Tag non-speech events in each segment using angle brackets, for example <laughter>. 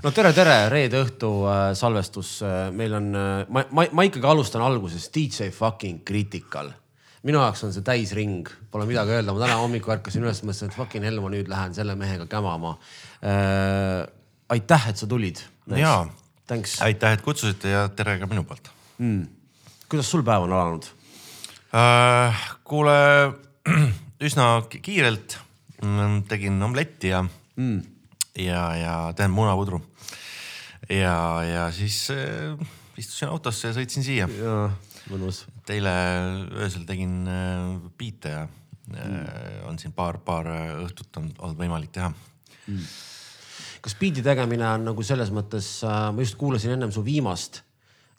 no tere, tere, reede õhtu äh, salvestus äh,. meil on äh,, ma, ma, ma ikkagi alustan algusest, DJ fucking critical. minu jaoks on see täisring, pole midagi öelda, ma täna hommikul ärkasin üles, mõtlesin, et fucking hell, ma nüüd lähen selle mehega kämama äh,. aitäh, et sa tulid. jaa, aitäh, et kutsusite ja tere ka minu poolt mm.. kuidas sul päev on alanud äh,? kuule, <clears throat> üsna kiirelt mm, tegin omletti ja mm ja, ja teen munapudru. ja, ja siis äh, istusin autosse ja sõitsin siia. mõnus. et eile öösel tegin äh, biite ja mm. on siin paar, paar õhtut on olnud võimalik teha mm. kas biidi tegemine on nagu selles mõttes äh,, ma just kuulasin ennem su viimast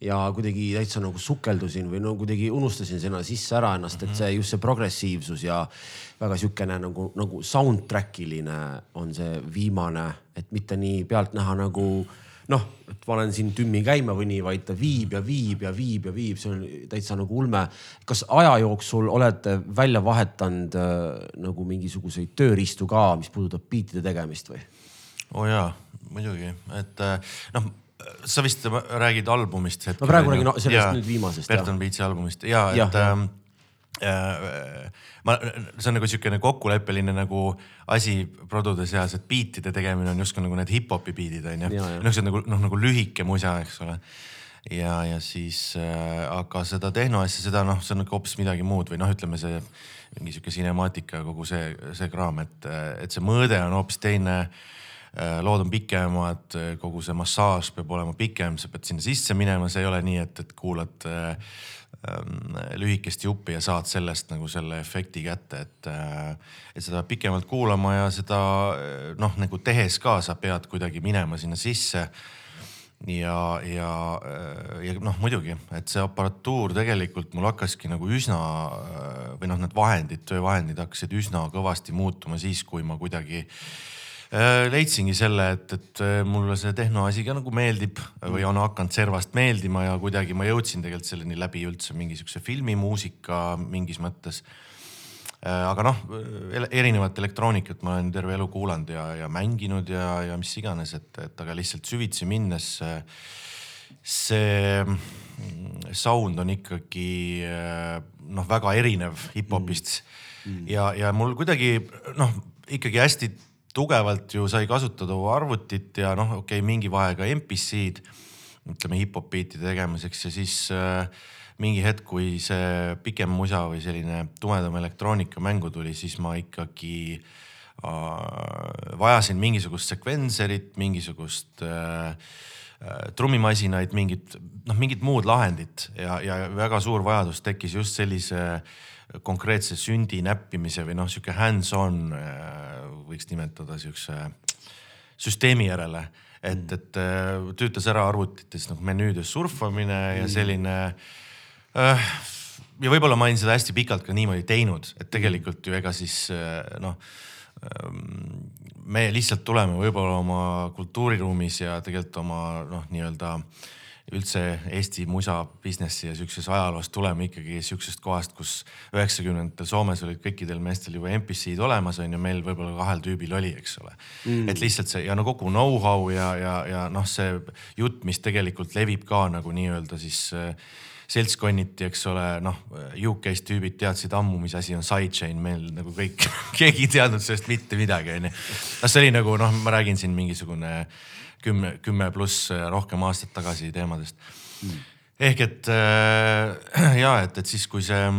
ja kuidagi täitsa nagu sukeldusin või no kuidagi unustasin sinna sisse ära ennast et see just see progressiivsus ja väga sihukene nagu, nagu soundtrack iline on see viimane, et mitte nii pealtnäha nagu noh, et panen siin tümmi käima või nii, vaid ta viib ja viib ja viib ja viib, see on täitsa nagu ulme. kas aja jooksul olete välja vahetanud äh, nagu mingisuguseid tööriistu ka, mis puudutab biitide tegemist või? oo oh jaa, muidugi, et äh, noh sa vist räägid albumist hetkel. ma praegu räägin sellest ja, nüüd viimasest. Berton Beatsi albumist ja, ja, et ja. Äh, ma, see on nagu siukene kokkuleppeline nagu asi produde seas, et biitide tegemine on justkui nagu need hip-hopi biidid on ju. niisugused nagu noh, nagu lühike musa, eks ole ja, ja siis äh, aga seda tehno asja, seda noh, see on nagu hoopis midagi muud või noh, ütleme see mingi sihuke cinemaatika, kogu see, see kraam, et, et see mõõde on hoopis teine Äh, lood on pikemad, äh, kogu see massaaž peab olema pikem, sa pead sinna sisse minema, see ei ole nii, et, et kuulad äh, ähm, lühikest juppi ja saad sellest nagu selle efekti kätte, et, et seda pikemalt kuulama ja seda noh, nagu tehes ka sa pead kuidagi minema sinna sisse. ja, ja, ja noh, muidugi, et see aparatuur tegelikult mul hakkaski nagu üsna või noh, need vahendid, töövahendid hakkasid üsna kõvasti muutuma siis, kui ma kuidagi äh, Äh, leidsingi selle, et, et äh, mulle see tehnoasi ka nagu meeldib või on hakanud servast meeldima ja kuidagi ma jõudsin tegelikult selleni läbi üldse mingisuguse filmimuusika mingis mõttes. Äh, aga noh, erinevat elektroonikat ma olen terve elu kuulanud ja, ja mänginud ja, ja mis iganes, et, et aga lihtsalt süvitsi minnes see mm, sound on ikkagi noh, väga erinev hip-hopist mm. mm. ja, ja mul kuidagi noh, ikkagi hästi tugevalt ju sai kasutada arvutit ja noh, okei okay,, mingi vahe ka MPC-d ütleme hip-hop beat'ide tegemiseks ja siis äh, mingi hetk, kui see pikem musa või selline tumedam elektroonika mängu tuli, siis ma ikkagi äh, vajasin mingisugust sekvenserit, mingisugust äh, äh, trummimasinaid, mingit noh, mingit muud lahendit ja, ja väga suur vajadus tekkis just sellise konkreetse sündi näppimise või noh, sihuke hands-on äh, võiks nimetada siukse süsteemi järele. et, mm. et äh, töötas ära arvutites noh menüüdes surfamine ja mm. selline äh,. ja võib-olla ma olin seda hästi pikalt ka niimoodi teinud, et tegelikult ju ega siis noh ähm, me lihtsalt tuleme võib-olla oma kultuuriruumis ja tegelikult oma noh, nii-öelda äh, üldse Eesti musa businessi ja siukses ajaloos tuleme ikkagi siuksest kohast, kus üheksakümnendatel Soomes olid kõikidel meestel juba MPC-d olemas on ju, meil võib-olla kahel tüübil oli, eks ole mm.. et lihtsalt see ja no kogu know-how ja, ja, ja noh, see jutt, mis tegelikult levib ka nagu nii-öelda siis äh, seltskonniti, eks ole, noh UK-s tüübid teadsid ammu, mis asi on sidechain, meil nagu kõik <laughs> keegi ei teadnud sellest mitte midagi, onju. noh, see oli nagu noh, ma räägin siin mingisugune kümme, kümme pluss rohkem aastat tagasi teemadest. Mm.. ehk et äh, <clears throat> ja et, et siis, kui see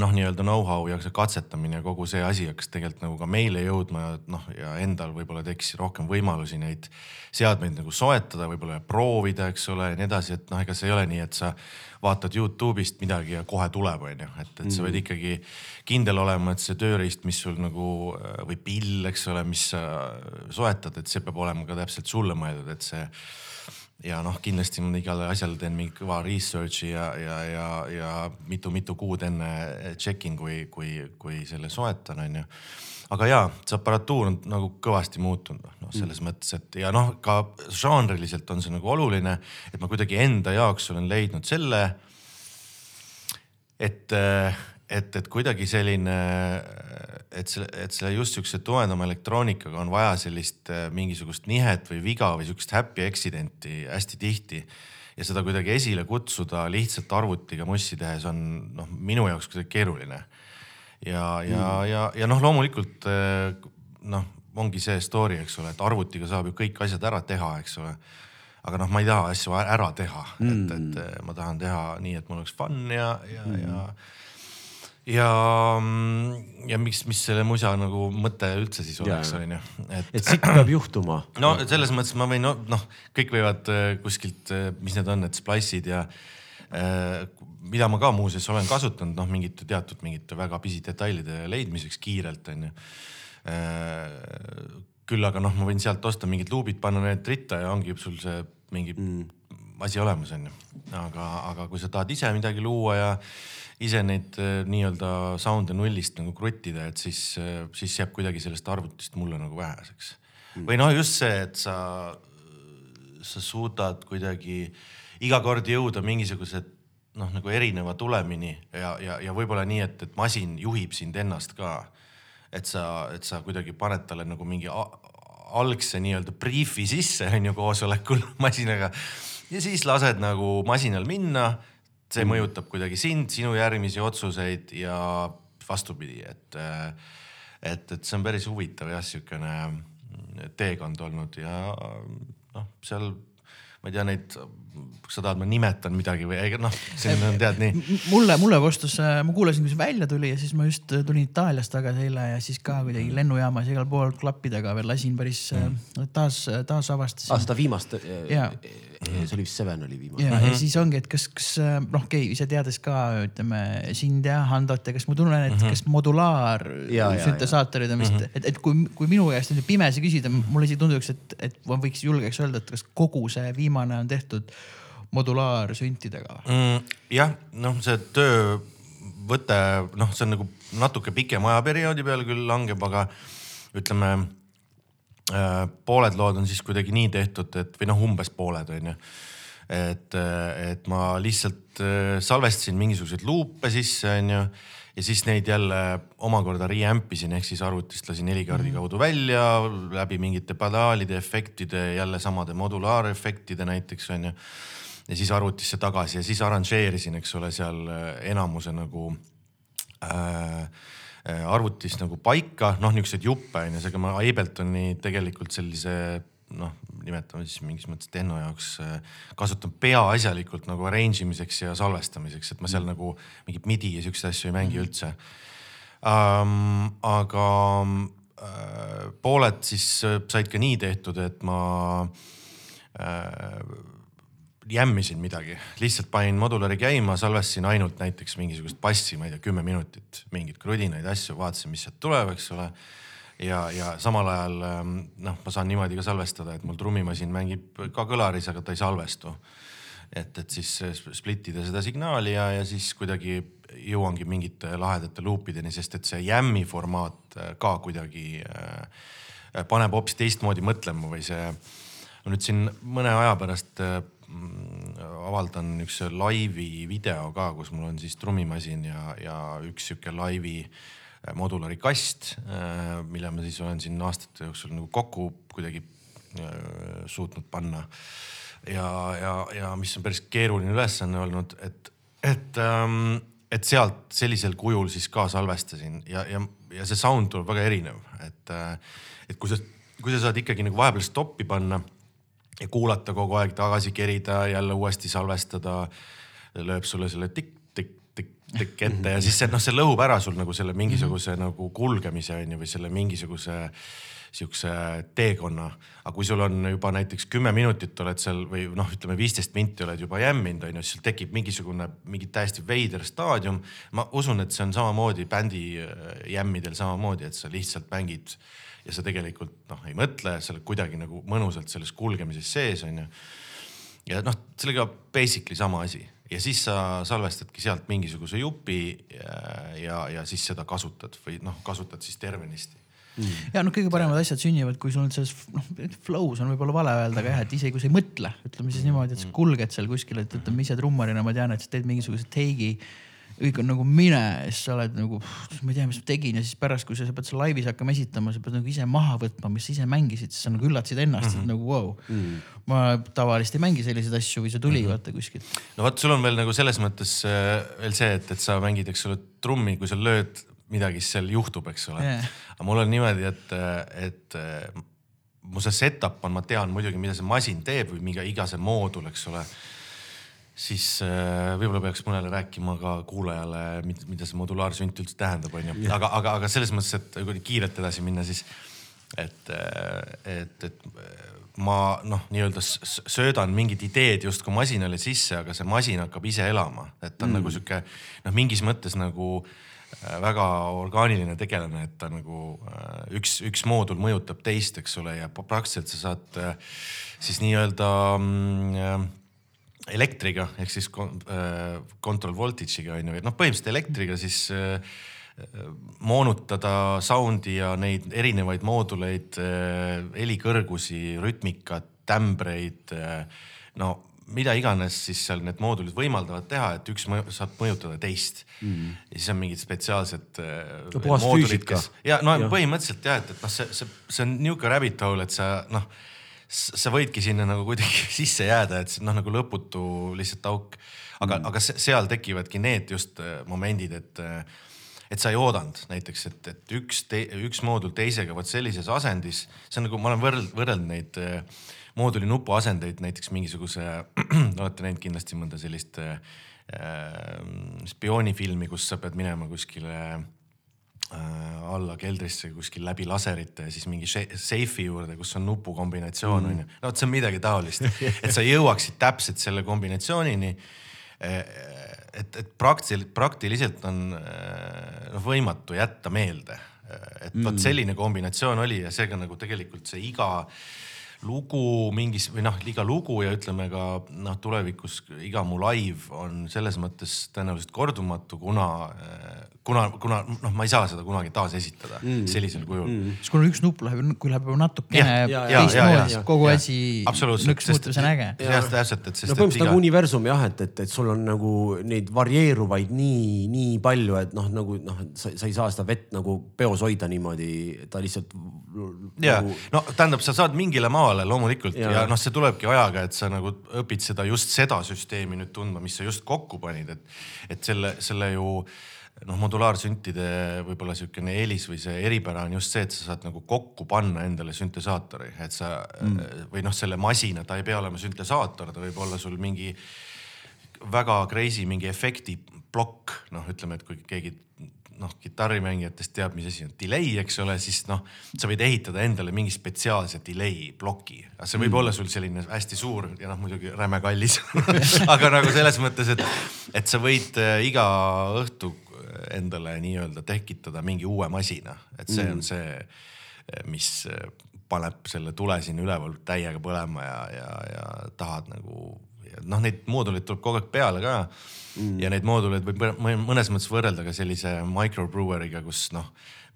noh, nii-öelda know-how ja see katsetamine ja kogu see asi hakkas tegelikult nagu ka meile jõudma ja noh, ja endal võib-olla tekkis rohkem võimalusi neid seadmeid nagu soetada, võib-olla proovida, eks ole ja nii edasi, et noh, ega see ei ole nii, et sa vaatad Youtube'ist midagi ja kohe tuleb, onju, et, et sa võid mm. ikkagi kindel olema, et see tööriist, mis sul nagu või pill, eks ole, mis sa soetad, et see peab olema ka täpselt sulle mõeldud, et see ja noh, kindlasti ma igale asjale teen mingi kõva research'i ja, ja, ja, ja mitu-mitu kuud enne check in, kui, kui, kui selle soetan, onju. aga jaa, see aparatuur on nagu kõvasti muutunud, noh selles mm. mõttes, et ja noh, ka žanriliselt on see nagu oluline, et ma kuidagi enda jaoks olen leidnud selle, et, et, et kuidagi selline, et selle, et selle just siukse toendama elektroonikaga on vaja sellist äh, mingisugust nihet või viga või siukest happy accident'i hästi tihti. ja seda kuidagi esile kutsuda lihtsalt arvutiga mussi tehes on noh, minu jaoks kuidagi keeruline. ja, ja mm., ja, ja noh, loomulikult äh, noh, ongi see story, eks ole, et arvutiga saab ju kõik asjad ära teha, eks ole aga noh, ma ei taha asju ära teha mm., et, et äh, ma tahan teha nii, et mul oleks fun ja, ja mm., ja ja, mm, ja miks, mis selle musa nagu mõte üldse siis oleks, onju. et, et siit peab juhtuma. <clears throat> no selles mõttes ma võin noh no,, kõik võivad äh, kuskilt, äh, mis need on, need splice'id ja äh, mida ma ka muuseas olen kasutanud, noh mingite teatud mingite väga pisidetailide leidmiseks kiirelt onju küll aga noh, ma võin sealt osta mingid luubid, panna need ritta ja ongi sul see mingi mm. asi olemas onju. aga, aga kui sa tahad ise midagi luua ja ise neid äh, nii-öelda sound'e nullist nagu kruttida, et siis, äh, siis jääb kuidagi sellest arvutist mulle nagu väheseks. Mm.. või noh, just see, et sa, sa suudad kuidagi iga kord jõuda mingisuguse noh, nagu erineva tulemini ja, ja, ja võib-olla nii, et, et masin juhib sind ennast ka. et sa, et sa kuidagi paned talle nagu mingi algse nii-öelda briifi sisse on ju koosolekul <laughs> masinaga. Ja siis lased nagu masinal minna see mm. mõjutab kuidagi sind, sinu järgmisi otsuseid ja vastupidi, et, et, et see on päris huvitav jah, sihukene teekond olnud ja noh, seal ma ei tea neid, kas sa tahad, ma nimetan midagi või noh, selline on tead nii. mulle, mulle kostus, ma kuulasin, kui see välja tuli ja siis ma just tulin Itaaliast tagasi eile ja siis ka kuidagi lennujaamas igal pool klappidega veel lasin päris mm. taas, taas avastasin ah,. seda viimast, see oli vist Seven oli viimane. ja mm, -hmm. ja siis ongi, et kas, kas noh, okei okay,, ise teades ka ütleme sind ja Handot ja kas ma tunnen, et mm -hmm. kas modulaarsüntesaatorid on vist mm, -hmm. et, et kui, kui minu käest nüüd pimesi küsida, mulle isegi tunduks, et, et ma võiks julgeks öelda, et kas kogu see viimane viimane on tehtud modulaarsüntidega mm,? jah, noh, see töövõte, noh, see on nagu natuke pikema ajaperioodi peale küll langeb, aga ütleme äh, pooled lood on siis kuidagi nii tehtud, et või noh, umbes pooled on ju. et, et ma lihtsalt äh, salvestasin mingisuguseid luupe sisse, on ju ja siis neid jälle omakorda reamp isin ehk siis arvutist lasin helikaardi mhm. kaudu välja läbi mingite pedaalide, efektide, jälle samade modulaarefektide näiteks onju. ja siis arvutisse tagasi ja siis arranžeerisin, eks ole, seal äh, enamuse nagu äh, äh, arvutis nagu paika, noh, niisuguseid juppe onju, seega ma Abletoni tegelikult sellise noh, nimetame siis mingis mõttes tehno jaoks, äh, kasutan peaasjalikult nagu arrange imiseks ja salvestamiseks, et ma seal nagu mingit midi ja siukseid asju ei mängi mhm. üldse um,. aga äh, pooled siis äh, said ka nii tehtud, et ma äh, jämmisin midagi, lihtsalt panin modulari käima, salvestasin ainult näiteks mingisugust bassi, ma ei tea, kümme minutit, mingeid krudinaid asju, vaatasin, mis sealt tuleb, eks ole ja, ja samal ajal ähm, noh, ma saan niimoodi ka salvestada, et mul trummimasin mängib ka kõlaris, aga ta ei salvestu. et, et siis split ida seda signaali ja, ja siis kuidagi jõuangi mingite lahedate luupideni, sest et see jämmi formaat äh, ka kuidagi äh, paneb hoopis teistmoodi mõtlema või see. ma nüüd siin mõne aja pärast äh, avaldan niisuguse laivi video ka, kus mul on siis trummimasin ja, ja üks sihuke laivi äh, Äh, modulari kast, äh, mille ma siis olen siin aastate jooksul nagu kokku kuidagi äh, suutnud panna. ja, ja, ja mis on päris keeruline ülesanne olnud, et, et, ähm, et sealt sellisel kujul siis ka salvestasin ja, ja, ja see sound tuleb väga erinev, et, et kui sa, kui sa saad ikkagi nagu vahepeal stoppi panna ja kuulata kogu aeg tagasi kerida, jälle uuesti salvestada, lööb sulle selle tikk tikk ette ja siis see noh, see lõhub ära sul nagu selle mingisuguse mm -hmm. nagu kulgemise on ju või selle mingisuguse sihukese teekonna. aga kui sul on juba näiteks kümme minutit oled seal või noh, ütleme viisteist minti oled juba jämminud on ju, siis sul tekib mingisugune mingi täiesti veider staadium. ma usun, et see on samamoodi bändi äh, jämmidel samamoodi, et sa lihtsalt mängid ja sa tegelikult noh, ei mõtle, sa oled kuidagi nagu mõnusalt selles kulgemises sees on ju. ja noh, sellega basically sama asi ja siis sa salvestadki sealt mingisuguse jupi ja, ja, ja siis seda kasutad või noh, kasutad siis tervenisti mm.. ja noh, kõige paremad asjad sünnivad, kui sul on selles noh, flow's on võib-olla vale öelda, aga jah, et isegi kui sa ei mõtle, ütleme siis niimoodi, et sa mm. kulged seal kuskil, et ütleme ise trummarina ma tean, et sa teed mingisuguse take'i kõik on nagu mine ja siis sa oled nagu, ma ei tea, mis ma tegin ja siis pärast, kui sa, sa pead seal laivis hakkama esitama, sa pead nagu ise maha võtma, mis sa ise mängisid, siis sa nagu üllatasid ennast mm, -hmm. et nagu vau wow. mm. -hmm. ma tavaliselt ei mängi selliseid asju või see tuli mm -hmm. vaata kuskilt. no vot, sul on veel nagu selles mõttes äh, veel see, et, et sa mängid, eks ole, trummi, kui sa lööd midagi, siis seal juhtub, eks ole yeah.. aga mul on niimoodi, et, et äh, mu see setup on, ma tean muidugi, mida see masin teeb või mingi iga see moodul, eks ole siis äh, võib-olla peaks mõnele rääkima ka kuulajale, mida see modulaarsünt üldse tähendab, onju. aga, aga, aga selles mõttes, et kui kiirelt edasi minna, siis et, äh, et, et ma noh, nii-öelda söödan mingid ideed justkui masinale sisse, aga see masin hakkab ise elama, et ta on mm. nagu sihuke noh, mingis mõttes nagu äh, väga orgaaniline tegelane, et ta nagu üks, üks moodul mõjutab teist, eks ole, ja praktiliselt sa saad siis nii-öelda mm, elektriga ehk siis äh, control voltage'iga on ju, et noh, põhimõtteliselt elektriga siis äh, moonutada sound'i ja neid erinevaid mooduleid, äh, helikõrgusi, rütmikat, tämbreid. no mida iganes siis seal need moodulid võimaldavad teha, et üks mõju, saab mõjutada teist mm.. ja siis on mingid spetsiaalsed ja no ja. põhimõtteliselt jah, et, et noh, see, see, see on niisugune rabbit hole, et sa noh sa võidki sinna nagu kuidagi <laughs> sisse jääda, et noh, nagu lõputu lihtsalt auk. aga mm., aga seal tekivadki need just äh, momendid, et, äh, et sa ei oodanud näiteks, et, et üks, üks moodul teisega vot sellises asendis, see on nagu, ma olen võrreld-, võrrelnud neid äh, mooduli nupuasendeid näiteks mingisuguse, <clears throat> olete näinud kindlasti mõnda sellist äh, spioonifilmi, kus sa pead minema kuskile alla keldrisse kuskil läbi laserite ja siis mingi seifi juurde, kus on nupukombinatsioon mm. on ju. no vot, see on midagi taolist, <laughs> et sa jõuaksid täpselt selle kombinatsioonini. Äh, et, et praktiliselt, praktiliselt on äh, noh võimatu jätta meelde, et vot mm. selline kombinatsioon oli ja seega nagu tegelikult see iga lugu mingis või noh, iga lugu ja ütleme ka noh, tulevikus iga mu live on selles mõttes tõenäoliselt kordumatu, kuna, kuna, kuna noh, ma ei saa seda kunagi taasesitada mm. sellisel kujul mm.. siis kuna üks nupp läheb, kui läheb natukene teistmoodi, kogu ja, asi nõks muutub, see on äge. jah, täpselt, et sest. no põhimõtteliselt iga... nagu universum jah, et, et, et sul on nagu neid varieeruvaid nii, nii palju, et noh, nagu noh, sa, sa ei saa seda vett nagu peos hoida niimoodi, ta lihtsalt. ja nagu... no tähendab, sa saad mingile maale kohale loomulikult ja, ja noh, see tulebki ajaga, et sa nagu õpid seda just seda süsteemi nüüd tundma, mis sa just kokku panid, et, et selle, selle ju noh, modulaarsüntide võib-olla sihukene eelis või see eripära on just see, et sa saad nagu kokku panna endale süntesaatori, et sa mm. või noh, selle masina, ta ei pea olema süntesaator, ta võib olla sul mingi väga crazy mingi efekti plokk, noh, ütleme, et kui keegi noh, kitarrimängijatest teab, mis asi on delay, eks ole, siis noh, sa võid ehitada endale mingi spetsiaalse delay ploki. see võib mm. olla sul selline hästi suur ja noh, muidugi räme kallis <laughs> <laughs> aga nagu selles mõttes, et, et sa võid äh, iga õhtu endale nii-öelda tekitada mingi uue masina, et see mm. on see, mis äh, paneb selle tule siin üleval täiega põlema ja, ja, ja tahad nagu noh, neid mooduleid tuleb kogu aeg peale ka. Mm.. ja neid mooduleid võib mõnes mõttes võrrelda ka sellise microbrewery'ga, kus noh,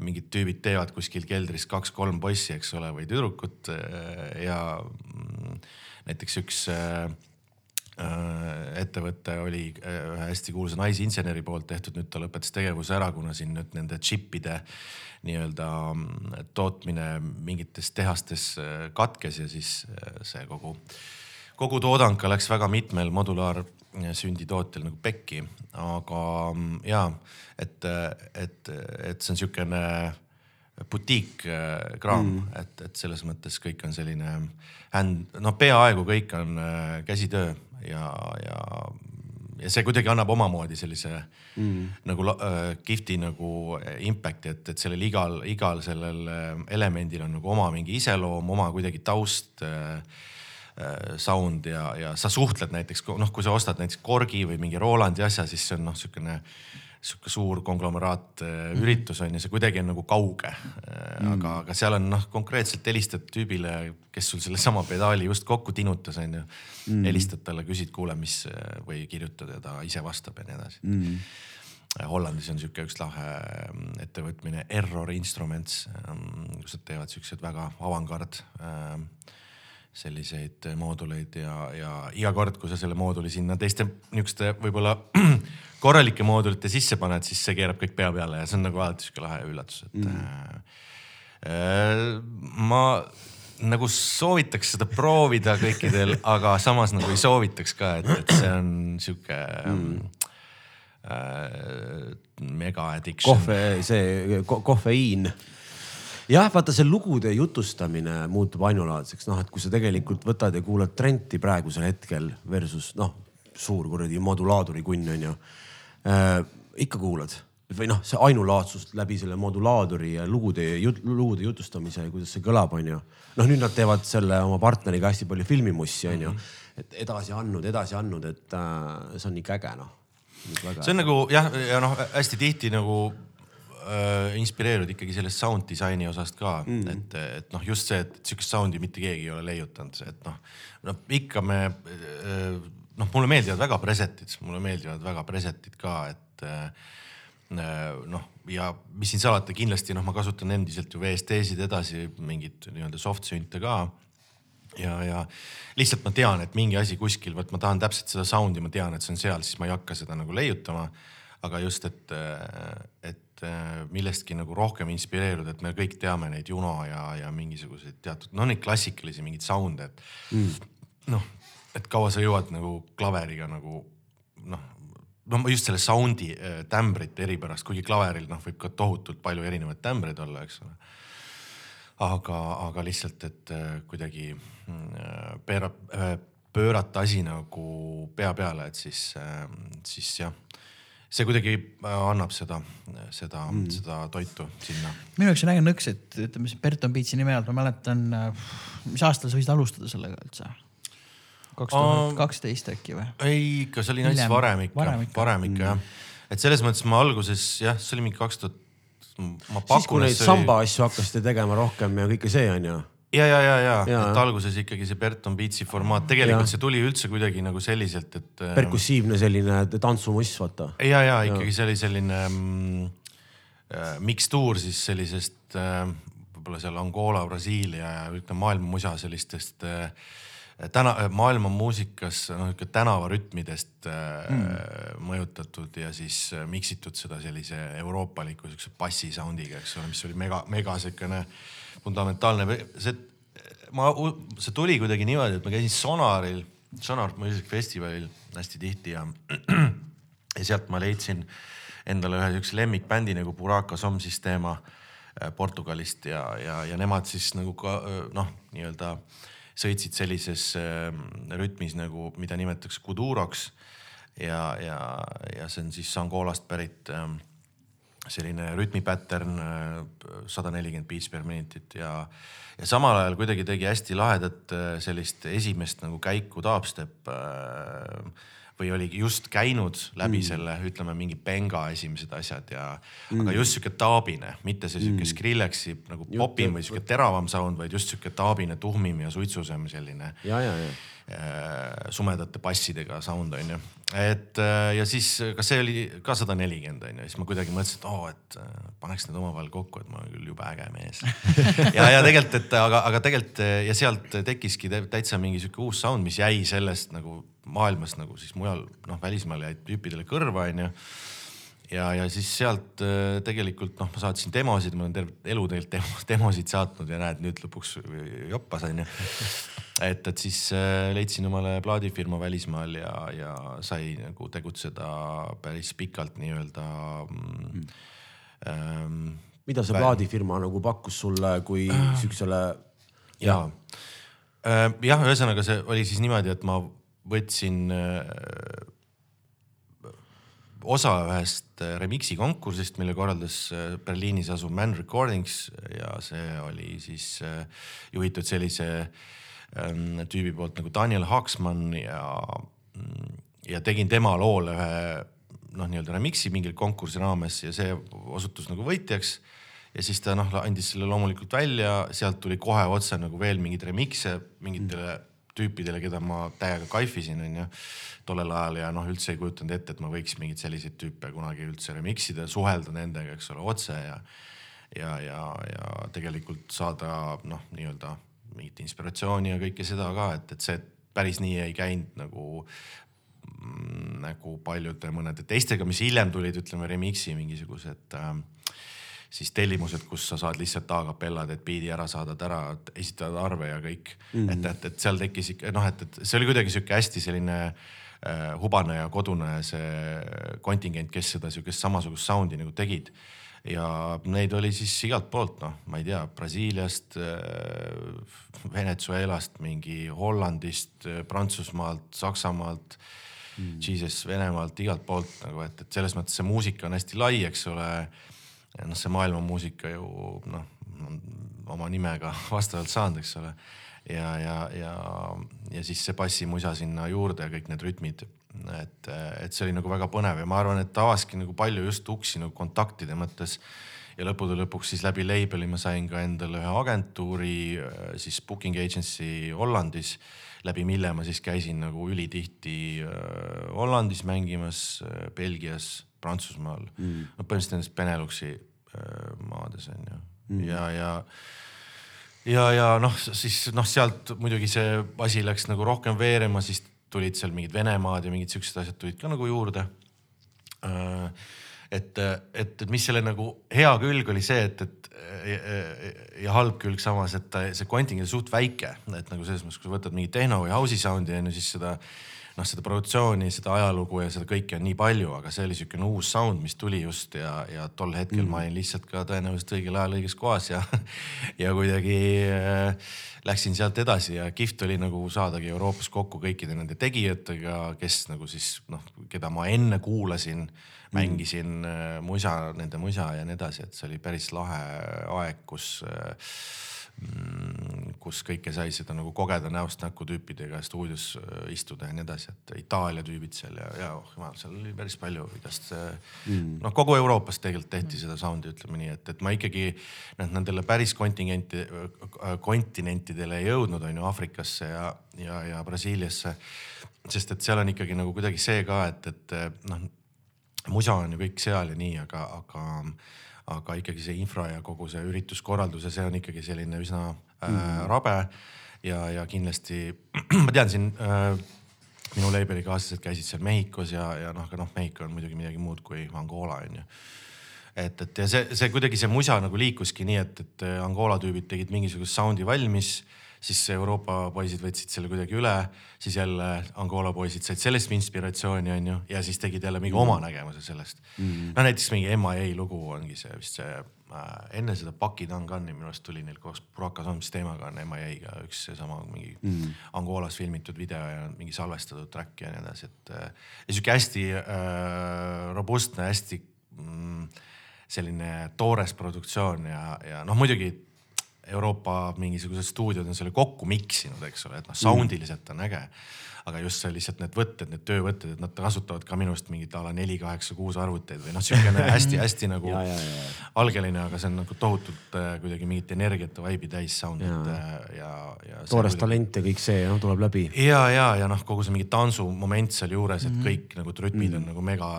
mingid tüübid teevad kuskil keldris kaks-kolm poissi, eks ole, või tüdrukut äh, ja mm, näiteks üks äh, äh, ettevõte oli ühe hästi kuulsa naisinseneri poolt tehtud, nüüd ta lõpetas tegevuse ära, kuna siin nüüd nende džippide nii-öelda mm, tootmine mingites tehastes katkes ja siis see kogu äh, kogu toodang läks väga mitmel modulaarsünditootjal nagu pekki, aga mm, ja et, et, et see on siukene butiikkraam mm., et, et selles mõttes kõik on selline hand, noh, peaaegu kõik on äh, käsitöö ja, ja, ja see kuidagi annab omamoodi sellise mm. nagu äh, kihvti nagu impact'i, et, et sellel igal, igal sellel elemendil on nagu oma mingi iseloom, oma kuidagi taust Äh, sound ja, ja sa suhtled näiteks noh, kui sa ostad näiteks Korgi või mingi Rolandi asja, siis see on noh, sihukene sihuke suur konglomeraat mm. üritus on ju, see kuidagi on nagu kauge mm.. aga, aga seal on noh, konkreetselt helistad tüübile, kes sul sellesama pedaali just kokku tinutas, on ju mm.. helistad talle, küsid, kuule, mis või kirjutad ja ta ise vastab ja nii edasi mm. Hollandis on sihuke üks lahe mm, ettevõtmine Error Instruments, kus nad teevad siukseid väga avangard äh, selliseid mooduleid ja, ja iga kord, kui sa selle mooduli sinna teiste niisuguste võib-olla <clears throat> korralike moodulite sisse paned, siis see keerab kõik pea peale ja see on nagu alati sihuke lahe üllatus, et mm. äh, ma nagu soovitaks seda proovida kõikidel, <laughs> aga samas nagu ei soovitaks ka, et, et see on sihuke mm. äh, mega addiction. kohve, see ko, kofeiin jah, vaata see lugude jutustamine muutub ainulaadseks, noh, et kui sa tegelikult võtad ja kuulad Trenti praegusel hetkel versus noh, suur kuradi modulaatori kunn on ju äh,. ikka kuulad või noh, see ainulaadsus läbi selle modulaatori ja lugude lugude jutustamise, kuidas see kõlab, on ju. noh, nüüd nad teevad selle oma partneriga hästi palju filmimussi, on ju. Mhm. et edasi andnud, edasi andnud, et äh, see on ikka äge noh. see on nagu jah, ja noh, hästi tihti nagu äh, inspireerud ikkagi sellest sound disaini osast ka. Mm, et, et noh, just see, et sihukest sound'i mitte keegi ei ole leiutanud, et noh, noh ikka me äh, noh, mulle meeldivad väga preset'id, mulle meeldivad väga preset'id ka, et äh, noh, ja mis siin salata, kindlasti noh, ma kasutan endiselt ju VST-sid edasi, mingit nii-öelda soft sünt'e ka. Ja, ja lihtsalt ma tean, et mingi asi kuskil, vot ma tahan täpselt seda sound'i, ma tean, et see on seal, siis ma ei hakka seda nagu leiutama. aga just, et, et et äh, millestki nagu rohkem inspireeruda, et me kõik teame neid Juno ja, ja mingisuguseid teatud, no neid klassikalisi mingeid sound'e, et mm. noh, et kaua sa jõuad nagu klaveriga nagu noh, no just selle sound'i äh, tämbrite eripärast, kuigi klaveril noh, võib ka tohutult palju erinevaid tämbreid olla, eks ole. aga, aga lihtsalt, et äh, kuidagi mm, pööra, pöörata asi nagu pea peale, et siis, siis jah see kuidagi äh, annab seda, seda mm., seda toitu sinna. minu jaoks on äge nõks, et ütleme siis Berton Beatsi nime alt, ma mäletan, äh, mis aastal sa võisid alustada sellega üldse? kaks tuhat kaksteist äkki või? ei, ikka see oli nats varem ikka, varem ikka jah. et selles mõttes ma alguses jah, see oli mingi kaks tuhat. siis kui neid samba asju hakkasite tegema rohkem ja kõike see on ju ja, ja, ja, ja, ja, et alguses ikkagi see Berton Beatsi formaat, tegelikult ja. see tuli üldse kuidagi nagu selliselt, et. Äh, perkussiivne selline tantsumuss, vaata. ja, ja ikkagi see oli selline mm, äh, mikstuur siis sellisest äh, võib-olla seal Angola, Brasiilia ja ütleme maailma musa sellistest äh, täna maailma muusikas noh, niisugune tänavarütmidest mm. mõjutatud ja siis miksitud seda sellise euroopaliku siukse bassi sound'iga, eks ole, mis oli mega, mega siukene fundamentaalne, see, ma, see tuli kuidagi niimoodi, et ma käisin Sonaril, Sonar muusikafestivalil hästi tihti ja, <clears throat> ja sealt ma leidsin endale ühe siukse lemmikbändi nagu Buraka Som Sistema äh, Portugalist ja, ja, ja nemad siis nagu ka noh, nii-öelda sõitsid sellises äh, rütmis nagu, mida nimetatakse kuduroks. ja, ja, ja see on siis Angolast pärit äh, selline rütmipattern, äh, sada nelikümmend beats per minutit ja, ja samal ajal kuidagi tegi hästi lahedat äh, sellist esimest nagu käiku dubstep äh, või oligi just käinud läbi mm. selle, ütleme mingi benga esimesed asjad ja mm., aga just sihuke taabine, mitte see sihuke mm. Skrillexi nagu popim või sihuke teravam sound, vaid just sihuke taabine, tuhmim ja suitsusem selline. ja, ja, ja Äh, sumedate bassidega sound on ju. et äh, ja siis ka see oli ka sada nelikümmend on ju, siis ma kuidagi mõtlesin, et oo oh,, et äh, paneks need omavahel kokku, et ma olen küll jube äge mees <laughs> ja, ja tegelikult, et aga, aga tegelikult ja sealt tekkiski täitsa mingi sihuke uus sound, mis jäi sellest nagu maailmast nagu siis mujal noh, välismaal jäid tüüpidele kõrva on ju ja, ja siis sealt tegelikult noh, ma saatsin demosid, ma olen terve elu tegelikult <laughs> demosid saatnud ja näed nüüd lõpuks joppas onju et, et siis äh, leidsin omale plaadifirma välismaal ja, ja sai nagu tegutseda päris pikalt nii-öelda mm.. Ähm, mida see plaadifirma nagu pakkus sulle kui äh. siuksele? ja äh,, jah, ühesõnaga see oli siis niimoodi, et ma võtsin äh, osa ühest äh, remix'i konkursist, mille korraldas äh, Berliinis asuv Man Recordings ja see oli siis juhitud sellise äh, Ähm, tüübi poolt nagu Daniel Haksmann ja, ja tegin tema loole ühe noh, nii-öelda remix'i mingil konkursi raames ja see osutus nagu võitjaks. ja siis ta noh, andis selle loomulikult välja, sealt tuli kohe otse nagu veel mingeid remix'e mingitele tüüpidele, keda ma täiega kaifisin, onju. tollel ajal ja noh, üldse ei kujutanud ette, et ma võiks mingeid selliseid tüüpe kunagi üldse remix ida, suhelda nendega, eks ole, otse ja ja, ja, ja tegelikult saada noh, nii-öelda mingit inspiratsiooni ja kõike seda ka, et, et see päris nii ei käinud nagu mm, nagu paljude mõnede teistega, mis hiljem tulid, ütleme remix'i mingisugused äh, siis tellimused, kus sa saad lihtsalt a capella teed biidi ära, saadad ära, esitad arve ja kõik mm. -hmm. et, et, et seal tekkis ikka noh, et, et see oli kuidagi sihuke hästi selline äh, hubane ja kodune see kontingent, kes seda sihukest samasugust sound'i nagu tegid ja neid oli siis igalt poolt, noh, ma ei tea, Brasiiliast, äh, Venezuelast, mingi Hollandist, äh, Prantsusmaalt, Saksamaalt mm., Jesus Venemaalt, igalt poolt nagu, et, et selles mõttes see muusika on hästi lai, eks ole noh, see maailmamuusika ju noh, oma nimega <laughs> vastavalt saanud, eks ole. ja, ja, ja, ja siis see bassimusa sinna juurde ja kõik need rütmid. et, et see oli nagu väga põnev ja ma arvan, et avaski nagu palju just uksi nagu kontaktide mõttes ja lõppude lõpuks siis läbi label'i ma sain ka endale ühe agentuuri siis booking agency Hollandis, läbi mille ma siis käisin nagu ülitihti äh, Hollandis mängimas, äh, Belgias Prantsusmaal mm., no põhimõtteliselt nendes Beneluxi äh, maades on ju mm. ja, ja ja, ja noh, siis noh, sealt muidugi see asi läks nagu rohkem veerema, siis tulid seal mingid Venemaad ja mingid siuksed asjad tulid ka nagu juurde. Äh, et, et, et mis selle nagu hea külg oli see, et, et ja, ja halb külg samas, et see kontingent on suht väike, et nagu selles mõttes, kui sa võtad mingi tehno või house'i sound'i on ju, siis seda noh, seda produktsiooni, seda ajalugu ja seda kõike on nii palju, aga see oli niisugune uus sound, mis tuli just ja, ja tol hetkel mm. ma olin lihtsalt ka tõenäoliselt õigel ajal õiges kohas ja, <laughs> ja kuidagi äh, läksin sealt edasi ja kihvt oli nagu saadagi Euroopas kokku kõikide nende tegijatega, kes nagu siis noh, keda ma enne kuulasin mm., mängisin äh, musa, nende musa ja nii edasi, et see oli päris lahe aeg, kus äh, Mm, kus kõike sai seda nagu kogeda näost näkku tüüpidega stuudios äh, istuda ja nii edasi, et Itaalia tüübid seal ja, ja oh jumal, seal oli päris palju igast mm.. noh, kogu Euroopas tegelikult tehti seda sound'i, ütleme nii, et, et ma ikkagi noh, nendele päris kontingenti, äh, kontinentidele ei jõudnud, on ju Aafrikasse ja, ja, ja Brasiiliasse. sest et seal on ikkagi nagu kuidagi see ka, et, et noh, musa on ju kõik seal ja nii, aga, aga aga ikkagi see infra ja kogu see ürituskorraldus ja see on ikkagi selline üsna äh, mm. rabe. ja, ja kindlasti <clears throat> ma tean siin äh, minu label'i kaaslased käisid seal Mehhikos ja, ja noh, aga noh, Mehhiko on muidugi midagi muud kui Angola on ju et, et ja see, see kuidagi see musa nagu liikuski nii, et, et Angola tüübid tegid mingisugust sound'i valmis siis Euroopa poisid võtsid selle kuidagi üle, siis jälle Angola poisid said sellest inspiratsiooni, onju, ja siis tegid jälle mingi mm. oma nägemuse sellest mm.. no näiteks mingi MIA lugu ongi see vist see äh,, enne seda Paki Tangani minu arust tuli neil koos Buraka Zombis teemaga on MIA-ga üks seesama mingi mm. Angolas filmitud video ja mingi salvestatud track ja nii edasi, et äh, ja sihuke hästi äh, robustne, hästi mm, selline toores produktsioon ja, ja noh, muidugi Euroopa mingisugused stuudiod on selle kokku miksinud, eks ole, et noh, sound iliselt on äge. aga just see lihtsalt need võtted, need töövõtted, et nad kasutavad ka minu arust mingit a la neli, kaheksa, kuus arvuteid või noh, siukene hästi-hästi nagu ja, ja, ja. algeline, aga see on nagu tohutult äh, kuidagi mingit energiat ja vibe'i täis sound ja, äh, ja, ja. toores kuidagi... talent ja kõik see noh, tuleb läbi. ja, ja, ja noh, kogu see mingi tantsumoment sealjuures, et mm -hmm. kõik nagu rütmid mm -hmm. on nagu mega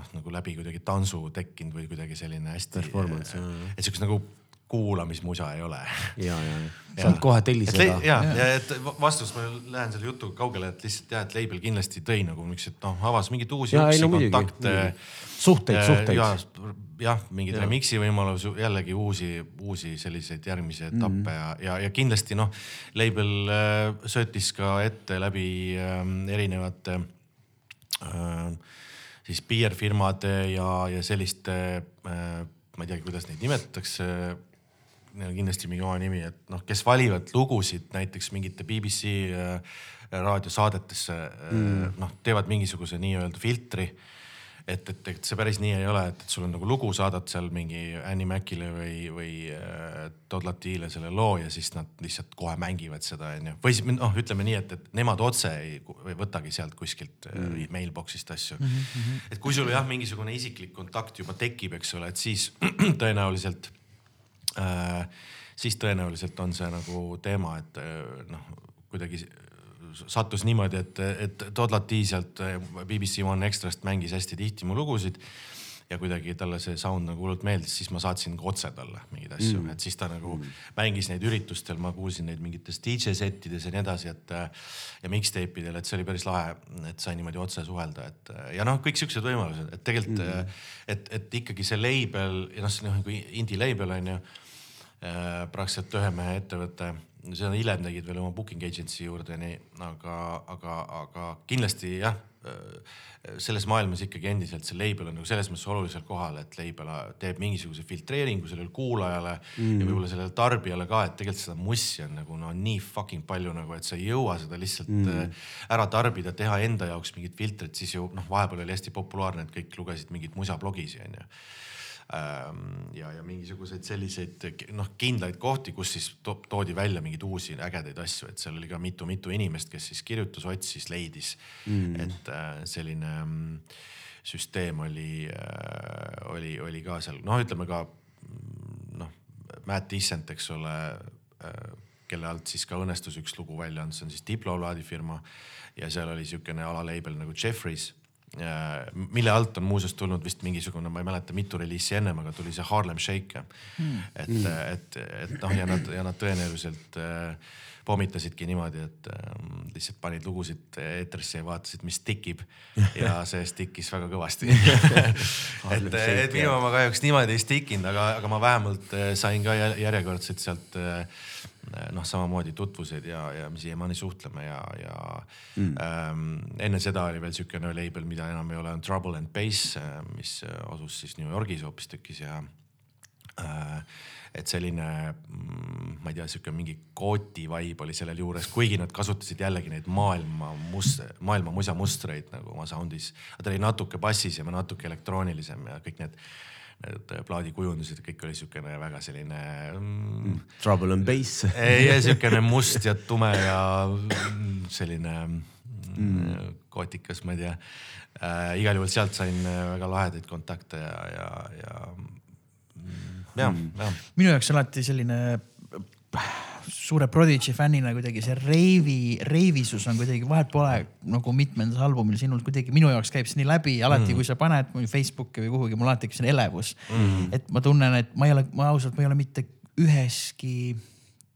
noh, nagu läbi kuidagi tantsu tekkinud või kuidagi selline hästi. Performance. et siukest nagu kuulamismusa ei ole. ja, ja, saad kohe tellida. ja, ja, ja et vastus, ma lähen selle jutuga kaugele, et lihtsalt jah, et label kindlasti tõi nagu niisugused noh, avas mingeid uusi uksi, kontakte. suhteid, suhteid. jah, mingeid remix'i võimalusi, jällegi uusi, uusi selliseid järgmisi etappe mm -hmm. ja, ja, ja kindlasti noh, label äh, söötis ka ette läbi äh, erinevate äh, siis PR firmade ja, ja selliste äh, ma ei teagi, kuidas neid nimetatakse neil on kindlasti mingi oma nimi, et noh, kes valivad lugusid näiteks mingite BBC äh, raadiosaadetesse äh, mm., noh, teevad mingisuguse nii-öelda filtri et, et, et see päris nii ei ole, et, et sul on nagu lugu, saadad seal mingi Annie Macile või, või äh, Todd Latile selle loo ja siis nad lihtsalt kohe mängivad seda, onju. või siis noh, ütleme nii, et, et nemad otse ei võtagi sealt kuskilt mm. mailbox'ist asju mm. -hmm. et kui sul jah, mingisugune isiklik kontakt juba tekib, eks ole, et siis <clears throat> tõenäoliselt siis tõenäoliselt on see nagu teema, et äh, noh, kuidagi sattus niimoodi, et, et Todd Lati sealt BBC One Extrast mängis hästi tihti mu lugusid ja kuidagi talle see sound nagu hullult meeldis, siis ma saatsin ka otse talle mingeid asju mm., et siis ta nagu mm. mängis neid üritustel, ma kuulsin neid mingites DJ settides ja nii edasi, et ja mixtape idel, et see oli päris lahe, et sai niimoodi otse suhelda, et ja noh, kõik siuksed võimalused, et tegelikult mm., et, et ikkagi see label ja noh, see noh nagu indie label on ju äh, praktiliselt ühe mehe ettevõte seda hiljem tegid veel oma booking agency juurde, nii, aga, aga, aga kindlasti jah, selles maailmas ikkagi endiselt see label on nagu selles mõttes olulisel kohal, et label teeb mingisuguse filtreeringu sellele kuulajale mm. ja võib-olla sellele tarbijale ka, et tegelikult seda mussi on nagu no nii fucking palju nagu, et sa ei jõua seda lihtsalt mm. ära tarbida, teha enda jaoks mingit filtrit, siis ju noh, vahepeal oli hästi populaarne, et kõik lugesid mingeid musablogisi onju ja, ja mingisuguseid selliseid noh, kindlaid kohti, kus siis to toodi välja mingeid uusi ägedaid asju, et seal oli ka mitu-mitu inimest, kes siis kirjutas, otsis, leidis. Mm., et äh, selline mm, süsteem oli, äh, oli, oli ka seal, noh, ütleme ka mm, noh, Matt Dissent, eks ole, äh, kelle alt siis ka õnnestus üks lugu välja anda, see on siis Diplo laadifirma ja seal oli siukene alaleibel nagu Jeffries Äh, mille alt on muuseas tulnud vist mingisugune, ma ei mäleta, mitu reliisi ennem, aga tuli see Harlem Shake mm.. et mm., et, et noh, ja nad ja nad tõenäoliselt äh, pommitasidki niimoodi, et äh, lihtsalt panid lugusid eetrisse ja vaatasid, mis tikib <laughs> ja see stikkis väga kõvasti. <laughs> Et, et minu oma kahjuks niimoodi ei stikkinud, aga, aga ma vähemalt äh, sain ka järjekordselt sealt äh, noh, samamoodi tutvused ja, ja me siiamaani suhtleme ja, ja mm. ähm, enne seda oli veel siukene label, mida enam ei ole, on Trouble and Bass, äh, mis asus siis New Yorgis hoopistükkis ja äh, et selline, mm, ma ei tea, sihuke mingi kooti vibe oli sellel juures, kuigi nad kasutasid jällegi neid maailma must-, maailma musamustreid nagu oma sound'is. ta oli natuke bassis ja natuke elektroonilisem ja kõik need need plaadikujundused, kõik oli siukene väga selline mm,. Trouble and bass ei, siukene must ja tume ja mm, selline mm. kootikas, ma ei tea äh,. igal juhul sealt sain väga lahedaid kontakte ja, ja, ja mm, jah mm., jah. minu jaoks alati selline suure Prodigy fännina kuidagi see reivi, reivisus on kuidagi vahet pole nagu mitmendas albumil sinul kuidagi minu jaoks käib see nii läbi, alati mm. kui sa paned Facebooki või kuhugi, mul alati tekib selline elevus mm.. et ma tunnen, et ma ei ole, ma ausalt, ma ei ole mitte üheski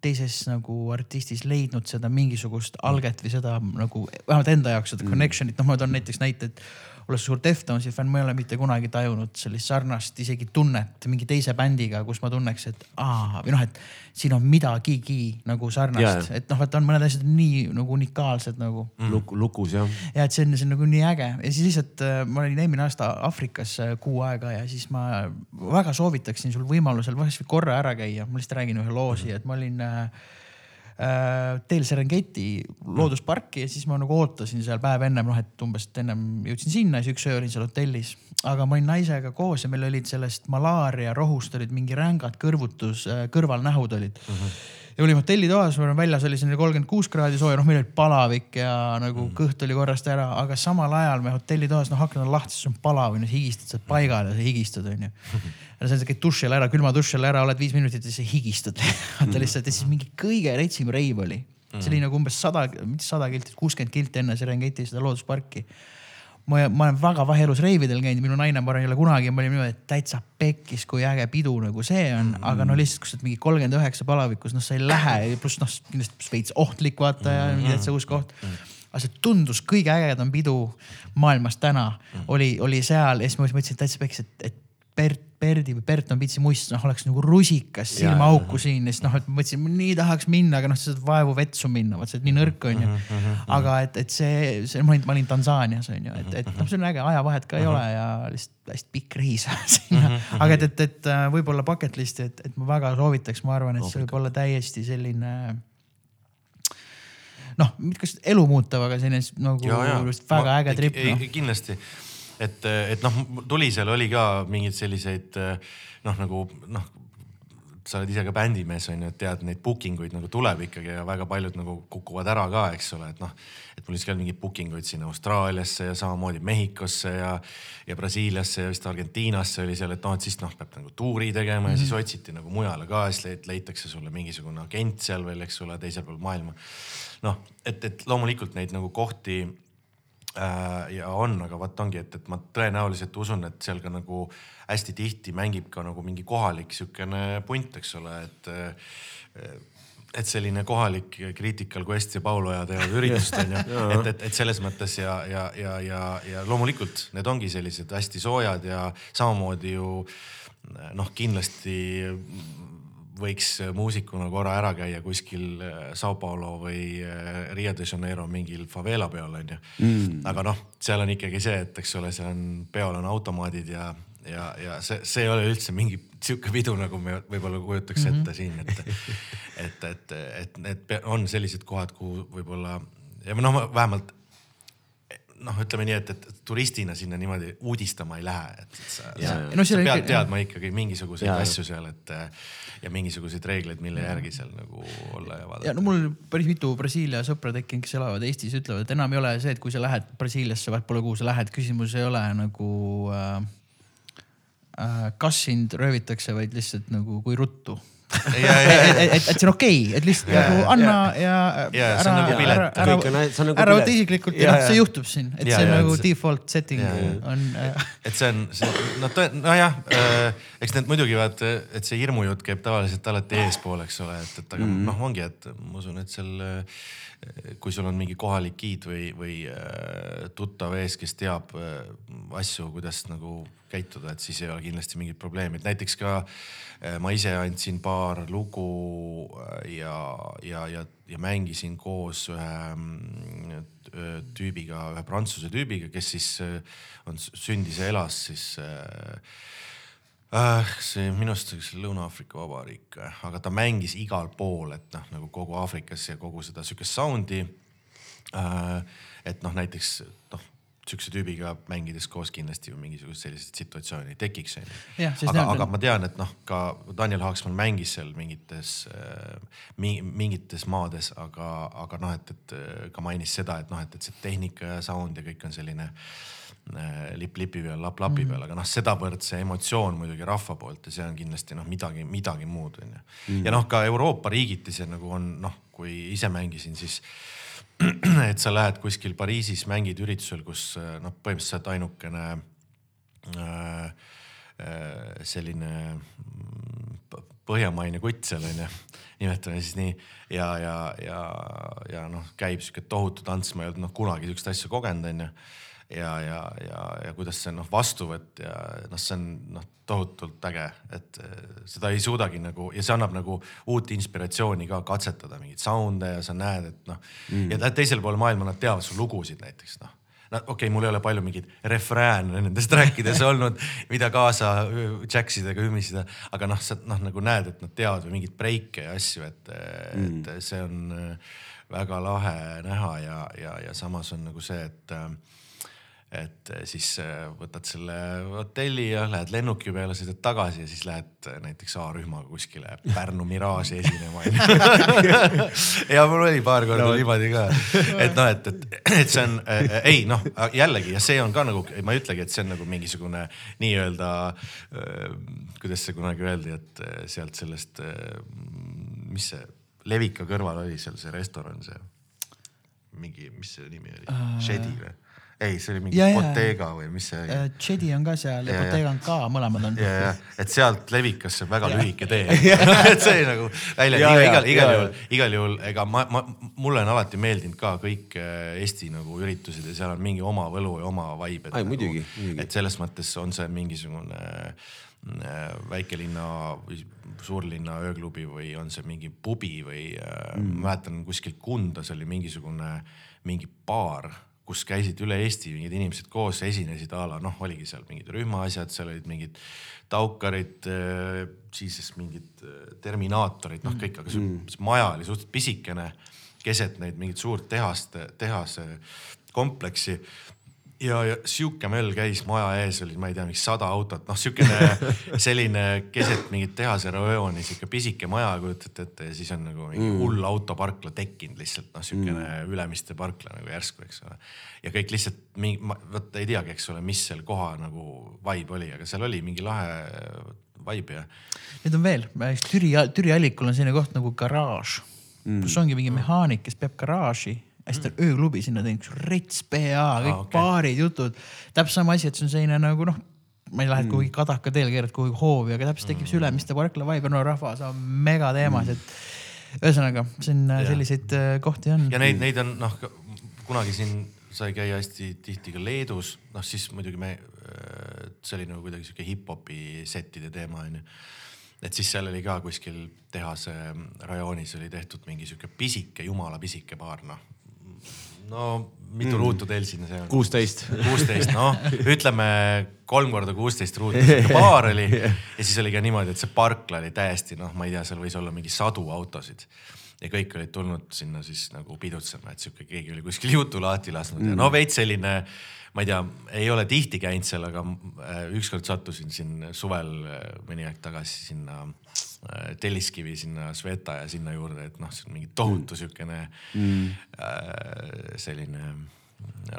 teises nagu artistis leidnud seda mingisugust alget või seda nagu vähemalt enda jaoks seda mm. connection'it, noh, ma toon näiteks näite, et olles suur Deftonsi fänn, ma ei ole mitte kunagi tajunud sellist sarnast isegi tunnet mingi teise bändiga, kus ma tunneks, et aa või noh, et siin on midagigi nagu sarnast, et noh, vaata on mõned asjad nii nagu unikaalsed nagu. Mm.. Luk, lukus jah. ja et see on, see on nagu nii äge. Ja siis lihtsalt äh, ma olin eelmine aasta Aafrikas äh, kuu aega ja siis ma väga soovitaksin sul võimalusel vahest korra ära käia, ma lihtsalt räägin ühe loo siia, et ma olin Äh, teel Serengeti loodusparki ja siis ma nagu ootasin seal päev ennem, noh et umbes ennem jõudsin sinna, siis üks öö olin seal hotellis. aga ma olin naisega koos ja meil olid sellest malaaria rohust olid mingi rängad kõrvutus, äh, kõrvalnähud olid mm. -hmm ja olime hotellitoas, väljas oli selline kolmkümmend kuus kraadi sooja, noh, meil oli palavik ja nagu mm. kõht oli korrast ära, aga samal ajal me hotellitoas, noh, aknad on lahti, siis on palav, onju, higistad, sa oled paigal ja sa higistad, onju. ja sa käid duši all ära, külma duši all ära, oled viis minutit ja siis higistad <laughs> vaata mm. lihtsalt ja siis mingi kõige retsim reiv oli. see oli nagu umbes sada, mitte sada kilti, kuuskümmend kilti enne Serengeti seda loodusparki ma, ma olen väga vähe elus reividel käinud, minu naine, ma arvan, ei ole kunagi, ma olin niimoodi, et täitsa pekkis, kui äge pidu nagu see on mm, -hmm. aga no lihtsalt, kui sa oled mingi kolmkümmend üheksa palavikus, noh, sa ei lähe, pluss noh, kindlasti veits ohtlik vaata ja mingi täitsa uus koht mm. -hmm aga see tundus kõige ägedam pidu maailmas täna mm -hmm. oli, oli seal ja siis ma mõtlesin täitsa pekkis, et, et Bert, Berdi või Berton Pitsi must, noh oleks nagu rusikas silmaauku siin ja siis noh, et ma mõtlesin, nii tahaks minna, aga noh, sa saad vaevu vetsu minna, vot see on nii nõrk onju. Mhm, mhm, mhm. aga et, et see, see, ma olin, ma olin Tansaanias onju, et, et noh, see on äge, ajavahet ka ei ole ja lihtsalt hästi pikk reis <laughs> sinna. aga et, et, et äh, võib-olla bucket list'i, et, et ma väga soovitaks, ma arvan, et see võib olla täiesti selline noh, kas elu muutav, aga selline nagu ja, ja. väga äge trip no.. kindlasti et, et noh, Tulisel oli ka mingeid selliseid noh, nagu noh, sa oled ise ka bändimees on ju, et tead neid booking uid nagu tuleb ikkagi ja väga paljud nagu kukuvad ära ka, eks ole, et noh, et mul oli ka mingeid booking uid sinna Austraaliasse ja samamoodi Mehhikosse ja, ja Brasiiliasse ja vist Argentiinasse oli seal, et noh, et siis noh, peab nagu tuuri tegema mm -hmm. ja siis mhm. otsiti nagu mujale ka, siis leitakse sulle mingisugune agent seal veel, eks ole, teisel pool maailma. noh, et, et loomulikult neid nagu kohti ja on, aga vot ongi, et, et ma tõenäoliselt usun, et seal ka nagu hästi tihti mängib ka nagu mingi kohalik sihukene punt, eks ole, et et selline kohalik Critical Quest ja Pauloja teevad üritust onju <laughs> et, et, et selles mõttes ja, ja, ja, ja, ja loomulikult need ongi sellised hästi soojad ja samamoodi ju noh, kindlasti võiks muusikuna korra ära käia kuskil Sao Paulo või Rio de Janeiro mingil favela peol onju mm.. aga noh, seal on ikkagi see, et eks ole, seal on, peol on automaadid ja ja, ja see, see ei ole üldse mingi sihuke pidu, nagu me võib-olla kujutaks mm -hmm. ette siin, et, et, et, et need on sellised kohad, kuhu võib-olla ja noh, vähemalt noh, ütleme nii, et, et turistina sinna niimoodi uudistama ei lähe, et, sa, ja, sa, no, sa pead ikka, teadma ikkagi mingisuguseid ja, asju seal, et ja mingisuguseid reegleid, mille järgi seal nagu olla ja vaadata. ja no mul päris mitu Brasiilia sõpra tekkinud, kes elavad Eestis, ütlevad, et enam ei ole see, et kui sa lähed Brasiiliasse, vahet pole, kuhu sa lähed, küsimus ei ole nagu äh, Äh, kas sind röövitakse, vaid lihtsalt nagu kui ruttu et, et, see on okei okay,, et lihtsalt ja, nagu anna ja, ja ära, nagu ära, ära, nagu ära võta isiklikult ja, ja. noh, see juhtub siin, et ja, see on ja, nagu see, default setting ja, on äh.... et see on, see noh, nojah äh,, eks need muidugi vaata, et see hirmujutt käib tavaliselt alati eespool, eks ole, et, et aga mm -hmm. noh, ongi, et ma usun, et seal äh, kui sul on mingi kohalik giid või, või äh, tuttav ees, kes teab äh, asju, kuidas nagu käituda, et siis ei ole kindlasti mingit probleemi, et näiteks ka äh, ma ise andsin paar lugu ja, ja, ja, ja mängisin koos ühe tüübiga, ühe prantsuse tüübiga, kes siis on sündis ja elas siis äh, äh,. see minu arust üks Lõuna-Aafrika Vabariik, aga ta mängis igal pool, et noh, nagu kogu Aafrikas ja kogu seda sihukest sound'i äh,. et noh, näiteks noh sihukese tüübiga mängides koos kindlasti ju mingisugust selliseid situatsiooni tekiks onju. aga, aga ma tean, et noh, ka Daniel Haaksmann mängis seal mingites äh,, mingites maades, aga, aga noh, et, et ka mainis seda, et noh, et, et see tehnika ja sound ja kõik on selline äh, Äh, lipp lipi peal, lapp lapi peal, aga noh, sedavõrd see emotsioon muidugi rahva poolt ja see on kindlasti noh, midagi, midagi muud onju. Mm. ja noh, ka Euroopa riigiti see nagu on noh, kui ise mängisin, siis <clears throat> et sa lähed kuskil Pariisis, mängid üritusel, kus äh, noh, põhimõtteliselt ainukene äh, äh, selline mm, põhjamaine kutt seal onju, nimetame siis nii ja, ja, ja, ja noh, käib sihuke tohutu tants, ma ei olnud noh kunagi siukest asja kogenud onju ja, ja, ja, ja kuidas see noh, vastuvõtt ja noh, see on noh, tohutult äge, et eh, seda ei suudagi nagu ja see annab nagu uut inspiratsiooni ka katsetada mingeid sound'e ja sa näed, et noh mm. ja teisel pool maailma nad teavad su lugusid näiteks noh no okei okay,, mul ei ole palju mingeid refrääne nendest <laughs> rääkides olnud, mida kaasa jacksidega ümisida, aga noh, sa noh nagu näed, et nad teavad või mingeid breike ja asju, et mm., et see on väga lahe näha ja, ja, ja samas on nagu see, et äh, et eh, siis eh, võtad selle hotelli ja lähed lennuki peale, sõidad tagasi ja siis lähed eh, näiteks A-rühmaga kuskile Pärnu Mirage'i esinema <laughs> ja mul oli paar korda no. niimoodi ka, et noh, et, et, et see on äh,, ei noh, jällegi ja see on ka nagu, ma ei ütlegi, et see on nagu mingisugune nii-öelda äh,, kuidas see kunagi öeldi, et sealt sellest äh,, mis see Levika kõrval oli seal see restoran, see mingi, mis see nimi oli uh..., Shedi või? Ei, see oli mingi ja, Bottega või mis see oli? Äh, Jedi on ka seal ja, ja Bottega on ka, mõlemad on. ja, ja, et sealt Levikasse väga lühike tee <laughs> et see nagu välja, igal, igal, igal juhul, igal juhul, ega ma, ma, mulle on alati meeldinud ka kõik äh, Eesti nagu üritused ja seal on mingi oma võlu ja oma vibe. ai nagu, muidugi, muidugi. et selles mõttes on see mingisugune äh, väikelinna või suurlinna ööklubi või on see mingi pubi või mm. ma mäletan kuskil Kundas oli mingisugune mingi baar kus käisid üle Eesti mingid inimesed koos, esinesid a la noh, oligi seal mingid rühmaasjad, seal olid mingid taukarid, äh, siis mingid äh, terminaatorid, noh kõik, aga see mm. maja oli suhteliselt pisikene keset neid mingit suurt tehast, tehase kompleksi ja, ja sihuke möll käis maja ees, oli, ma ei tea, mingi sada autot, noh sihukene <laughs> selline keset mingit tehase rajooni, sihuke pisike maja, kujutate ette ja siis on nagu mingi mm. hull autoparkla tekkinud lihtsalt noh, sihukene mm. Ülemiste parkla nagu järsku, eks ole. ja kõik lihtsalt mingi, vot ei teagi, eks ole, mis seal koha nagu vibe oli, aga seal oli mingi lahe vibe ja. Neid on veel, Türi, Türi allikul on selline koht nagu garaaž mm., kus ongi mingi mehaanik, kes peab garaaži ta on ööklubi sinna teinud, rets PA, kõik ah, okay. baarid, jutud. täpselt sama asi, et see on selline nagu noh, ma ei lähe mm. kuhugi Kadaka teel, keerad kuhugi hoovi, aga täpselt tekib see Ülemiste Parkla vibe ja no rahvas on megateemas, et ühesõnaga, siin Jah. selliseid äh, kohti on. ja neid, neid on noh, kunagi siin sai käia hästi tihti ka Leedus, noh siis muidugi me, see oli nagu kuidagi sihuke hip-hopi settide teema onju. et siis seal oli ka kuskil tehase rajoonis oli tehtud mingi sihuke pisike, jumala pisike baar noh. No mitu mm. ruutu teil siin see on? kuusteist. kuusteist, noh <laughs> ütleme kolm korda kuusteist ruutu sihuke baar oli <laughs> ja siis oli ka niimoodi, et see parkla oli täiesti noh, ma ei tea, seal võis olla mingi sadu autosid ja kõik olid tulnud sinna siis nagu pidutsema, et sihuke keegi oli kuskil jutu lahti lasknud mm. ja no veits selline, ma ei tea, ei ole tihti käinud seal, aga äh, ükskord sattusin siin suvel äh, mõni aeg tagasi sinna äh, Telliskivi sinna Sveta ja sinna juurde, et noh, see on mingi tohutu siukene mm. äh, selline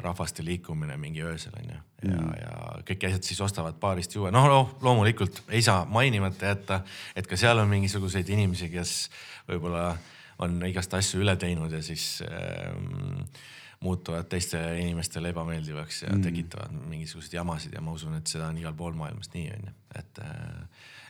rahvaste liikumine mingi öösel onju ja mm., ja kõik asjad siis ostavad baarist juua. noh no, loomulikult ei saa mainimata jätta, et ka seal on mingisuguseid inimesi, kes võib-olla on igast asju üle teinud ja siis ähm, muutuvad teistele inimestele ebameeldivaks ja mm. tekitavad mingisuguseid jamasid ja ma usun, et seda on igal pool maailmas nii onju, et,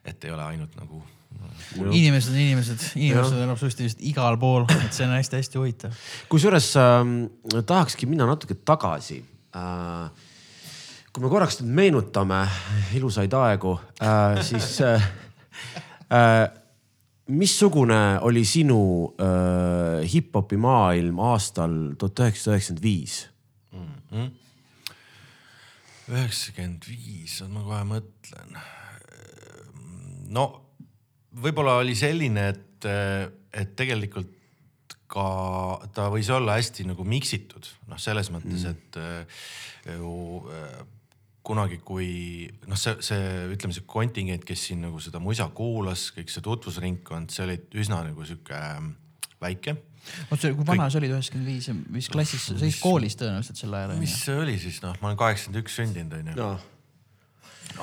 et ei ole ainult nagu no.. inimesed on inimesed, inimesed on absoluutselt igal pool, et see on hästi-hästi huvitav. kusjuures äh, tahakski minna natuke tagasi. Äh, kui me korraks nüüd meenutame ilusaid aegu äh,, siis äh, äh, missugune oli sinu äh, hip-hopi maailm aastal tuhat üheksasada üheksakümmend viis? üheksakümmend viis, ma kohe mõtlen. no võib-olla oli selline, et, et tegelikult ka ta võis olla hästi nagu miksitud, noh, selles mõttes mm., et äh, ju äh, kunagi, kui noh, see, see ütleme, see kontingent, kes siin nagu seda muisa kuulas, kõik see tutvusringkond, see oli üsna nagu sihuke ähm, väike. oot, see, kui vana sa olid, üheksakümmend viis, mis klassis, sa käisid koolis tõenäoliselt sel ajal? mis see oli siis noh, ma olen kaheksakümmend üks sündinud onju no.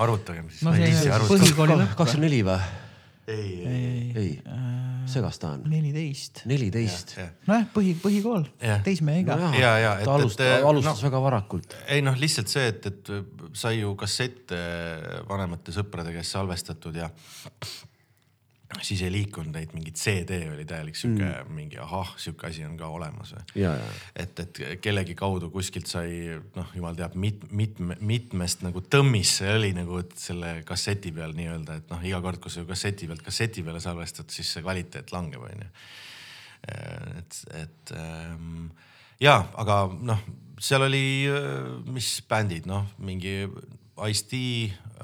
arvutagem siis No kakskümmend neli või? Ei, ei, ei, segas ta on. neliteist. neliteist. nojah, põhi, põhikool, no.. Ja, ja, et- ta alustas, alustas no- no, väga varakult. ei noh, lihtsalt see, et, et sai ju kassette vanemate sõprade käest salvestatud ja siis ei liikunud neid, mingi CD oli täielik sihuke mm. mingi ahah, sihuke asi on ka olemas või et, et kellegi kaudu kuskilt sai noh, jumal teab mit, mitme, mitmest nagu tõmmis see oli nagu selle kasseti peal nii-öelda, et noh, iga kord, kui sa kasseti pealt kasseti peale salvestad, siis see kvaliteet langeb, onju. et, et ähm, ja, aga noh, seal oli, mis bändid, noh, mingi Ice-T,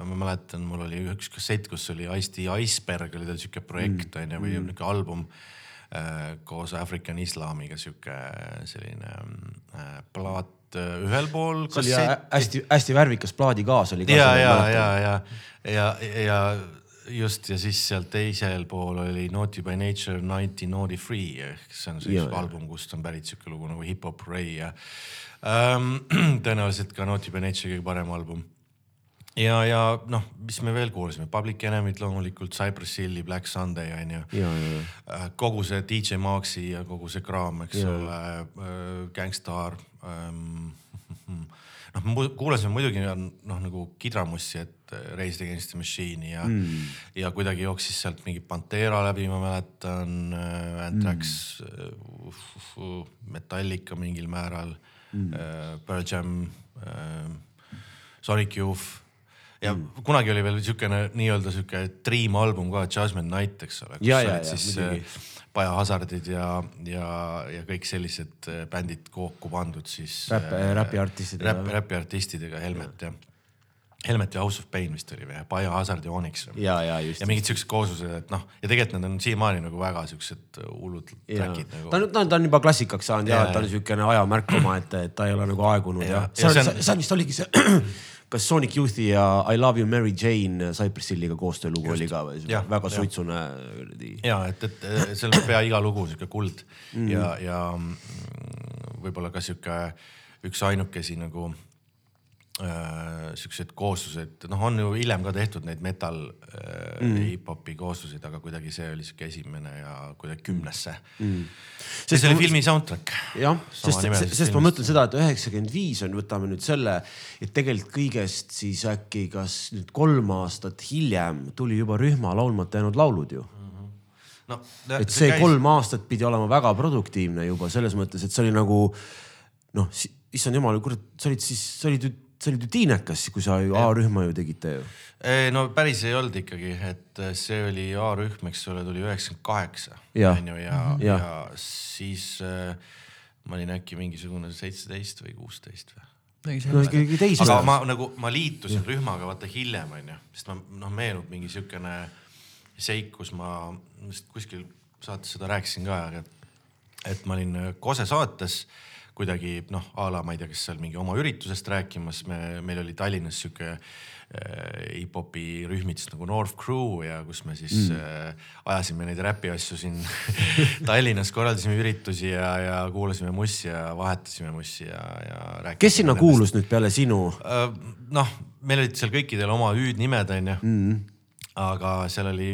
ma mäletan, mul oli üks kassett, kus oli Ice-T Iceberg oli tal sihuke projekt onju mm. või nihuke album äh, koos African Islamiga sihuke selline äh, plaat äh, ühel pool see oli hästi-hästi värvikas plaadikaas oli ja, ja, ja, ja, ja, ja just ja siis seal teisel pool oli Naughty by Nature nineteen naughty free ehk see on see ja. album, kust on pärit sihuke lugu nagu Hip Hop Ray ja ähm, <clears throat> tõenäoliselt ka Naughty by Nature kõige parem album ja, ja noh, mis me veel kuulasime, Public Enemy't loomulikult, Cypress Hilli, Black Sunday onju. ja, ja, kogu see DJ Maxi ja kogu see kraam, eks Jaa. ole äh,, Gangstar ähm. <laughs> noh, me kuulasime muidugi noh, nagu kidramussi, et äh, Raised Against the Machine'i ja mm., ja kuidagi jooksis sealt mingi Pantera läbi, ma mäletan äh,, Anthrax mm. uh,, Metallica mingil määral mm., äh, Pearl Jam äh,, Sonic Youth ja mm. kunagi oli veel siukene nii-öelda siuke dream album ka, Judgment Night, eks ole. Ja, ja, ja, siis muidugi. äh, Paja Hazardid ja, ja, ja kõik sellised äh, bändid kokku pandud siis. Räpp- räpiartistidega. räpp, räpiartistidega, Helmet ja, Helmet ja House of Pain vist oli või, Paja Hazard ja Onyx. ja, ja just ja. mingid siuksed kooslused, et noh, ja tegelikult need on siiamaani nagu väga siuksed hullud track'id nagu ta on, ta on juba klassikaks saanud ja, Ja, ja ta on siukene ajamärk omaette, et ta ei ole nagu aegunud ja, Ja, see, on- see on vist oligi see, kas Sonic Youthi ja I love you Mary Jane Cypress Hilliga koostöölugu oli ka Jah,? väga jah. suitsune ja et, et äh, seal on pea iga lugu sihuke kuld mm. ja, ja mm, võib-olla ka sihuke üks ainukesi nagu äh, siuksed kooslused, noh, on ju hiljem ka tehtud neid metal äh, mm. hip-hopi koosluseid, aga kuidagi see oli sihuke esimene ja kuidagi kümnesse mm.. see oli filmi soundtrack. jah, sest, sest, sest ma mõtlen seda, et üheksakümmend viis on, võtame nüüd selle, et tegelikult kõigest siis äkki kas nüüd kolm aastat hiljem tuli juba rühma laulmata jäänud laulud ju mhm. no,. et see, see käis... kolm aastat pidi olema väga produktiivne juba selles mõttes, et see oli nagu noh, issand jumal, kurat, sa olid siis, sa olid ju sa olid ju tiinekas, kui sa ju A-rühma ju tegite ju. no päris ei olnud ikkagi, et see oli A-rühm, eks ole, tuli üheksakümmend kaheksa onju ja, ja, ja., ja siis äh, ma olin äkki mingisugune seitseteist või kuusteist või no ikkagi teis. aga ma nagu, ma liitusin ja. rühmaga vaata hiljem onju, sest ma noh, meenub mingi siukene seik, kus ma vist kuskil saates seda rääkisin ka, et, et ma olin Kose saates kuidagi noh, a la ma ei tea, kas seal mingi oma üritusest rääkimas, me, meil oli Tallinnas sihuke äh, hip-hopi rühmitus nagu North Crew ja kus me siis mm. äh, ajasime neid räpi asju siin <laughs> Tallinnas, korraldasime üritusi ja, ja kuulasime mussi ja vahetasime mussi ja, ja kes sinna kuulus nüüd peale sinu äh,? noh, meil olid seal kõikidel oma hüüdnimed onju mm aga seal oli,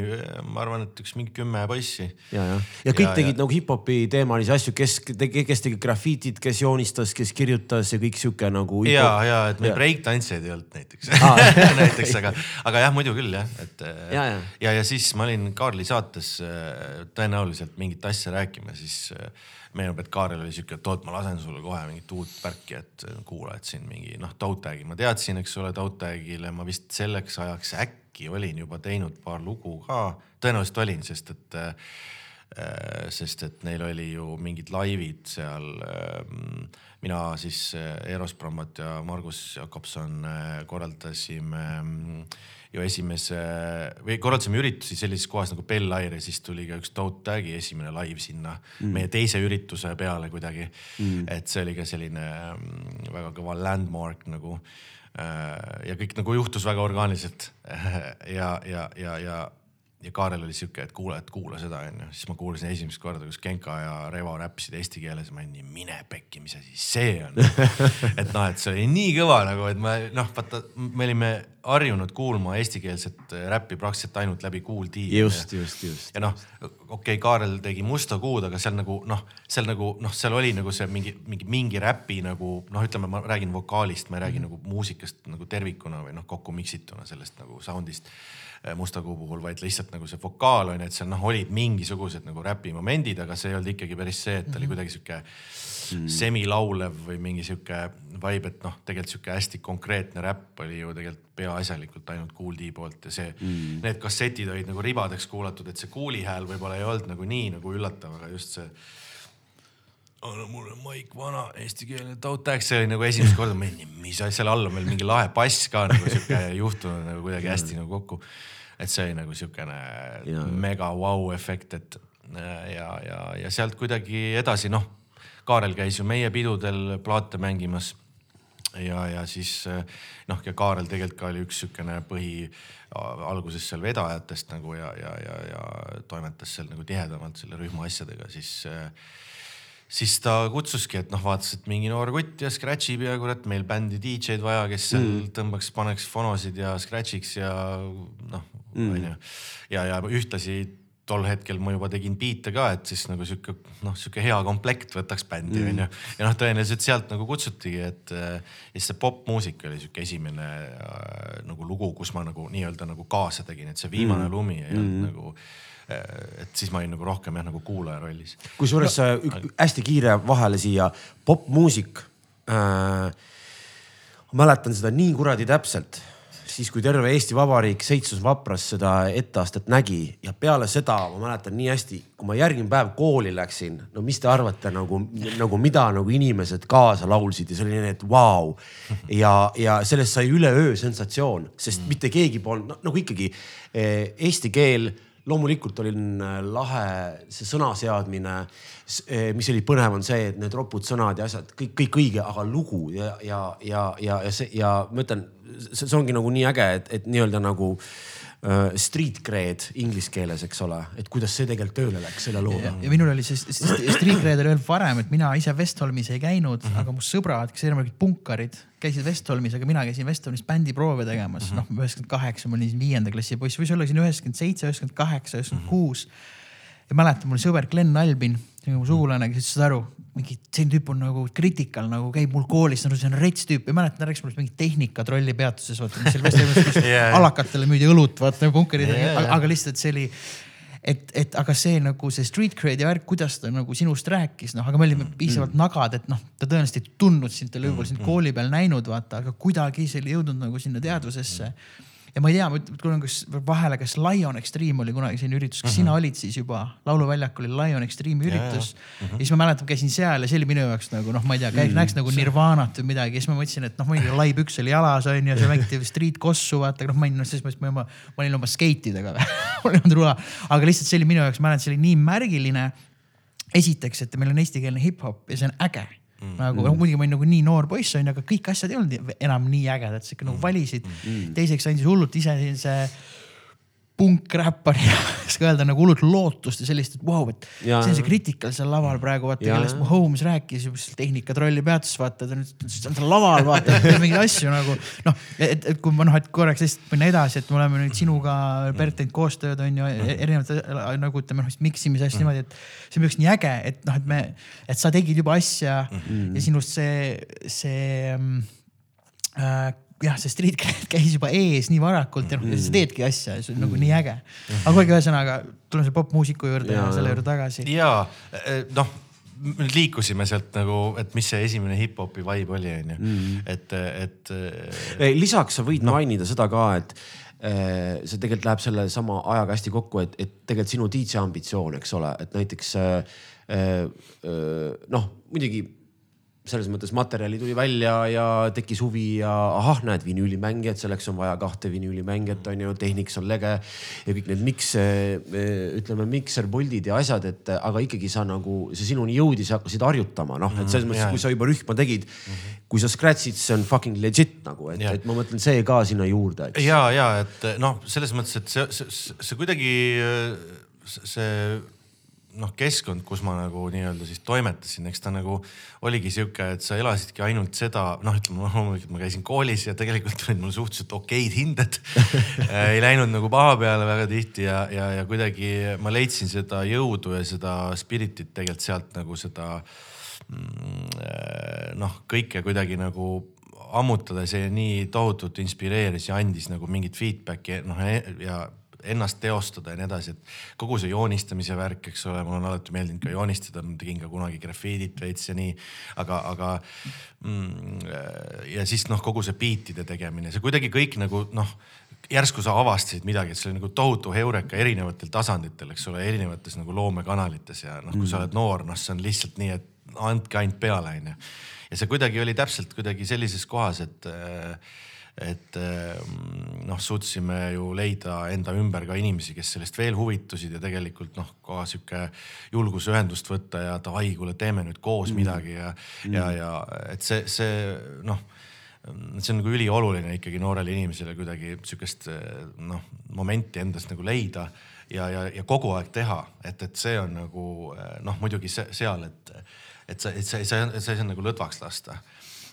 ma arvan, et üks mingi kümme poissi. ja, ja, ja kõik ja, tegid ja... nagu hip-hopi teemalisi asju, kes tegi, kes tegi grafiitit, kes joonistas, kes kirjutas ja kõik sihuke nagu. ja, ja et meil breiktantsijaid ei olnud näiteks <laughs> näiteks, aga, aga jah, muidu küll jah, et ja, ja. ja, ja siis ma olin Kaarli saates äh, tõenäoliselt mingit asja rääkima, siis äh, meenub, et Kaarel oli sihuke, et oot, ma lasen sulle kohe mingit uut värki, et kuula, et siin mingi noh, Toutag'i ma teadsin, eks ole, Toutag'ile ma vist selleks ajaks äkki äkki olin juba teinud paar lugu ka, tõenäoliselt olin, sest et äh, sest et neil oli ju mingid laivid seal äh,. mina siis äh, Eros Brammat ja Margus Jakobson äh, korraldasime äh, ju esimese või korraldasime üritusi sellises kohas nagu Bell Air ja siis tuli ka üks Toad Tag'i esimene live sinna mm. meie teise ürituse peale kuidagi mm.. et see oli ka selline mm, väga kõva landmark nagu ja kõik nagu juhtus väga orgaaniliselt. <laughs> Ja, ja, ja, ja, ja Kaarel oli sihuke, et kuule, et kuula seda onju, siis ma kuulasin esimest korda, kus Genka ja Revo räppisid eesti keeles ma olin nii mine pekki, mis asi see on <laughs> et noh, et see oli nii kõva nagu, et ma noh, vaata, me olime harjunud kuulma eestikeelset räppi praktiliselt ainult läbi Kool TV. just, just, just. ja noh, okei okay,, Kaarel tegi Musta kuud, aga seal nagu noh, seal nagu noh, seal oli nagu see mingi, mingi, mingi räpi nagu noh, ütleme, ma räägin vokaalist, ma ei räägi mm -hmm. nagu muusikast nagu tervikuna või noh, kokku miksituna sellest nagu sound'ist Musta kuu puhul, vaid lihtsalt nagu see vokaal on ju, et seal noh, olid mingisugused nagu räpi momendid, aga see ei olnud ikkagi päris see, et ta oli mhm. kuidagi sihuke mm. semilaulev või mingi sihuke vibe, et noh, tegelikult sihuke hästi konkreetne räpp oli ju tegelikult peaasjalikult ainult Kool D poolt ja see mm., need kassetid olid nagu ribadeks kuulatud, et see Kooli hääl võib-olla ei olnud nagu nii nagu üllatav, aga just see anna mulle maik vana eestikeelne tautääks, see oli nagu esimest korda, ma olin, mis asja, seal all on veel mingi lahe bass ka nagu sihuke juhtunud nagu kuidagi hästi nagu kokku. et see oli nagu siukene mega vau wow et ja, ja, ja sealt kuidagi edasi, noh Kaarel käis ju meie pidudel plaate mängimas. Ja, ja siis noh, ja Kaarel tegelikult ka oli üks niisugune põhi alguses seal vedajatest nagu ja, ja, ja, ja toimetas seal nagu tihedamalt selle rühma asjadega, siis siis ta kutsuski, et noh, vaatas, et mingi noor kutt ja scratch ib ja kurat, meil bändi DJ-d vaja, kes seal mm. tõmbaks, paneks fonosid ja scratch'iks ja noh mm., onju. ja, ja ühtlasi tol hetkel ma juba tegin biite ka, et siis nagu sihuke noh, sihuke hea komplekt võtaks bändi onju mm.. ja noh, tõenäoliselt sealt nagu kutsutigi, et ja siis see popmuusika oli sihuke esimene äh, nagu lugu, kus ma nagu nii-öelda nagu kaasa tegin, et see viimane mm. lumi ei olnud mm. nagu et siis ma olin nagu rohkem jah nagu kuulaja rollis. kusjuures no, hästi kiire vahele siia, popmuusik äh,. mäletan seda nii kuradi täpselt siis, kui terve Eesti Vabariik seitses vapras seda etteastet nägi ja peale seda ma mäletan nii hästi, kui ma järgmine päev kooli läksin, no mis te arvate nagu, nagu mida nagu inimesed kaasa laulsid ja see oli nii, et vau wow.. ja, ja sellest sai üleöö sensatsioon, sest mitte keegi polnud no, nagu ikkagi eh, eesti keel loomulikult oli lahe see sõna seadmine Eh, mis oli põnev, on see, et need ropud sõnad ja asjad kõik, kõik õige, aga lugu ja, ja, ja, ja, ja see ja ma ütlen, see ongi nagu nii äge, et, et nii-öelda nagu uh, street cred inglise keeles, eks ole, et kuidas see tegelikult tööle läks selle looga. ja minul oli see street cred oli veel varem, et mina ise Vestholmis ei käinud mm, -hmm. aga mu sõbrad, kes erinevad punkarid, käisid Vestholmis, aga mina käisin Vestholmis bändiproove tegemas mm -hmm., noh üheksakümmend kaheksa, ma olin viienda klassi poiss, võis olla siin üheksakümmend seitse, üheksakümmend kaheksa, üheksakümmend kuus. ja mäletan, mul sõber Glen Albin, mu sugulane, kes ütles, saad aru, mingi selline tüüp on nagu critical nagu käib mul koolis, nagu see on rets tüüp. Ja mäletan, ta rääkis mulle mingi tehnika trollipeatuses, vaata mis seal Vestholmis <laughs> yeah. alakatele müüdi õlut, vaata punkarid yeah,, aga, aga lihtsalt see oli et, et aga see nagu see street cred'i värk, kuidas ta nagu sinust rääkis, noh, aga me olime mm, piisavalt mm. nagad, et noh, ta tõenäoliselt ei tundnud sind, ta oli võib-olla sind kooli peal näinud, vaata, aga kuidagi see oli jõudnud nagu sinna teadvusesse. Mm ja ma ei tea, ma tulen kas vahele, kas Lion Extreme oli kunagi selline üritus, kas mm -hmm. sina olid siis juba, lauluväljakul oli Lion Extreme'i üritus. Mm -hmm. ja siis ma mäletan, käisin seal ja see oli minu jaoks nagu noh, ma ei tea, mm, näeks nagu Nirvanat või midagi, siis ma mõtlesin, et noh, ma olin lai püks oli jalas on ju, seal mängiti street kossu vaata, noh, ma olin noh, selles mõttes ma oma, ma olin oma skeitidega mul ei <laughs> olnud rula, aga lihtsalt see oli minu jaoks, ma mäletan, see oli nii märgiline. esiteks, et meil on eestikeelne hip-hop ja see on äge Mm. nagu mm. muidugi ma olin nagu nii noor poiss onju, aga kõik asjad ei olnud enam nii ägedad, ikka nagu mm. valisid mm.. teiseks andis hullult ise sellise punkräppari oska <laughs> öelda nagu hullult lootust ja sellist, et vau wow,, et ja, see on see kriitikal seal laval praegu vaata, kellest mu Holmes rääkis, tehnika trolli peatus vaata, ta nüüd seal laval vaata, teeb mingeid asju nagu noh, et, et kui ma noh, et korraks lihtsalt minna edasi, et me oleme nüüd sinuga Bert teinud koostööd on ju erinevate nagu ütleme noh, miksimise asju niimoodi, et see on jaoks nii äge, et noh, et me, et sa tegid juba asja mm -hmm. ja sinust see, see äh, jah, see street käis juba ees nii varakult ja noh mm., sa teedki asja ja see on nagu nii äge. aga kuulge, ühesõnaga tuleme selle popmuusiku juurde ja, ja selle juurde tagasi. ja eh, noh nüüd liikusime sealt nagu, et mis see esimene hip-hopi vibe oli, onju. Mm. et, et. Eh, lisaks sa võid no. mainida seda ka, et eh, see tegelikult läheb selle sama ajaga hästi kokku, et, et tegelikult sinu DJ ambitsioon, eks ole, et näiteks noh, muidugi selles mõttes materjali tuli välja ja tekkis huvi ja ahah, näed vinüülimängijad, selleks on vaja kahte vinüülimängijat on ju, tehniks on lege ja kõik need miks, ütleme mikserpuldid ja asjad, et aga ikkagi sa nagu see sinuni jõudis ja hakkasid harjutama, noh, et selles mõttes, kui sa juba rühma tegid mm, -hmm. kui sa scratch'id, see on fucking legit nagu, et, et ma mõtlen see ka sinna juurde, ja, ja et noh, selles mõttes, et see, see, see kuidagi see noh, keskkond, kus ma nagu nii-öelda siis toimetasin, eks ta nagu oligi sihuke, et sa elasidki ainult seda, noh, ütleme loomulikult ma käisin koolis ja tegelikult <laughs> olid mul suhteliselt okeid hinded. <laughs> Ei läinud nagu paha peale väga tihti ja, ja, ja kuidagi ma leidsin seda jõudu ja seda spirit'it tegelikult sealt nagu seda mm, noh, kõike kuidagi nagu ammutada, see nii tohutult inspireeris ja andis nagu mingit feedback'i noh ja ennast teostada ja nii edasi, et kogu see joonistamise värk, eks ole, mul on alati meeldinud ka joonistada, ma tegin ka kunagi grafiidit veits ja nii, aga, aga mm, ja siis noh, kogu see beat'ide tegemine, see kuidagi kõik nagu noh järsku sa avastasid midagi, et see oli nagu tohutu heureka erinevatel tasanditel, eks ole, erinevates nagu loomekanalites ja noh, kui sa mm. oled noor, noh, see on lihtsalt nii, et andke ainult peale, onju. ja see kuidagi oli täpselt kuidagi sellises kohas, et äh, et ehm, noh, suutsime ju leida enda ümber ka inimesi, kes sellest veel huvitusid ja tegelikult noh, ka sihuke julgusühendust võtta ja davai, kuule, teeme nüüd koos mm. midagi ja mm., ja, ja et see, see noh see on nagu ülioluline ikkagi noorele inimesele kuidagi sihukest noh, momenti endas nagu leida ja, ja, ja kogu aeg teha, et, et see on nagu noh, muidugi see, seal, et, et sa, et sa ei saa, sa ei saa nagu lõdvaks lasta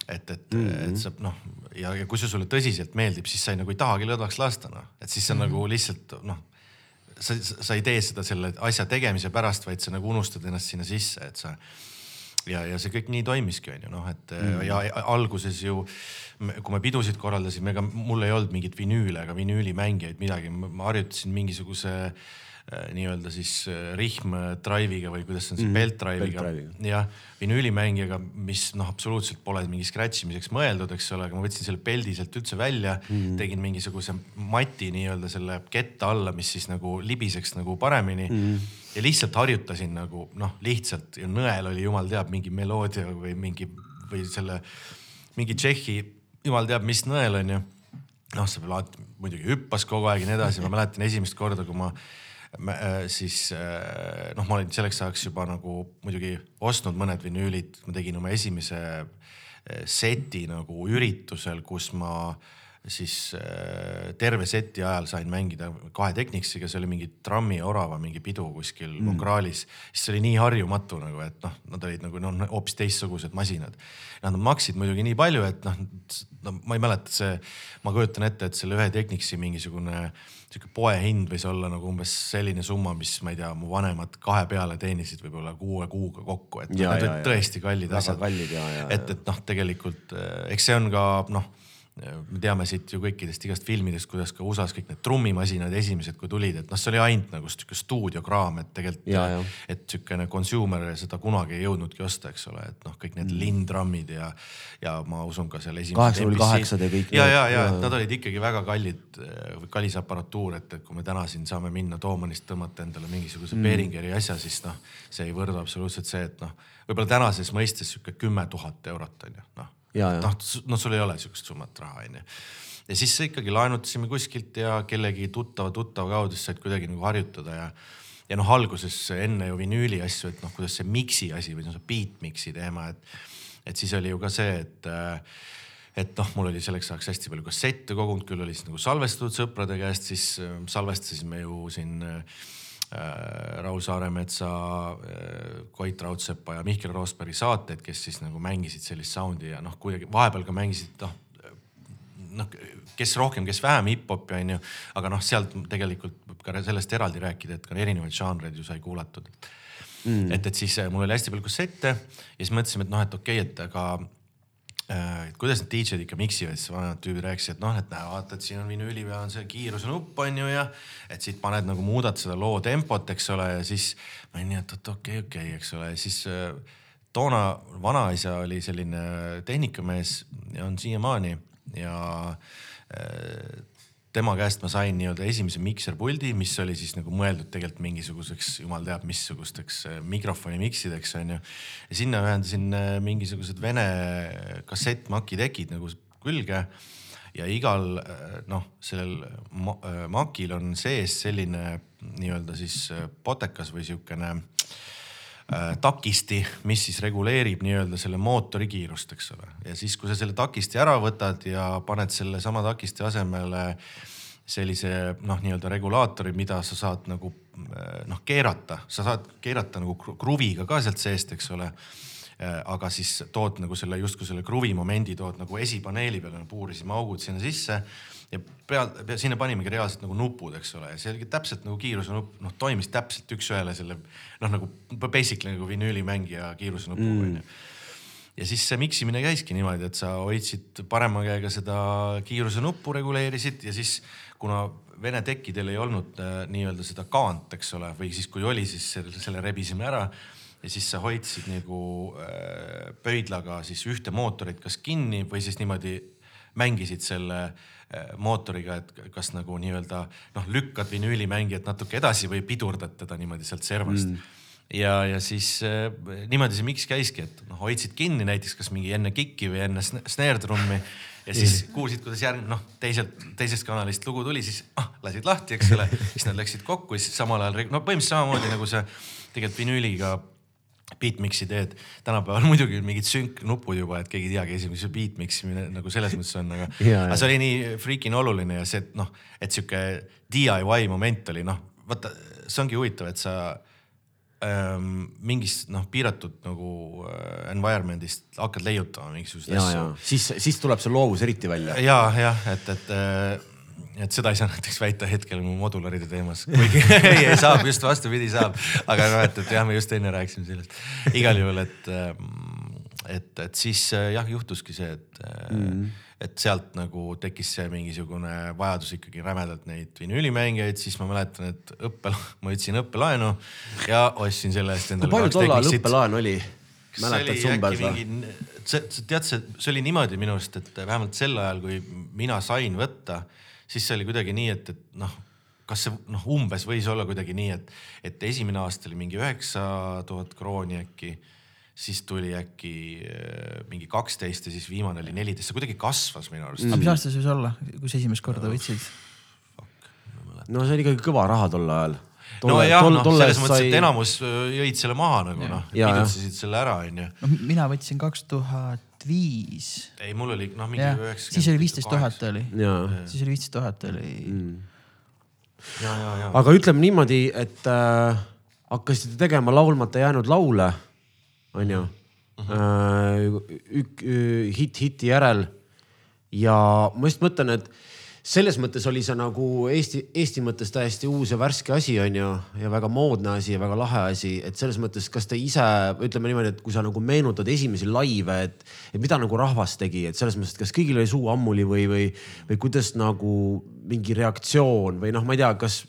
et, et mm, -hmm. et sa noh ja, ja kui see sulle tõsiselt meeldib, siis sa ei, nagu ei tahagi lõdvaks lasta, noh, et siis sa mm -hmm. nagu lihtsalt noh, sa, sa ei tee seda selle asja tegemise pärast, vaid sa nagu unustad ennast sinna sisse, et sa ja, ja see kõik nii toimiski, onju noh, et mm ja, alguses ju kui me pidusid korraldasime, ega mul ei olnud mingit vinüüle ega vinüülimängijaid, midagi, ma harjutasin mingisuguse Äh, nii-öelda siis äh, rihm drive'iga või kuidas see on siis mm, belt drive'iga. Jah, vinüülimängijaga, mis noh, absoluutselt pole mingi scratch imiseks mõeldud, eks ole, aga ma võtsin selle peldi sealt üldse välja mm., tegin mingisuguse mati nii-öelda selle ketta alla, mis siis nagu libiseks nagu paremini. Mm. ja lihtsalt harjutasin nagu noh, lihtsalt. Ja nõel oli jumal teab mingi meloodia või mingi või selle mingi Tšehhi, jumal teab, mis nõel on ju. Noh, see plaat muidugi hüppas kogu aeg ja nii edasi, ma mäletan esimest korda, kui ma Äh, siis äh, noh, ma olin selleks ajaks juba nagu muidugi ostnud mõned vinüülid, ma tegin oma esimese äh, seti nagu üritusel, kus ma siis äh, terve seti ajal sain mängida kahe Technicsiga, see oli mingi Trammi ja Orava mingi pidu kuskil mm. Mongraalis. siis see oli nii harjumatu nagu, et noh, nad olid nagu noh, hoopis teistsugused masinad. Nad maksid muidugi nii palju, et noh no, ma ei mäleta, see, ma kujutan ette, et selle ühe Technicsi mingisugune sihuke poehind võis olla nagu umbes selline summa, mis ma ei tea, mu vanemad kahe peale teenisid võib-olla kuue kuuga kokku, et ja, need olid tõesti kallid asjad. et, et noh, tegelikult eks see on ka noh me teame siit ju kõikidest igast filmidest, kuidas ka USA-s kõik need trummimasinad esimesed, kui tulid, et noh, see oli ainult nagu sihuke stuudiokraam, et tegelikult, et sihukene consumer seda kunagi ei jõudnudki osta, eks ole, et noh, kõik need mm. lintrammid ja, ja ma usun ka seal esimesed. kaheksa null kaheksad ja kõik. ja, ja, ja, ja nad olid ikkagi väga kallid, kallis aparatuur, et, et kui me täna siin saame minna Toomanist tõmmata endale mingisuguse mm. Behringeri asja, siis noh, see ei võrdu absoluutselt see, et noh, võib-olla tänases mõistes sihuke kümme tuhat eurot on ju, noh noh, noh, sul ei ole sihukest summat raha, onju. ja siis ikkagi laenutasime kuskilt ja kellegi tuttava tuttava kaudu said kuidagi nagu harjutada ja ja noh, alguses enne ju vinüüli asju, et noh, kuidas see mix'i asi või see beat mix'i teema, et, et siis oli ju ka see, et et noh, mul oli selleks ajaks hästi palju kassette kogunud, küll oli siis nagu salvestatud sõprade käest, siis salvestasime ju siin Äh, Raul Saaremetsa, äh, Koit Raudsepa ja Mihkel Roosbergi saateid, kes siis nagu mängisid sellist sound'i ja noh, kuidagi vahepeal ka mängisid noh, noh, kes rohkem, kes vähem hip-hopi onju, aga noh, sealt tegelikult võib ka sellest eraldi rääkida, et ka erinevaid žanreid ju sai kuulatud. Mm. et, et siis äh, mul oli hästi palju kassette ja siis mõtlesime, et noh, et okei okay,, et aga Äh, kuidas need DJ-d ikka miksivad, siis vanemad tüübid rääkisid, et noh, et näe, vaata, et siin on vinüüli peal on see kiiruse nupp on ju ja et siit paned nagu muudad seda loo tempot, eks ole, ja siis ma olin nii, et oot okei okay,, okei okay,, eks ole, ja siis äh, toona vanaisa oli selline tehnikamees ja on siiamaani ja äh, tema käest ma sain nii-öelda esimese mikserpuldi, mis oli siis nagu mõeldud tegelikult mingisuguseks, jumal teab missugusteks äh, mikrofoni miksideks onju. ja sinna ühendasin äh, mingisugused vene kassettmakitekid nagu külge ja igal äh, noh, sellel makil on sees selline nii-öelda siis potekas või siukene Äh, takisti, mis siis reguleerib nii-öelda selle mootori kiirust, eks ole. ja siis, kui sa selle takisti ära võtad ja paned sellesama takisti asemele sellise noh, nii-öelda regulaatori, mida sa saad nagu äh, noh keerata, sa saad keerata nagu kruviga ka sealt seest, eks ole. Äh, aga siis tood nagu selle justkui selle kruvi momendi tood nagu esipaneeli peale, puurisime augud sinna sisse ja peal, sinna panimegi reaalselt nagu nupud, eks ole, ja see oligi täpselt nagu kiiruse nupp, noh toimis täpselt üks-ühele selle noh, nagu basically nagu vinüülimängija kiiruse nupuga mm. onju ja siis see miksimine käiski niimoodi, et sa hoidsid parema käega seda kiiruse nuppu, reguleerisid ja siis kuna Vene tekkidel ei olnud äh, nii-öelda seda kaant, eks ole, või siis kui oli, siis selle, selle rebisime ära ja siis sa hoidsid nagu äh, pöidlaga siis ühte mootorit kas kinni või siis niimoodi mängisid selle Äh, mootoriga, et kas nagu nii-öelda noh, lükkad vinüülimängijat natuke edasi või pidurdad teda niimoodi sealt servast. Mm. Ja, ja siis äh, niimoodi see miks käiski, et noh, hoidsid kinni näiteks kas mingi enne kikki või enne snare drum'i ja siis kuulsid, kuidas järgmine noh, teiselt, teisest kanalist lugu tuli, siis ah, lasid lahti, eks ole, siis nad läksid kokku ja siis samal ajal no põhimõtteliselt samamoodi nagu see tegelikult vinüüliga beatmix'i teed, tänapäeval <laughs> muidugi mingid sünknupud juba, et keegi ei teagi esimese beatmix imine nagu selles mõttes on, aga, <laughs> aga see oli nii freaking oluline ja see, et noh, et sihuke DIY moment oli noh, vaata, see ongi huvitav, et sa ähm, mingist noh, piiratud nagu äh, environment'ist hakkad leiutama mingisuguseid asju. siis, siis tuleb see loovus eriti välja. ja, jah, et, et äh, et seda ei saa näiteks väita hetkel mu modularide teemas, kuigi <laughs> ei, ei saab, just vastupidi saab. aga noh, et, et jah, me just enne rääkisime sellest. igal juhul, et, ähm, et, et siis äh, jah, juhtuski see, et mm, -hmm. et sealt nagu tekkis see mingisugune vajadus ikkagi rämedalt neid vinüülimängijaid, siis ma mäletan, et õppe, <laughs> ma võtsin õppelaenu ja ostsin selle eest endale. kui palju tol ajal õppelaen oli? mäletad umbes või? see, tead, see, see oli niimoodi minu arust, et vähemalt sel ajal, kui mina sain võtta siis see oli kuidagi nii, et, et noh, kas see noh, umbes võis olla kuidagi nii, et, et esimene aasta oli mingi üheksa tuhat krooni äkki siis tuli äkki äh, mingi kaksteist ja siis viimane oli neliteist, see kuidagi kasvas minu arust mm.. aga mis aasta see võis olla, kui sa esimest korda võtsid? no see oli ikkagi kõva raha tol ajal. nojah, noh selles mõttes sai..., et enamus äh, jõid selle maha nagu noh, pidutsesid selle ära, onju. noh, mina võtsin kaks tuhat viis. ei, mul oli noh, mingi üheksakümmend. siis oli viisteist tuhat oli. siis oli viisteist tuhat oli mm.. aga ütleme niimoodi, et äh, hakkasite tegema laulmata jäänud laule, onju uh -huh. äh,. hitt hiti järel. ja ma just mõtlen, et selles mõttes oli see nagu Eesti, Eesti mõttes täiesti uus ja värske asi, on ju, ja väga moodne asi ja väga lahe asi, et selles mõttes, kas te ise ütleme niimoodi, et kui sa nagu meenutad esimesi laive, et, et mida nagu rahvas tegi, et selles mõttes, et kas kõigil oli suu ammuli või, või, või kuidas nagu mingi reaktsioon või noh, ma ei tea, kas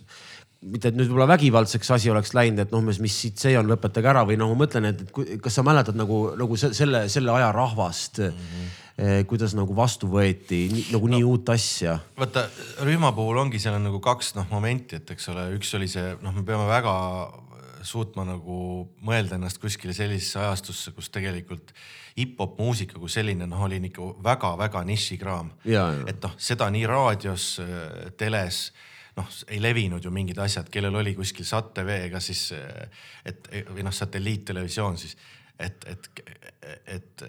mitte, et nüüd võib-olla vägivaldseks asi oleks läinud, et noh, mis siit see on, lõpetage ära või noh, ma mõtlen, et, kas sa mäletad nagu, nagu selle, selle aja rahvast mm. -hmm kuidas nagu vastu võeti nagu no, nii uut asja? vaata rühma puhul ongi seal on nagu kaks noh momenti, et eks ole, üks oli see noh, me peame väga suutma nagu mõelda ennast kuskile sellisesse ajastusse, kus tegelikult hip-hop muusika kui selline noh, oli ikka väga-väga nišikraam. et noh, seda nii raadios, teles noh, ei levinud ju mingid asjad, kellel oli kuskil SAT-TV ega siis, et või noh, satelliittelevisioon siis et, et, et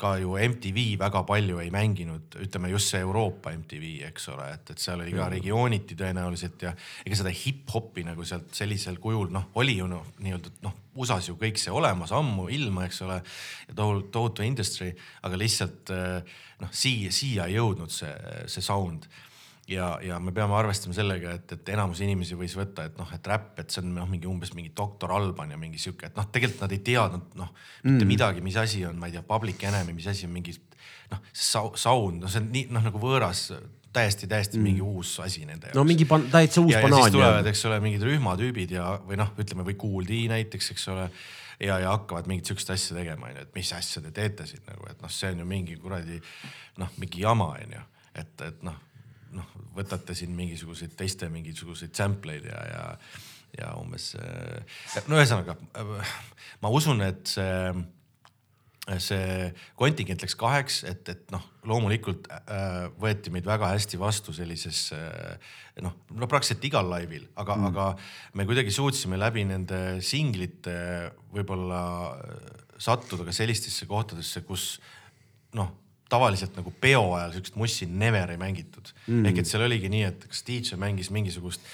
ka ju MTV väga palju ei mänginud, ütleme just see Euroopa MTV, eks ole, et, et seal oli ka regiooniti tõenäoliselt ja ega seda hip-hopi nagu sealt sellisel kujul noh, oli ju noh, nii-öelda noh, USA-s ju kõik see olemas ammu ilma, eks ole. tohutu, tohutu industry, aga lihtsalt noh, siia, siia ei jõudnud see, see sound ja, ja me peame arvestama sellega, et, et enamus inimesi võis võtta, et noh, et räpp, et see on noh, mingi umbes mingi doktor Alban ja mingi sihuke, et noh, tegelikult nad ei teadnud noh mitte mm. midagi, mis asi on, ma ei tea, public enemy, mis asi on mingi noh, sound, no see on nii noh, nagu võõras täiesti, täiesti mm. mingi uus asi nende jaoks. no mingi täitsa uus ja, banaan. ja siis tulevad, eks ole, mingid rühmatüübid ja, või noh, ütleme või Kool D näiteks, eks ole. ja, ja hakkavad mingit sihukest asja tegema, onju, et mis asja te teete siin nagu, et noh, see on ju mingi kuradi noh, mingi jama onju, et, et noh noh, võtate siin mingisuguseid teiste mingisuguseid sample eid ja, ja, ja umbes no ühesõnaga ma usun, et see see kontingent läks kaheks, et, et noh, loomulikult äh, võeti meid väga hästi vastu sellises äh, noh, no praktiliselt igal laivil, aga mm., aga me kuidagi suutsime läbi nende singlite võib-olla sattuda ka sellistesse kohtadesse, kus noh tavaliselt nagu peo ajal siukest mussi never ei mängitud mm.. ehk et seal oligi nii, et kas DJ mängis mingisugust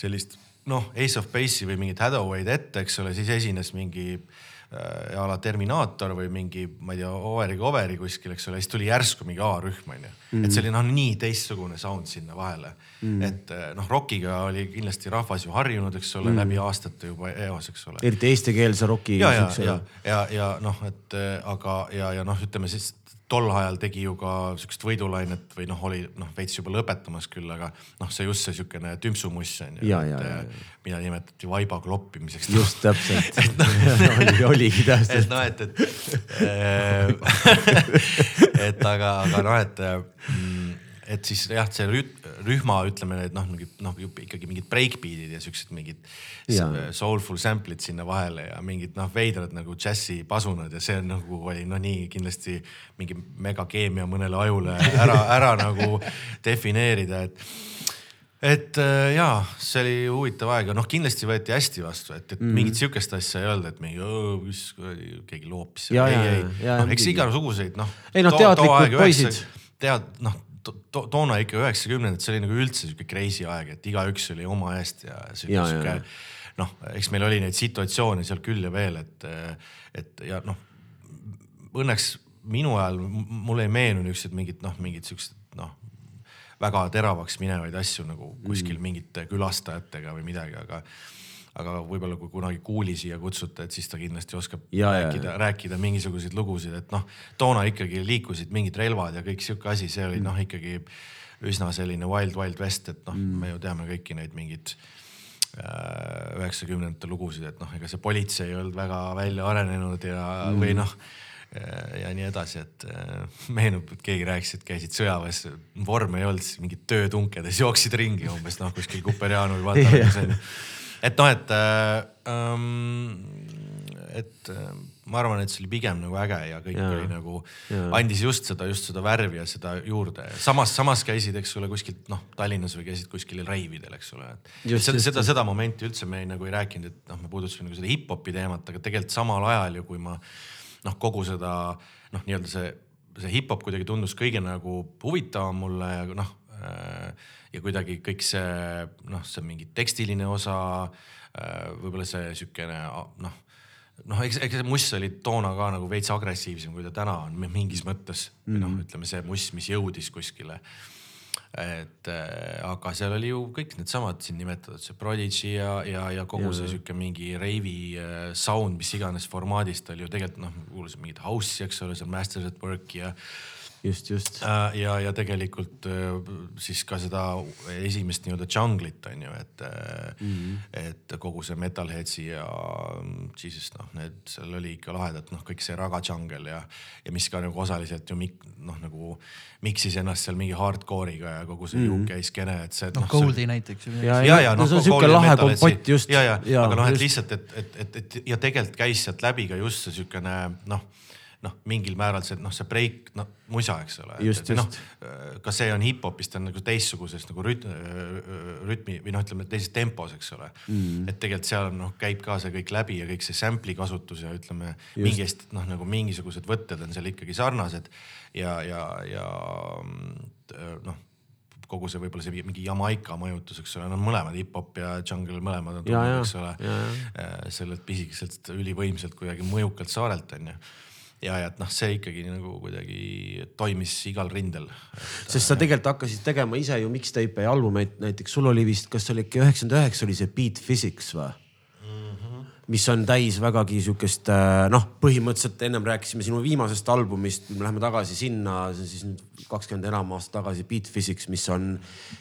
sellist noh, Ace of Base'i või mingit Hathaway'd ette, eks ole, siis esines mingi äh, a la Terminaator või mingi, ma ei tea, Overi kuskil, eks ole, siis tuli järsku mingi A-rühm onju mm.. et see oli noh, nii teistsugune sound sinna vahele mm.. et äh, noh, rokiga oli kindlasti rahvas ju harjunud, eks ole mm., läbi aastate juba eos, eks ole. eriti eestikeelse roki. ja, ja, ja, ja, ja, ja noh, et äh, aga ja, ja noh, ütleme siis tol ajal tegi ju ka siukest võidulainet või noh, oli noh, veits juba lõpetamas küll, aga noh, see just see siukene tümpsumuss on ju. mida nimetati vaiba kloppimiseks. just täpselt <laughs> no, <laughs> oli, oligi täpselt. et noh, et, et <laughs> et aga, aga noh, et mm, et siis jah, see rühma ütleme need noh, mingid noh, ikkagi mingid breakbeat'id ja siuksed mingid ja. soulful sample'id sinna vahele ja mingid noh, veidrad nagu džässipasunad ja see on nagu oli no nii kindlasti mingi megakeemia mõnele ajule ära, ära <laughs> nagu defineerida, et et äh, jaa, see oli huvitav aeg ja noh, kindlasti võeti hästi vastu, et, et mm. mingit sihukest asja ei olnud, et mingi mis keegi loopis. ei, ei, noh, eks igasuguseid noh. ei noh, teadlikud poisid. tead, noh to, to, toona ikka üheksakümnendad, see oli nagu üldse sihuke crazy aeg, et igaüks oli oma eest ja sihuke noh, eks meil oli neid situatsioone seal küll ja veel, et, et ja noh, õnneks minu ajal mulle ei meenu niisugused mingid noh, mingid siuksed noh, väga teravaks minevaid asju nagu kuskil mm. mingite külastajatega või midagi, aga aga võib-olla kui kunagi Kuuli siia kutsuta, et siis ta kindlasti oskab ja, rääkida, rääkida mingisuguseid lugusid, et noh, toona ikkagi liikusid mingid relvad ja kõik sihuke asi, see oli mm. noh, ikkagi üsna selline wild, wild west, et noh mm., me ju teame kõiki neid mingeid äh, üheksakümnendate lugusid, et noh, ega see politsei ei olnud väga välja arenenud ja mm., või noh äh, ja nii edasi, et äh, meenub, et keegi rääkis, et käisid sõjaväes, vorme ei olnud, siis mingid töötunkedes jooksid ringi umbes noh, kuskil Kuperjanu või <laughs> Valtarannas onju et noh, et ähm,, et äh, ma arvan, et see oli pigem nagu äge ja kõik ja, oli nagu, andis just seda, just seda värvi ja seda juurde. samas, samas käisid, eks ole, kuskilt noh, Tallinnas või käisid kuskil reividel, eks ole. Seda, seda, seda momenti üldse me ei, nagu ei rääkinud, et noh, me puudutasime nagu seda hip-hopi teemat, aga tegelikult samal ajal ju, kui ma noh, kogu seda noh, nii-öelda see see hip-hop kuidagi tundus kõige nagu huvitavam mulle ja noh äh, ja kuidagi kõik see noh, see mingi tekstiline osa, äh, võib-olla see siukene noh, noh, eks, eks see muss oli toona ka nagu veits agressiivsem, kui ta täna on mingis mõttes. Või noh, mm. ütleme see muss, mis jõudis kuskile. Et äh, aga seal oli ju kõik needsamad siin nimetatud, see Prodigy ja, ja, ja kogu ja, see sihuke mingi reivi äh, sound, mis iganes formaadist oli ju tegelikult noh, kuulasin mingit house'i, eks ole, seal Masters at Work'i ja just, just. Äh, ja, ja tegelikult äh, siis ka seda esimest nii-öelda jungle'it on ju, et mm, -hmm. et kogu see Metalheadsi ja siis noh, need seal oli ikka lahedad, noh, kõik see raga jungle ja, ja mis ka nagu osaliselt ju mik, noh, nagu miksis ennast seal mingi hardcore'iga ja kogu see mm -hmm. UK skeene, et see. noh, Goldi see... näiteks. ja, ja, ja noh, see on siuke lahe kompott just. ja, ja, ja, aga noh, et lihtsalt, et, et, et, et ja tegelikult käis sealt läbi ka just see siukene noh noh, mingil määral see noh, see breik, noh musa, eks ole. noh, kas see on hip-hopist on nagu teistsuguses nagu rüt, rütmi või noh, ütleme teises tempos, eks ole. Mm.. et tegelikult seal noh, käib ka see kõik läbi ja kõik see sample'i kasutus ja ütleme mingist noh, nagu mingisugused võtted on seal ikkagi sarnased. Ja, ja, ja noh kogu see võib-olla see mingi Jamaica mõjutus, eks ole, no mõlemad hip-hop ja jungle mõlemad on tulnud, eks ole. sellelt pisikeselt ülivõimsalt kuidagi mõjukalt saarelt onju ja, ja et noh, see ikkagi nagu kuidagi toimis igal rindel. sest sa tegelikult hakkasid tegema ise ju mixtape'e ja albumeid, näiteks sul oli vist, kas oli äkki üheksakümmend üheksa oli see Beat Physics või? mis on täis vägagi sihukest äh, noh, põhimõtteliselt ennem rääkisime sinu viimasest albumist, me läheme tagasi sinna, see on siis nüüd kakskümmend enam aastat tagasi, Beat Physics, mis on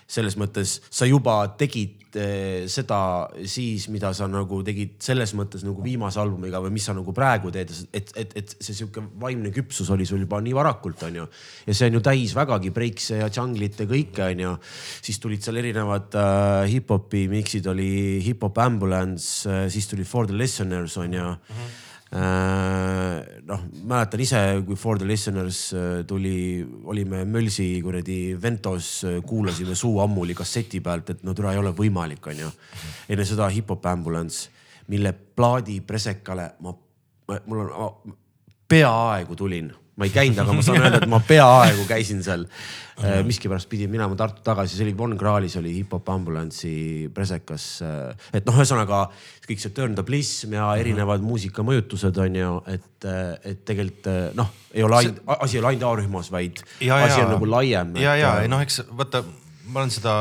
selles mõttes, sa juba tegid eh, seda siis, mida sa nagu tegid selles mõttes nagu viimase albumiga või mis sa nagu praegu teed, et, et, et see sihuke vaimne küpsus oli sul juba nii varakult, onju. ja see on ju täis vägagi breikse ja džunglit ja kõike, onju. siis tulid seal erinevad äh, hip-hopi miksid, oli Hip-Hop Ambulance äh,, siis tuli For the Listeners onju mm. -hmm noh, mäletan ise, kui For the listeners äh, tuli, olime Mölsi kuradi Ventos, äh, kuulasime Suu ammuli kasseti pealt, et no türa ei ole võimalik, onju. enne seda Hip-Hop Ambulance, mille plaadi presekale ma, ma, mul on, peaaegu tulin ma ei käinud, aga ma saan öelda, et ma peaaegu käisin seal. Äh, miskipärast pidin minema Tartu tagasi, see oli Von Krahlis oli hip-hop ambulansi presekas. Äh, et noh, ühesõnaga kõik see Turn the Blism ja erinevad muusikamõjutused on ju, et, äh, et tegelikult noh, ei ole ainult, asi ei ole ainult A-rühmas, vaid ja, asi ja, on nagu laiem. ja, ja ei noh, eks vaata ma olen seda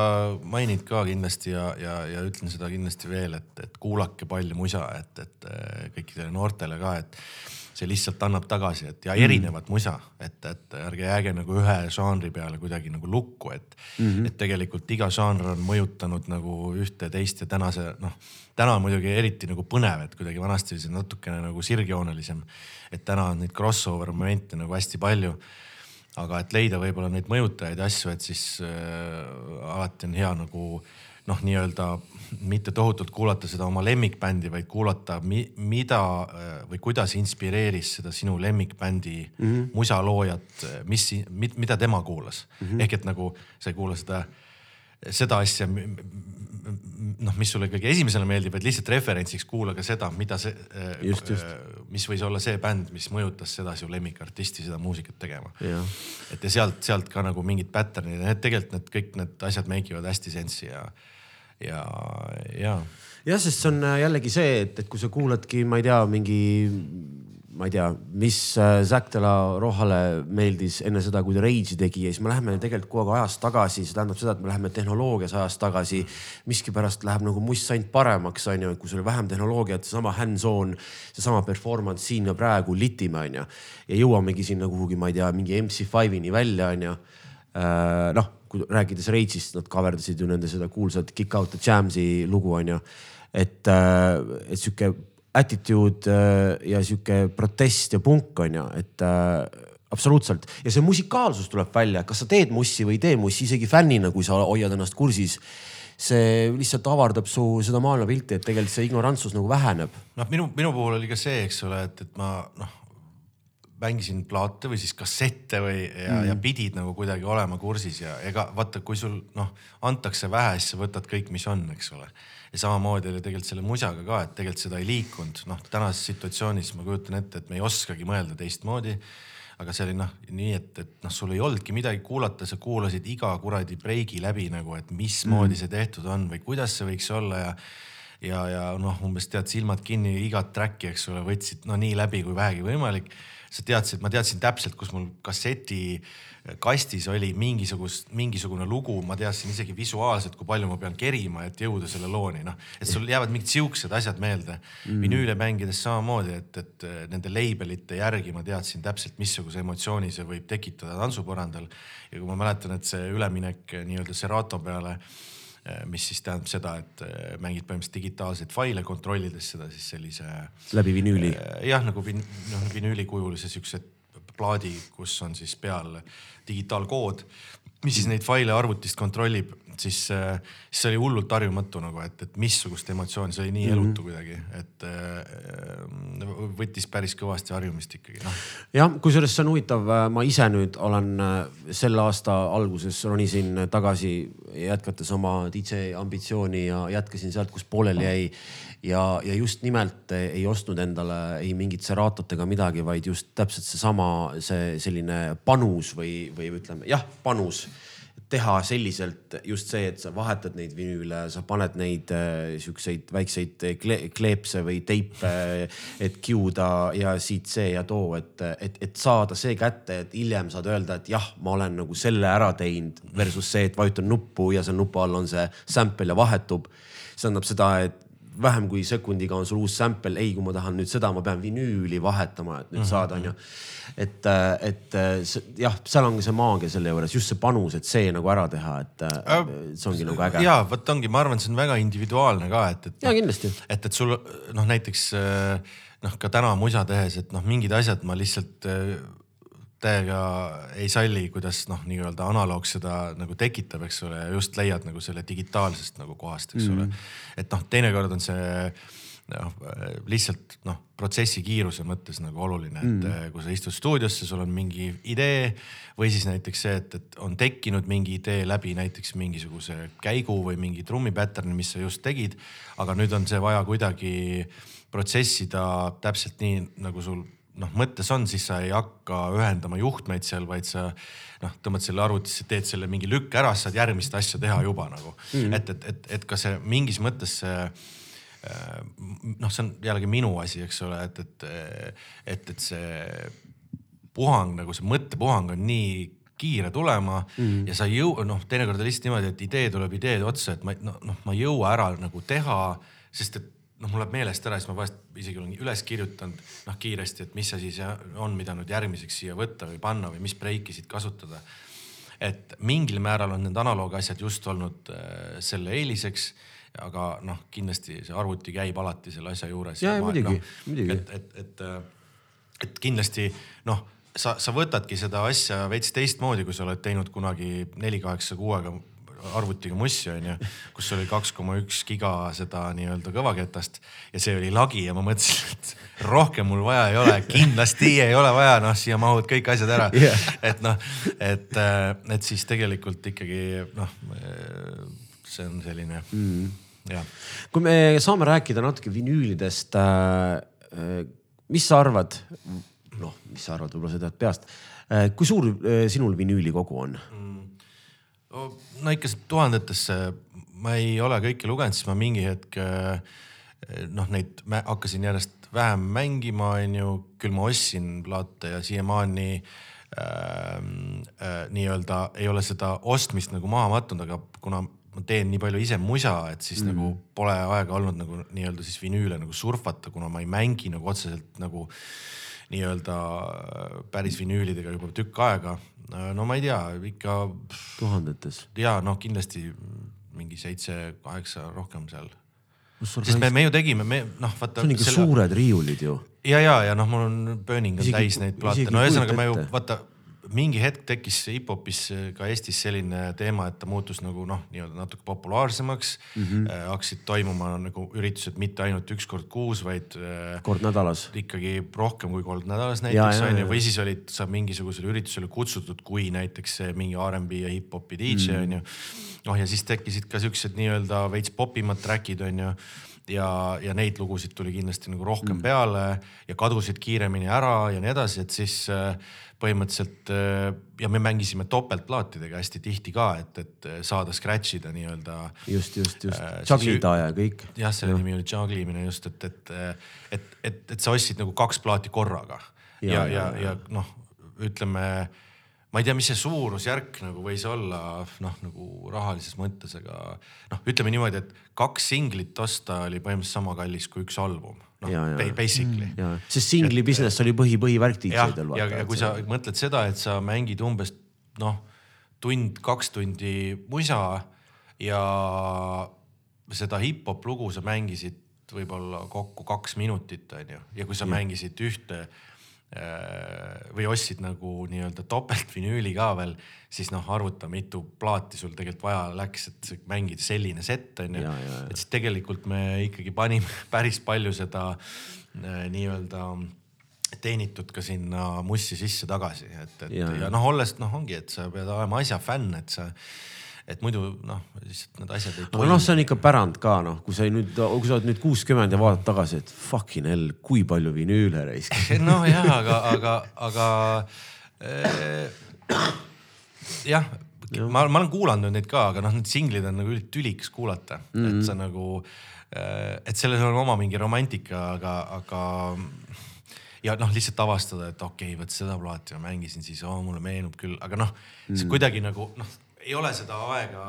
maininud ka kindlasti ja, ja, ja ütlen seda kindlasti veel, et, et kuulake palju musa, et, et kõikidele noortele ka, et see lihtsalt annab tagasi, et ja erinevat mm. musa, et, et ärge jääge nagu ühe žanri peale kuidagi nagu lukku, et mm, -hmm. et tegelikult iga žanr on mõjutanud nagu ühte, teist ja tänase noh, täna on muidugi eriti nagu põnev, et kuidagi vanasti oli see natukene nagu sirgjoonelisem. et täna on neid crossover momente nagu hästi palju aga et leida võib-olla neid mõjutajaid ja asju, et siis äh, alati on hea nagu noh, nii-öelda mitte tohutult kuulata seda oma lemmikbändi, vaid kuulata, mida äh, või kuidas inspireeris seda sinu lemmikbändi mm -hmm. musaloojat, mis, mida tema kuulas mm. -hmm. ehk et nagu sa ei kuula seda, seda asja, noh, mis sulle kõige esimesena meeldib, vaid lihtsalt referentsiks kuula ka seda, mida see, just, just. mis võis olla see bänd, mis mõjutas seda su lemmikartisti seda muusikat tegema. et ja sealt, sealt ka nagu mingid pattern'id, need tegelikult need kõik need asjad make ivad hästi sensi ja ja, ja. jah, sest see on äh, jällegi see, et, et kui sa kuuladki, ma ei tea, mingi, ma ei tea, mis äh, Zack de la Rohale meeldis enne seda, kui ta Rage'i tegi ja siis me läheme tegelikult kogu aeg ajas tagasi, see tähendab seda, et me läheme tehnoloogias ajas tagasi. miskipärast läheb nagu must ainult paremaks, onju, et kui sul on vähem tehnoloogiat, seesama hands-on, seesama performance siin ja praegu litime, onju. ja jõuamegi sinna kuhugi, ma ei tea, mingi MC5-ni välja, onju. Äh, noh kui rääkides Rage'ist, nad coverdasid ju nende seda kuulsat Kick Out the Jams'i lugu onju. et, äh, et sihuke attitude äh, ja sihuke protest ja punk onju, et äh, absoluutselt ja see musikaalsus tuleb välja, kas sa teed mussi või ei tee mussi, isegi fännina, kui sa hoiad ennast kursis see lihtsalt avardab su seda maailmapilti, et tegelikult see ignorantsus nagu väheneb. noh, minu, minu puhul oli ka see, eks ole, et, et ma noh, mängisin plaate või siis kassette või ja mm., ja pidid nagu kuidagi olema kursis ja ega vaata, kui sul noh, antakse vähe, siis sa võtad kõik, mis on, eks ole. ja samamoodi oli tegelikult selle musaga ka, et tegelikult seda ei liikunud, noh tänases situatsioonis ma kujutan ette, et me ei oskagi mõelda teistmoodi aga see oli noh, nii et, et noh, sul ei olnudki midagi kuulata, sa kuulasid iga kuradi breigi läbi nagu, et mismoodi mm. see tehtud on või kuidas see võiks olla ja ja, ja noh, umbes tead silmad kinni igat track'i, eks ole, võtsid no nii läbi kui vähegi võimalik. sa teadsid, ma teadsin täpselt, kus mul kasseti kastis oli mingisugust, mingisugune lugu, ma teadsin isegi visuaalselt, kui palju ma pean kerima, et jõuda selle looni, noh. et sul jäävad mingid siuksed asjad meelde mm.. vinüüle mängides samamoodi, et, et nende label'ite järgi ma teadsin täpselt, missuguse emotsiooni see võib tekitada tantsupõrandal. ja kui ma mäletan, et see üleminek nii-öelda Serato peale mis siis tähendab seda, et eh, mängid põhimõtteliselt digitaalseid faile, kontrollides seda siis sellise. läbi vinüüli. Eh, jah, nagu vin, noh vinüülikujulise siukse plaadi, kus on siis peal digitaalkood, mis siis neid faile arvutist kontrollib siis, äh, siis see oli hullult harjumatu nagu, et, et missugust emotsiooni, see oli nii mm -hmm. elutu kuidagi, et äh, võttis päris kõvasti harjumist ikkagi noh. jah, kusjuures see on huvitav, äh, ma ise nüüd olen selle aasta alguses ronisin tagasi jätkates oma DJ ambitsiooni ja jätkasin sealt, kus pooleli jäi ja, ja just nimelt ei ostnud endale ei mingit Ceratot ega midagi, vaid just täpselt seesama, see selline panus või, või ütleme jah, panus teha selliselt just see, et sa vahetad neid vinüüle, sa paned neid äh, siukseid väikseid kle, kleepse või teipe, et kiuda ja siit see ja too, et, et, et saada see kätte, et hiljem saad öelda, et jah, ma olen nagu selle ära teinud versus see, et vajutan nuppu ja seal nupu all on see sample ja vahetub. see tähendab seda, et vähem kui sekundiga on sul uus sample, ei, kui ma tahan nüüd seda, ma pean vinüüli vahetama, et nüüd mm -hmm. saada, onju. et, et jah, seal ongi see maagia selle juures, just see panus, et see nagu ära teha, et äh, see ongi nagu äge. ja vot ongi, ma arvan, see on väga individuaalne ka, et, et. ja kindlasti. et, et sul noh, näiteks noh, ka täna musa tehes, et noh, mingid asjad ma lihtsalt täiega ei salli, kuidas noh, nii-öelda analoog seda nagu tekitab, eks ole, just leiad nagu selle digitaalsest nagu kohast, eks mm. ole. et noh, teinekord on see noh, lihtsalt noh, protsessi kiiruse mõttes nagu oluline, et mm. kui sa istud stuudiosse, sul on mingi idee või siis näiteks see, et, et on tekkinud mingi idee läbi näiteks mingisuguse käigu või mingi trummi pattern'i, mis sa just tegid. aga nüüd on see vaja kuidagi protsessida täpselt nii, nagu sul noh, mõttes on, siis sa ei hakka ühendama juhtmeid seal, vaid sa noh, tõmbad selle arvutisse, teed selle mingi lükk ära, saad järgmist asja teha juba nagu mm. -hmm. et, et, et, et ka see mingis mõttes see äh, noh, see on jällegi minu asi, eks ole, et, et, et, et see puhang nagu see mõttepuhang on nii kiire tulema mm -hmm. ja sa ei jõua, noh, teinekord on lihtsalt niimoodi, et idee tuleb ideede otsa, et ma noh, noh, ma ei jõua ära nagu teha, sest et noh, mul läheb meelest ära, siis ma vahest isegi olen üles kirjutanud noh kiiresti, et mis asi see on, mida nüüd järgmiseks siia võtta või panna või mis breiki siit kasutada. et mingil määral on need analoogasjad just olnud äh, selle eeliseks, aga noh, kindlasti see arvuti käib alati selle asja juures. ja, ja muidugi no,, muidugi. et, et, et, äh, et kindlasti noh, sa, sa võtadki seda asja veits teistmoodi, kui sa oled teinud kunagi neli kaheksa kuuega arvutiga mussi onju, kus oli kaks koma üks giga seda nii-öelda kõvaketast ja see oli lagi ja ma mõtlesin, et rohkem mul vaja ei ole, kindlasti ei ole vaja, noh, siia mahuvad kõik asjad ära yeah.. et noh, et, äh, et siis tegelikult ikkagi noh, see on selline mm. jah. kui me saame rääkida natuke vinüülidest äh,. mis sa arvad, noh, mis sa arvad, võib-olla sa tead peast äh,, kui suur äh, sinul vinüülikogu on mm.? No ikka tuhandetesse, ma ei ole kõike lugenud, siis ma mingi hetk eh, noh, neid hakkasin järjest vähem mängima, onju, küll ma ostsin plaate ja siiamaani äh, äh, nii-öelda ei ole seda ostmist nagu maha matnud, aga kuna ma teen nii palju ise musa, et siis mm. nagu pole aega olnud nagu nii-öelda siis vinüüle nagu surfata, kuna ma ei mängi nagu otseselt nagu nii-öelda päris vinüülidega juba tükk aega no ma ei tea, ikka. tuhandetes. ja noh, kindlasti mingi seitse-kaheksa rohkem seal. sest me, me ju tegime, me noh, vaata. see on ikka selle... suured riiulid ju. ja, ja, ja noh, mul on burning on täis neid plaate, no ühesõnaga me ju vaata mingi hetk tekkis hip-hopis ka Eestis selline teema, et ta muutus nagu noh, nii-öelda natuke populaarsemaks mm. -hmm. Äh, hakkasid toimuma nagu üritused mitte ainult üks kord kuus, vaid äh,. kord nädalas. ikkagi rohkem kui kord nädalas näiteks on ju, või siis olid sa mingisugusele üritusele kutsutud, kui näiteks mingi R'n'B ja hip-hopi DJ on mm -hmm. ju. noh, ja siis tekkisid ka siuksed nii-öelda veits popimad track'id on ju ja, ja neid lugusid tuli kindlasti nagu rohkem mm. peale ja kadusid kiiremini ära ja nii edasi, et siis äh, põhimõtteliselt äh, ja me mängisime topeltplaatidega hästi tihti ka, et, et saada scratch ida nii-öelda. just, just, just äh,, juglida ja kõik. jah, selle nimi oli juglimine just, et, et, et, et, et sa ostsid nagu kaks plaati korraga ja, ja, ja, ja, ja noh, ütleme ma ei tea, mis see suurusjärk nagu võis olla noh, nagu rahalises mõttes, aga noh, ütleme niimoodi, et kaks singlit osta oli põhimõtteliselt sama kallis kui üks album noh basically mm,. sest singli business oli põhi, põhivärk DJ-del. ja, ja, kui sa mõtled seda, et sa mängid umbes noh, tund-kaks tundi musa ja seda hip-hop lugu sa mängisid võib-olla kokku kaks minutit, onju. ja kui sa ja. mängisid ühte või ostsid nagu nii-öelda topeltvinüüli ka veel, siis noh, arvuta, mitu plaati sul tegelikult vaja läks, et mängida selline set on ju. et siis tegelikult me ikkagi panime <laughs> päris palju seda äh, nii-öelda teenitud ka sinna mussi sisse tagasi, et, et ja, ja, ja noh, olles noh, ongi, et sa pead olema asja fänn, et sa et muidu noh, lihtsalt need asjad ei toimi. noh, see on ikka pärand ka noh, kui sa nüüd, kui sa oled nüüd kuuskümmend ja vaatad tagasi, et fucking hell, kui palju vinüüle raisk. <laughs> noh jah, aga, aga, aga äh, jah ja., ma, ma olen kuulanud neid ka, aga noh, need singlid on nagu tüliks kuulata mm, -hmm. et sa nagu, äh, et sellel on oma mingi romantika, aga, aga ja noh, lihtsalt avastada, et okei okay,, vot seda plaati ma mängisin, siis oh, mulle meenub küll, aga noh, see mm. kuidagi nagu noh ei ole seda aega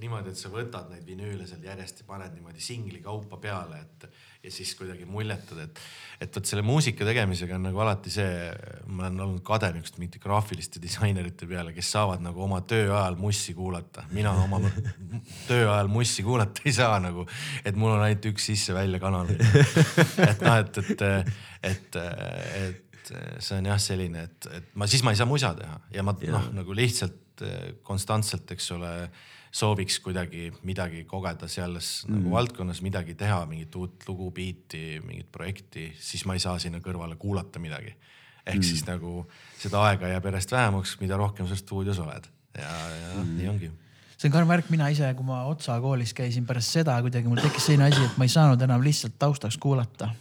niimoodi, et sa võtad neid vinüüle seal järjest ja paned niimoodi singli kaupa peale, et ja siis kuidagi muljetad, et, et vot selle muusika tegemisega on nagu alati see, ma olen olnud kade niisuguste mingite graafiliste disainerite peale, kes saavad nagu oma töö ajal mussi kuulata. mina oma töö ajal mussi kuulata ei saa nagu, et mul on ainult üks sisse-välja kanal. et noh, et, et, et, et see on jah selline, et, et ma siis ma ei saa musa teha ja ma noh, nagu lihtsalt Eh, konstantselt, eks ole, sooviks kuidagi midagi kogeda selles nagu mm. nagu valdkonnas, midagi teha, mingit uut lugu, biiti, mingit projekti, siis ma ei saa sinna kõrvale kuulata midagi. ehk mm. siis nagu seda aega jääb järjest vähemaks, mida rohkem sa stuudios oled ja, ja mm. nii ongi see on karm värk, mina ise, kui ma Otsa koolis käisin pärast seda kuidagi mul tekkis selline asi, et ma ei saanud enam lihtsalt taustaks kuulata.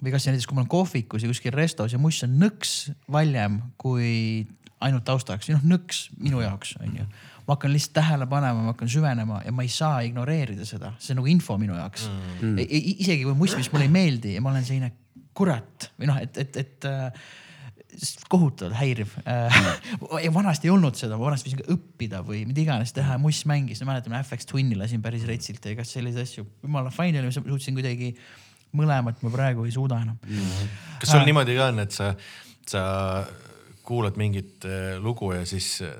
Või kas näiteks, kui ma olen kohvikus ja kuskil restos ja muss on nõks valjem kui ainult taustaks noh, nõks minu jaoks on ju. ma hakkan lihtsalt tähele panema, ma hakkan süvenema ja ma ei saa ignoreerida seda, see on nagu info minu jaoks mm.. isegi kui must, mis mulle ei meeldi ja ma olen selline kurat või noh, et, et, et äh, kohutavalt häiriv mm. <laughs> ja vanasti ei olnud seda, ma vanasti võisin ka õppida või mida iganes teha ja muss mängis, ma mäletan FX Twin'i lasin päris retsilt ja igast selliseid asju. jumala fine oli, suutsin kuidagi mõlemat ma praegu ei suuda enam. Mm.. kas sul äh, niimoodi ka on, et sa, sa kuulad mingit äh, lugu ja siis äh,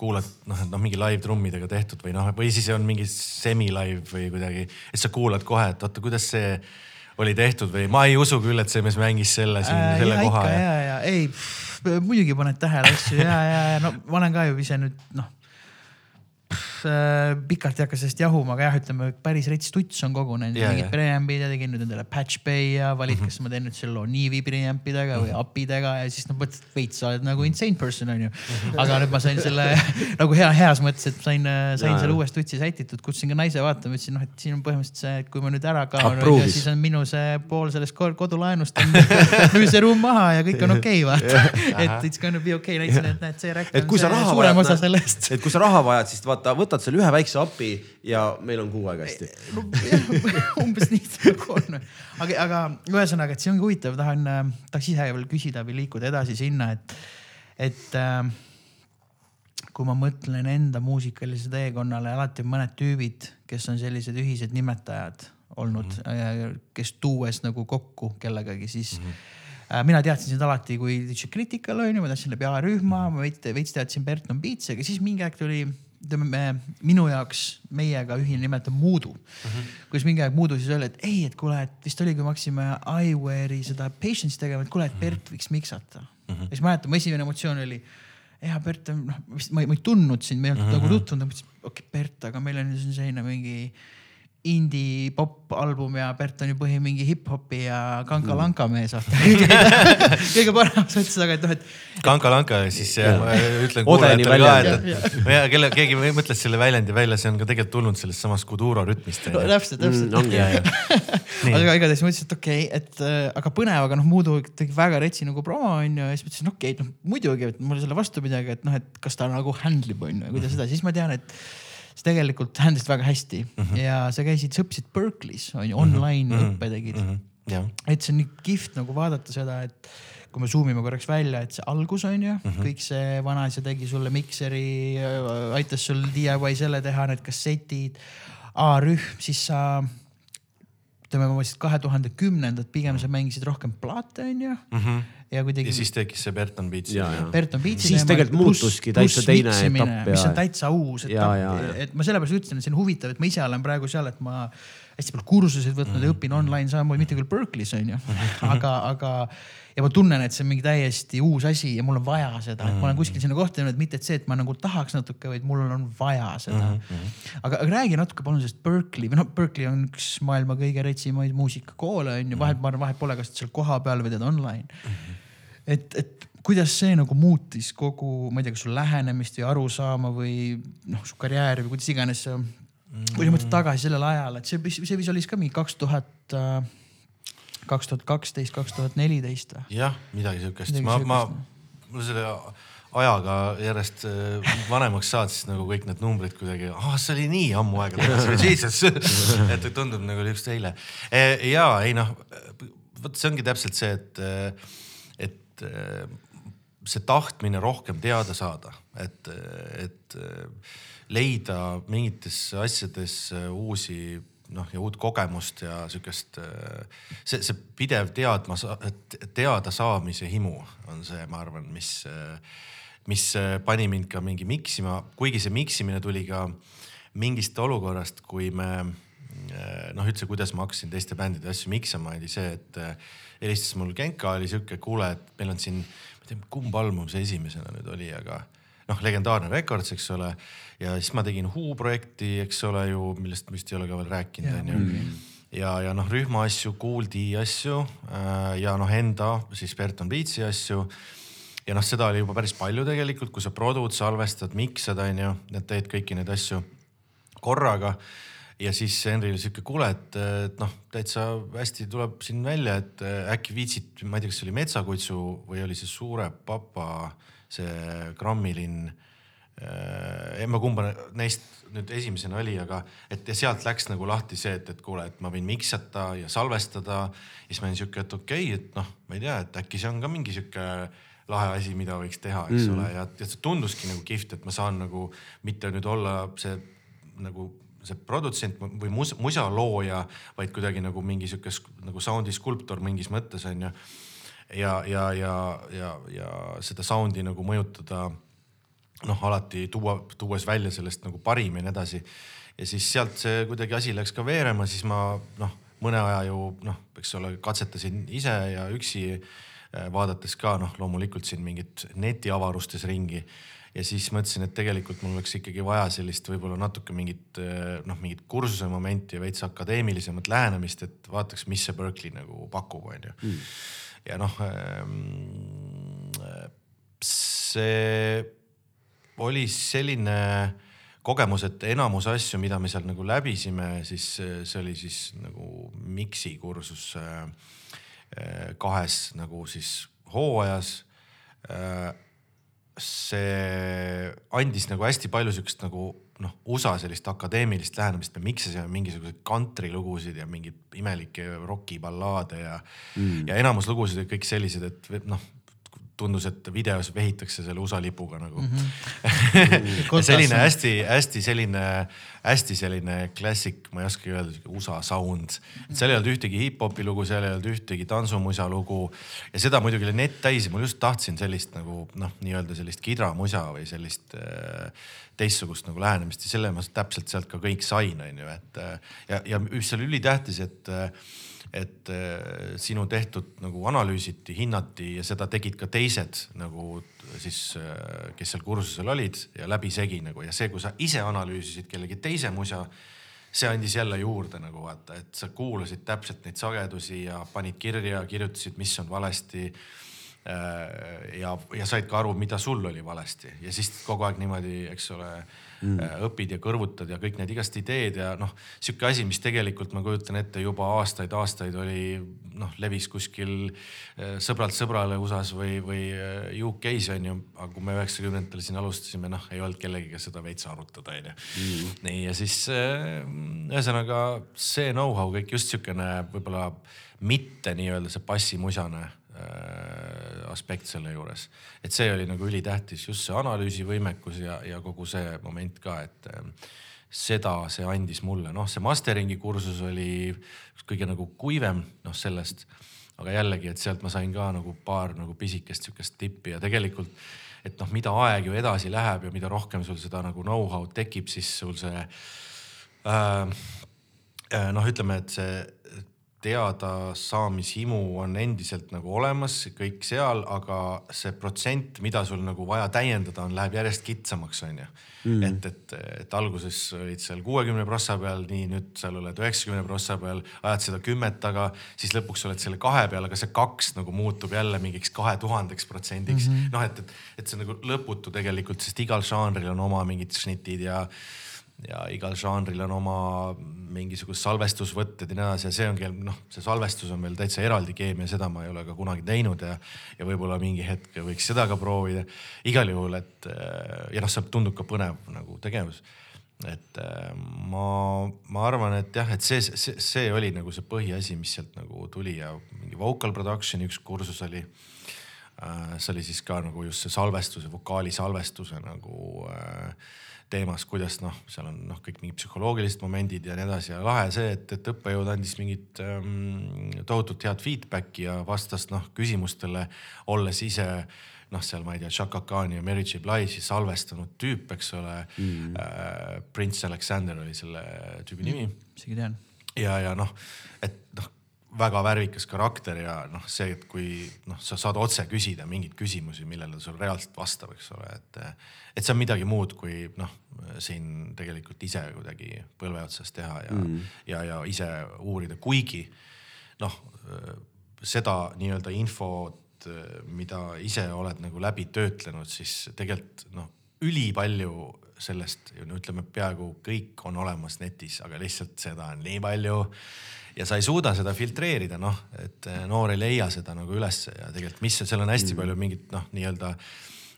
kuulad noh, et noh, mingi live trummidega tehtud või noh, või siis on mingi semi-live või kuidagi, et sa kuulad kohe, et oota, kuidas see oli tehtud või ma ei usu küll, et see mees mängis selle siin äh,, selle ja, koha. ja, ja ei, muidugi paned tähele asju. Ja, ja, ja no ma olen ka ju ise nüüd noh pikalt ei hakka sellest jahuma, aga jah, ütleme päris rets tuts on kogunenud mingid preamp'id ja tegin nüüd endale patch bay ja valid -hmm. kas ma teen nüüd selle loo Niivi preamp idega või -hmm. API-dega ja siis noh, mõtled veits sa oled nagu insane person on ju. aga nüüd ma sain selle <laughs> nagu hea, heas mõttes, et sain, sain yeah, selle uues tutsi sätitud, kutsusin ka naise vaatama, ütlesin noh, et siin on põhimõtteliselt see, et kui ma nüüd ära kaon, siis on minu see pool sellest kodulaenust on <laughs> müü see ruum maha ja kõik on okei okay, <laughs> vaata et it's gonna be okei okay., näitasin, et näed, see räkk on see suurem osa sellest. et kui sa raha vajad, siis vaata, võtad selle ühe väikse api ja meil on kuu aega hästi no,. <laughs> umbes nii see on. aga, aga ühesõnaga, et see ongi huvitav, tahan, äh, tahaks ise veel küsida või liikuda edasi sinna, et, et äh, kui ma mõtlen enda muusikalisele teekonnale, alati on mõned tüübid, kes on sellised ühised nimetajad olnud mm, -hmm. kes tuues nagu kokku kellegagi, siis mm -hmm mina teadsin sind alati kui DJ Critical on ju, ma teadsin läbi A-rühma, ma veits, teadsin Berton Beats, aga siis mingi aeg tuli ütleme minu jaoks meiega ühine nimetaja Moodu mm. -hmm. kus mingi aeg Moodu siis öeldi, et ei, et kuule, et vist oli, kui me hakkasime iWare'i seda Patience'i tegema, et kuule, et Bert võiks miksata mm. -hmm. ja siis mäletan, mu esimene emotsioon oli, ja Bert on noh, ma ei, ma ei tundnud sind, me ei olnud mm -hmm. nagu tutvunud, ma mõtlesin, okei okay, Bert, aga meil on selline mingi indie pop album ja Bert on ju põhi mingi hip-hopi ja kanka-lanka Mm. mees vaata. <laughs> Kõige paremas mõttes, aga et noh, et Kanka-Lanka siis äh, ma ütlen kuulajatele ka, et, et ja kelle, keegi mõtles selle väljendi välja, see on ka tegelikult tulnud sellest samast Kuduro rütmist no, täpselt, täpselt. Mm, ja, ja. aga igatahes mõtlesin, et okei okay,, et äh, aga põnev, aga noh, Muudu tegi väga retsi nagu promo onju ja siis mõtlesin, okei okay,, noh muidugi, et mul ei ole selle vastu midagi, et noh, et kas ta nagu handle ib onju ja kuidas seda, siis ma tean, et sa tegelikult handle'id väga hästi mm -hmm. ja sa käisid, sa õppisid Berkeley's onju, online mm -hmm. õppe tegid mm. -hmm. et see on nii kihvt nagu vaadata seda, et kui me zoom ime korraks välja, et see algus on ju mm, -hmm. kõik see vanaisa tegi sulle mikseri, aitas sul DIY selle teha, need kassetid, A-rühm, siis sa ütleme, ma mõtlesin, et kahe tuhande kümnendad pigem sa mängisid rohkem plaate onju mm. -hmm. ja kuidagi ja siis tekkis see Berton Beats. Ja, ja. Berton Beatsi Siis tegelikult muutuski täitsa teine etapp mis on täitsa uus etapp et ma sellepärast ütlesin, et see on huvitav, et ma ise olen praegu seal, et ma hästi palju kursuseid võtnud Mhm. ja õpin online samamoodi, mitte küll Berkeley's on ju, <laughs> aga, aga ja ma tunnen, et see on mingi täiesti uus asi ja mul on vaja seda, et ma olen kuskil sinna kohta jõudnud, mitte et see, et ma nagu tahaks natuke, vaid mul on vaja seda. aga, aga räägi natuke palun sellest Berkeley või noh, Berkeley on üks maailma kõige retsimaid muusikakoole on ju, vahet, ma arvan, vahet pole, kas seal kohapeal või teed online. et, et kuidas see nagu muutis kogu, ma ei tea, kas sul lähenemist või arusaama või noh, su karjääri või kuidas iganes sa, kui sa mõtled tagasi sellele ajale, et see, see vist oli ka mingi kaks tuhat, kaks tuhat kaksteist, kaks tuhat neliteist või? jah, midagi siukest, ma, ma mul selle ajaga järjest äh, vanemaks saad, siis nagu kõik need numbrid kuidagi, ah see oli nii ammu aega tagasi, jesus, <laughs> et tundub nagu oli just eile. ja ei noh, vot see ongi täpselt see, et, et äh, see tahtmine rohkem teada saada, et, et äh, leida mingites asjades äh, uusi noh ja uut kogemust ja sihukest, see, see pidev teadma, teada saamise himu on see, ma arvan, mis, mis pani mind ka mingi miksima, kuigi see miksimine tuli ka mingist olukorrast, kui me noh, üldse, kuidas ma hakkasin teiste bändide asju miksama, oli see, et helistas mul Genka, oli sihuke, kuule, et meil on siin, ma ei tea, kumb album see esimesena nüüd oli, aga noh, legendaarne Records, eks ole. ja siis ma tegin Who projekti, eks ole ju, millest vist ei ole ka veel rääkinud, onju ja, ja noh, rühma asju, Kool D asju äh, ja noh, enda siis Berton Beatsi asju. ja noh, seda oli juba päris palju tegelikult, kui sa produd, salvestad, miksad, onju, et teed kõiki neid asju korraga ja siis Henril sihuke, kuule, et, et noh, täitsa hästi tuleb siin välja, et äh, äkki viitsid, ma ei tea, kas see oli Metsakutsu või oli see Suure Papa, see Grammilinn äh,. ma kumba neist nüüd esimesena oli, aga et ja sealt läks nagu lahti see, et, et kuule, et ma võin miksata ja salvestada. ja siis ma olin sihuke, et okei okay,, et noh, ma ei tea, et äkki see on ka mingi sihuke lahe asi, mida võiks teha, eks mm. ole, ja, ja see tunduski nagu kihvt, et ma saan nagu mitte nüüd olla see nagu see produtsent või mus, musalooja, vaid kuidagi nagu mingi sihuke nagu sound'i skulptor mingis mõttes on ju. ja, ja, ja, ja, ja seda sound'i nagu mõjutada noh, alati tuua, tuues välja sellest nagu parim ja nii edasi. ja siis sealt see kuidagi asi läks ka veerema, siis ma noh, mõne aja ju noh, eks ole, katsetasin ise ja üksi äh, vaadates ka noh, loomulikult siin mingit netiavarustes ringi ja siis mõtlesin, et tegelikult mul oleks ikkagi vaja sellist võib-olla natuke mingit äh, noh, mingit kursuse momenti ja veits akadeemilisemat lähenemist, et vaataks, mis see Berkeley nagu pakub, onju. Ja noh ähm, see oli selline kogemus, et enamus asju, mida me seal nagu läbisime, siis see oli siis nagu miksi kursus äh, äh, kahes nagu siis hooajas. See andis nagu hästi palju siukest nagu noh, USA sellist akadeemilist lähenemist, me miksasime mingisuguseid kantrilugusid ja mingeid imelikke rokiballaade ja mm., ja enamus lugusid olid kõik sellised, et noh, tundus, et videos vehitakse selle USA lipuga nagu mm. -hmm. selline hästi-hästi selline, hästi selline klassik, ma ei oskagi öelda, sihuke USA sound. seal ei olnud ühtegi hip-hopi lugu, seal ei olnud ühtegi tantsumusa lugu ja seda muidugi oli net täis ja ma just tahtsin sellist nagu noh, nii-öelda sellist kidramusa või sellist äh, teistsugust nagu lähenemist ja selle ma täpselt sealt ka kõik sain, on ju, et äh, ja, ja mis oli ülitähtis, et äh, et äh, sinu tehtud nagu analüüsiti, hinnati ja seda tegid ka teised nagu siis äh,, kes seal kursusel olid ja läbisegi nagu. Ja see, kui sa ise analüüsisid kellegi teise musa, see andis jälle juurde nagu vaata, et sa kuulasid täpselt neid sagedusi ja panid kirja, kirjutasid, mis on valesti Äh, ja, ja said ka aru, mida sul oli valesti. Ja siis kogu aeg niimoodi, eks ole mm., äh, õpid ja kõrvutad ja kõik need igast ideed ja noh, sihuke asi, mis tegelikult ma kujutan ette juba aastaid-aastaid oli noh, levis kuskil äh, sõbralt sõbrale USA-s või, või UK-s on ju, aga kui me üheksakümnendatel siin alustasime, noh, ei olnud kellegiga seda veits arutada, onju. Mm. nii ja siis ühesõnaga see know-how kõik just sihukene võib-olla mitte nii-öelda see passimusane Äh, aspekt selle juures. et see oli nagu ülitähtis, just see analüüsivõimekus ja, ja kogu see moment ka, et äh, seda see andis mulle, noh, see mastering'i kursus oli kõige nagu kuivem, noh sellest. aga jällegi, et sealt ma sain ka nagu paar nagu pisikest sihukest tippi ja tegelikult, et noh, mida aeg ju edasi läheb ja mida rohkem sul seda nagu know-how'd tekib, siis sul see äh, äh noh, ütleme, et see teadasaamishimu on endiselt nagu olemas, kõik seal, aga see protsent, mida sul nagu vaja täiendada on, läheb järjest kitsamaks, onju mm.. et, et, et alguses olid seal kuuekümne prossa peal, nii nüüd seal oled üheksakümne prossa peal, ajad seda kümmet taga, siis lõpuks oled selle kahe peal, aga see kaks nagu muutub jälle mingiks kahe tuhandeks protsendiks. -hmm.. noh, et, et, et see on nagu lõputu tegelikult, sest igal žanril on oma mingid šnitid ja ja igal žanril on oma mingisugused salvestusvõtted ja nii edasi ja see ongi noh, see salvestus on veel täitsa eraldi keemia, seda ma ei ole ka kunagi teinud ja, ja võib-olla mingi hetk võiks seda ka proovida. igal juhul, et ja noh, see tundub ka põnev nagu tegevus. et ma, ma arvan, et jah, et see, see, see oli nagu see põhiasi, mis sealt nagu tuli ja mingi vocal production'i üks kursus oli see oli siis ka nagu just see salvestuse, vokaali salvestuse nagu äh, teemas, kuidas noh, seal on noh, kõik mingid psühholoogilised momendid ja nii edasi ja lahe see, et, et õppejõud andis mingit ähm, tohutult head feedback'i ja vastas noh küsimustele, olles ise noh, seal ma ei tea, Chaka Khani ja Mary J Blige'i salvestanud tüüp, eks ole mm.. Äh, Prince Alexander oli selle tüübi nimi mm,. isegi tean. ja, ja noh, et noh väga värvikas karakter ja noh, see, et kui noh, sa saad otse küsida mingeid küsimusi, millele sul reaalselt vastab, eks ole, et. et see on midagi muud, kui noh, siin tegelikult ise kuidagi põlve otsas teha ja mm., ja, ja ise uurida, kuigi noh, seda nii-öelda infot, mida ise oled nagu läbi töötlenud, siis tegelikult noh, ülipalju sellest, no ütleme, peaaegu kõik on olemas netis, aga lihtsalt seda on nii palju ja sa ei suuda seda filtreerida, noh, et eh, noor ei leia seda nagu ülesse ja tegelikult, mis seal on hästi mm. palju mingit noh, nii-öelda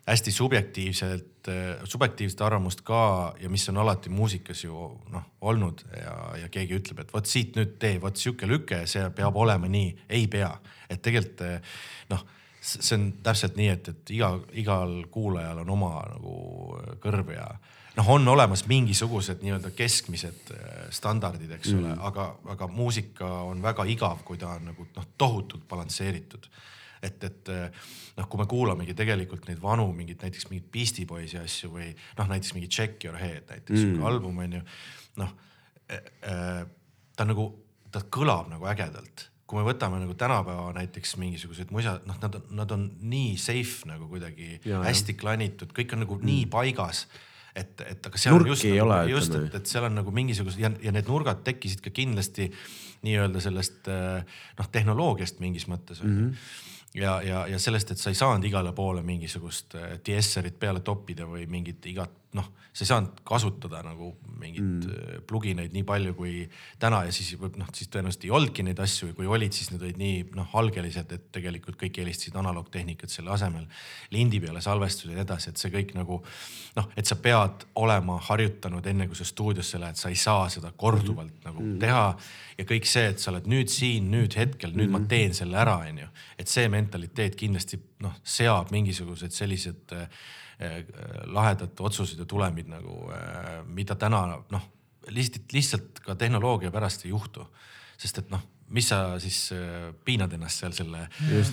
hästi subjektiivselt, eh, subjektiivset arvamust ka ja mis on alati muusikas ju noh olnud ja, ja keegi ütleb, et vot siit nüüd tee, vot sihuke lüke, see peab olema nii, ei pea, et tegelikult eh, noh see on täpselt nii, et, et iga, igal kuulajal on oma nagu kõrv ja noh, on olemas mingisugused nii-öelda keskmised äh, standardid, eks mm. ole, aga, aga muusika on väga igav, kui ta on nagu noh, tohutult balansseeritud et, et äh, noh, kui me kuulamegi tegelikult neid vanu mingeid näiteks mingeid Beastie Boys'i asju või noh, näiteks mingi Check Your Head näiteks mm. album on ju noh äh,. ta nagu, ta kõlab nagu ägedalt kui me võtame nagu tänapäeva näiteks mingisugused musa, noh, nad on, nad on nii safe nagu kuidagi ja, hästi klanitud, kõik on nagu mm. nii paigas et, et aga seal Nurki on just, nagu, just, et, et seal on nagu mingisugused ja, ja need nurgad tekkisid ka kindlasti nii-öelda sellest eh, noh, tehnoloogiast mingis mõttes mm -hmm ja, ja, ja sellest, et sa ei saanud igale poole mingisugust eh, DSR-it peale toppida või mingit igat noh, sa ei saanud kasutada nagu mingeid mm. Äh, plugineid nii palju kui täna ja siis võib noh, siis tõenäoliselt ei olnudki neid asju ja kui olid, siis need olid nii noh, algelised, et tegelikult kõik eelistasid analoogtehnikat selle asemel. lindi peale salvestus ja nii edasi, et see kõik nagu noh, et sa pead olema harjutanud enne kui sa stuudiosse lähed, sa ei saa seda korduvalt mm. nagu mm. teha. ja kõik see, et sa oled nüüd siin, nüüd hetkel, nüüd mm. ma teen selle ära, onju. et see mentaliteet kindlasti noh, seab mingisugused sellised äh, Eh, lahedad otsused ja tulemid nagu, eh, mida täna noh, lihtsalt, lihtsalt ka tehnoloogia pärast ei juhtu. sest et noh, mis sa siis eh, piinad ennast seal selle,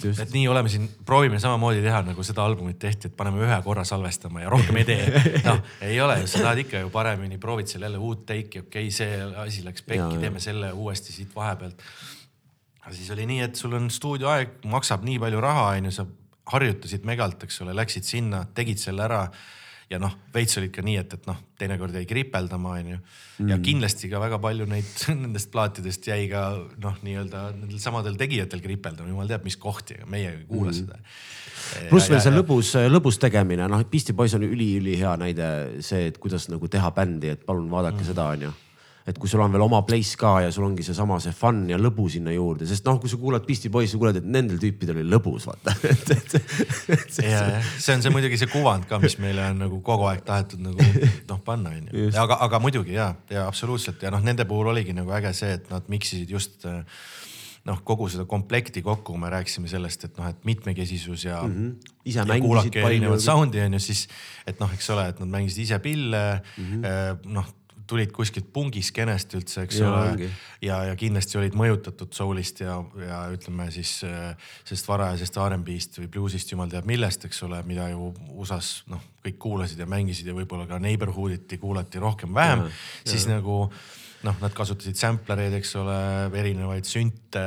et nii oleme siin, proovime samamoodi teha, nagu seda albumit tehti, et paneme ühe korra salvestama ja rohkem ei tee. <laughs> noh, ei ole ju, sa tahad ikka ju paremini, proovid seal jälle uut teiki, okei okay,, see asi läks pekki, teeme selle uuesti siit vahepealt. aga siis oli nii, et sul on stuudioaeg, maksab nii palju raha, onju, sa harjutasid megalt, eks ole, läksid sinna, tegid selle ära ja noh, veits olid ka nii, et, et noh, teinekord jäi kripeldama, onju. ja mm. kindlasti ka väga palju neid <laughs> nendest plaatidest jäi ka noh, nii-öelda nendel samadel tegijatel kripeldama, jumal teab, mis kohti, meie ei kuula mm. seda. pluss veel see lõbus, lõbus tegemine, noh, Beastie Boys on üliülihea näide see, et kuidas nagu teha bändi, et palun vaadake mm. seda, onju et kui sul on veel oma place ka ja sul ongi seesama see fun ja lõbu sinna juurde, sest noh, kui sa kuulad Beastie Boys, sa kuuled, et nendel tüüpidel oli lõbus, vaata <laughs> et, et, et, see, ja, ja see on see muidugi see kuvand ka, mis meile on nagu kogu aeg tahetud nagu <laughs> noh panna onju. aga, aga muidugi ja, ja absoluutselt ja noh, nende puhul oligi nagu äge see, et nad miksisid just noh, kogu seda komplekti kokku, kui me rääkisime sellest, et noh, et mitmekesisus ja mm. -hmm. ise mängisid palju. erinevat sound'i on ju siis, et noh, eks ole, et nad mängisid ise pille mm, -hmm. noh tulid kuskilt pungiskeenest üldse, eks ja, ole. ja, ja kindlasti olid mõjutatud soul'ist ja, ja ütleme siis äh, sellest varajasest R'n'B-st või bluusist, jumal teab millest, eks ole, mida ju USA-s noh, kõik kuulasid ja mängisid ja võib-olla ka Neighborhood'iti kuulati rohkem-vähem, siis ja. nagu noh, nad kasutasid sampler eid, eks ole, erinevaid sünte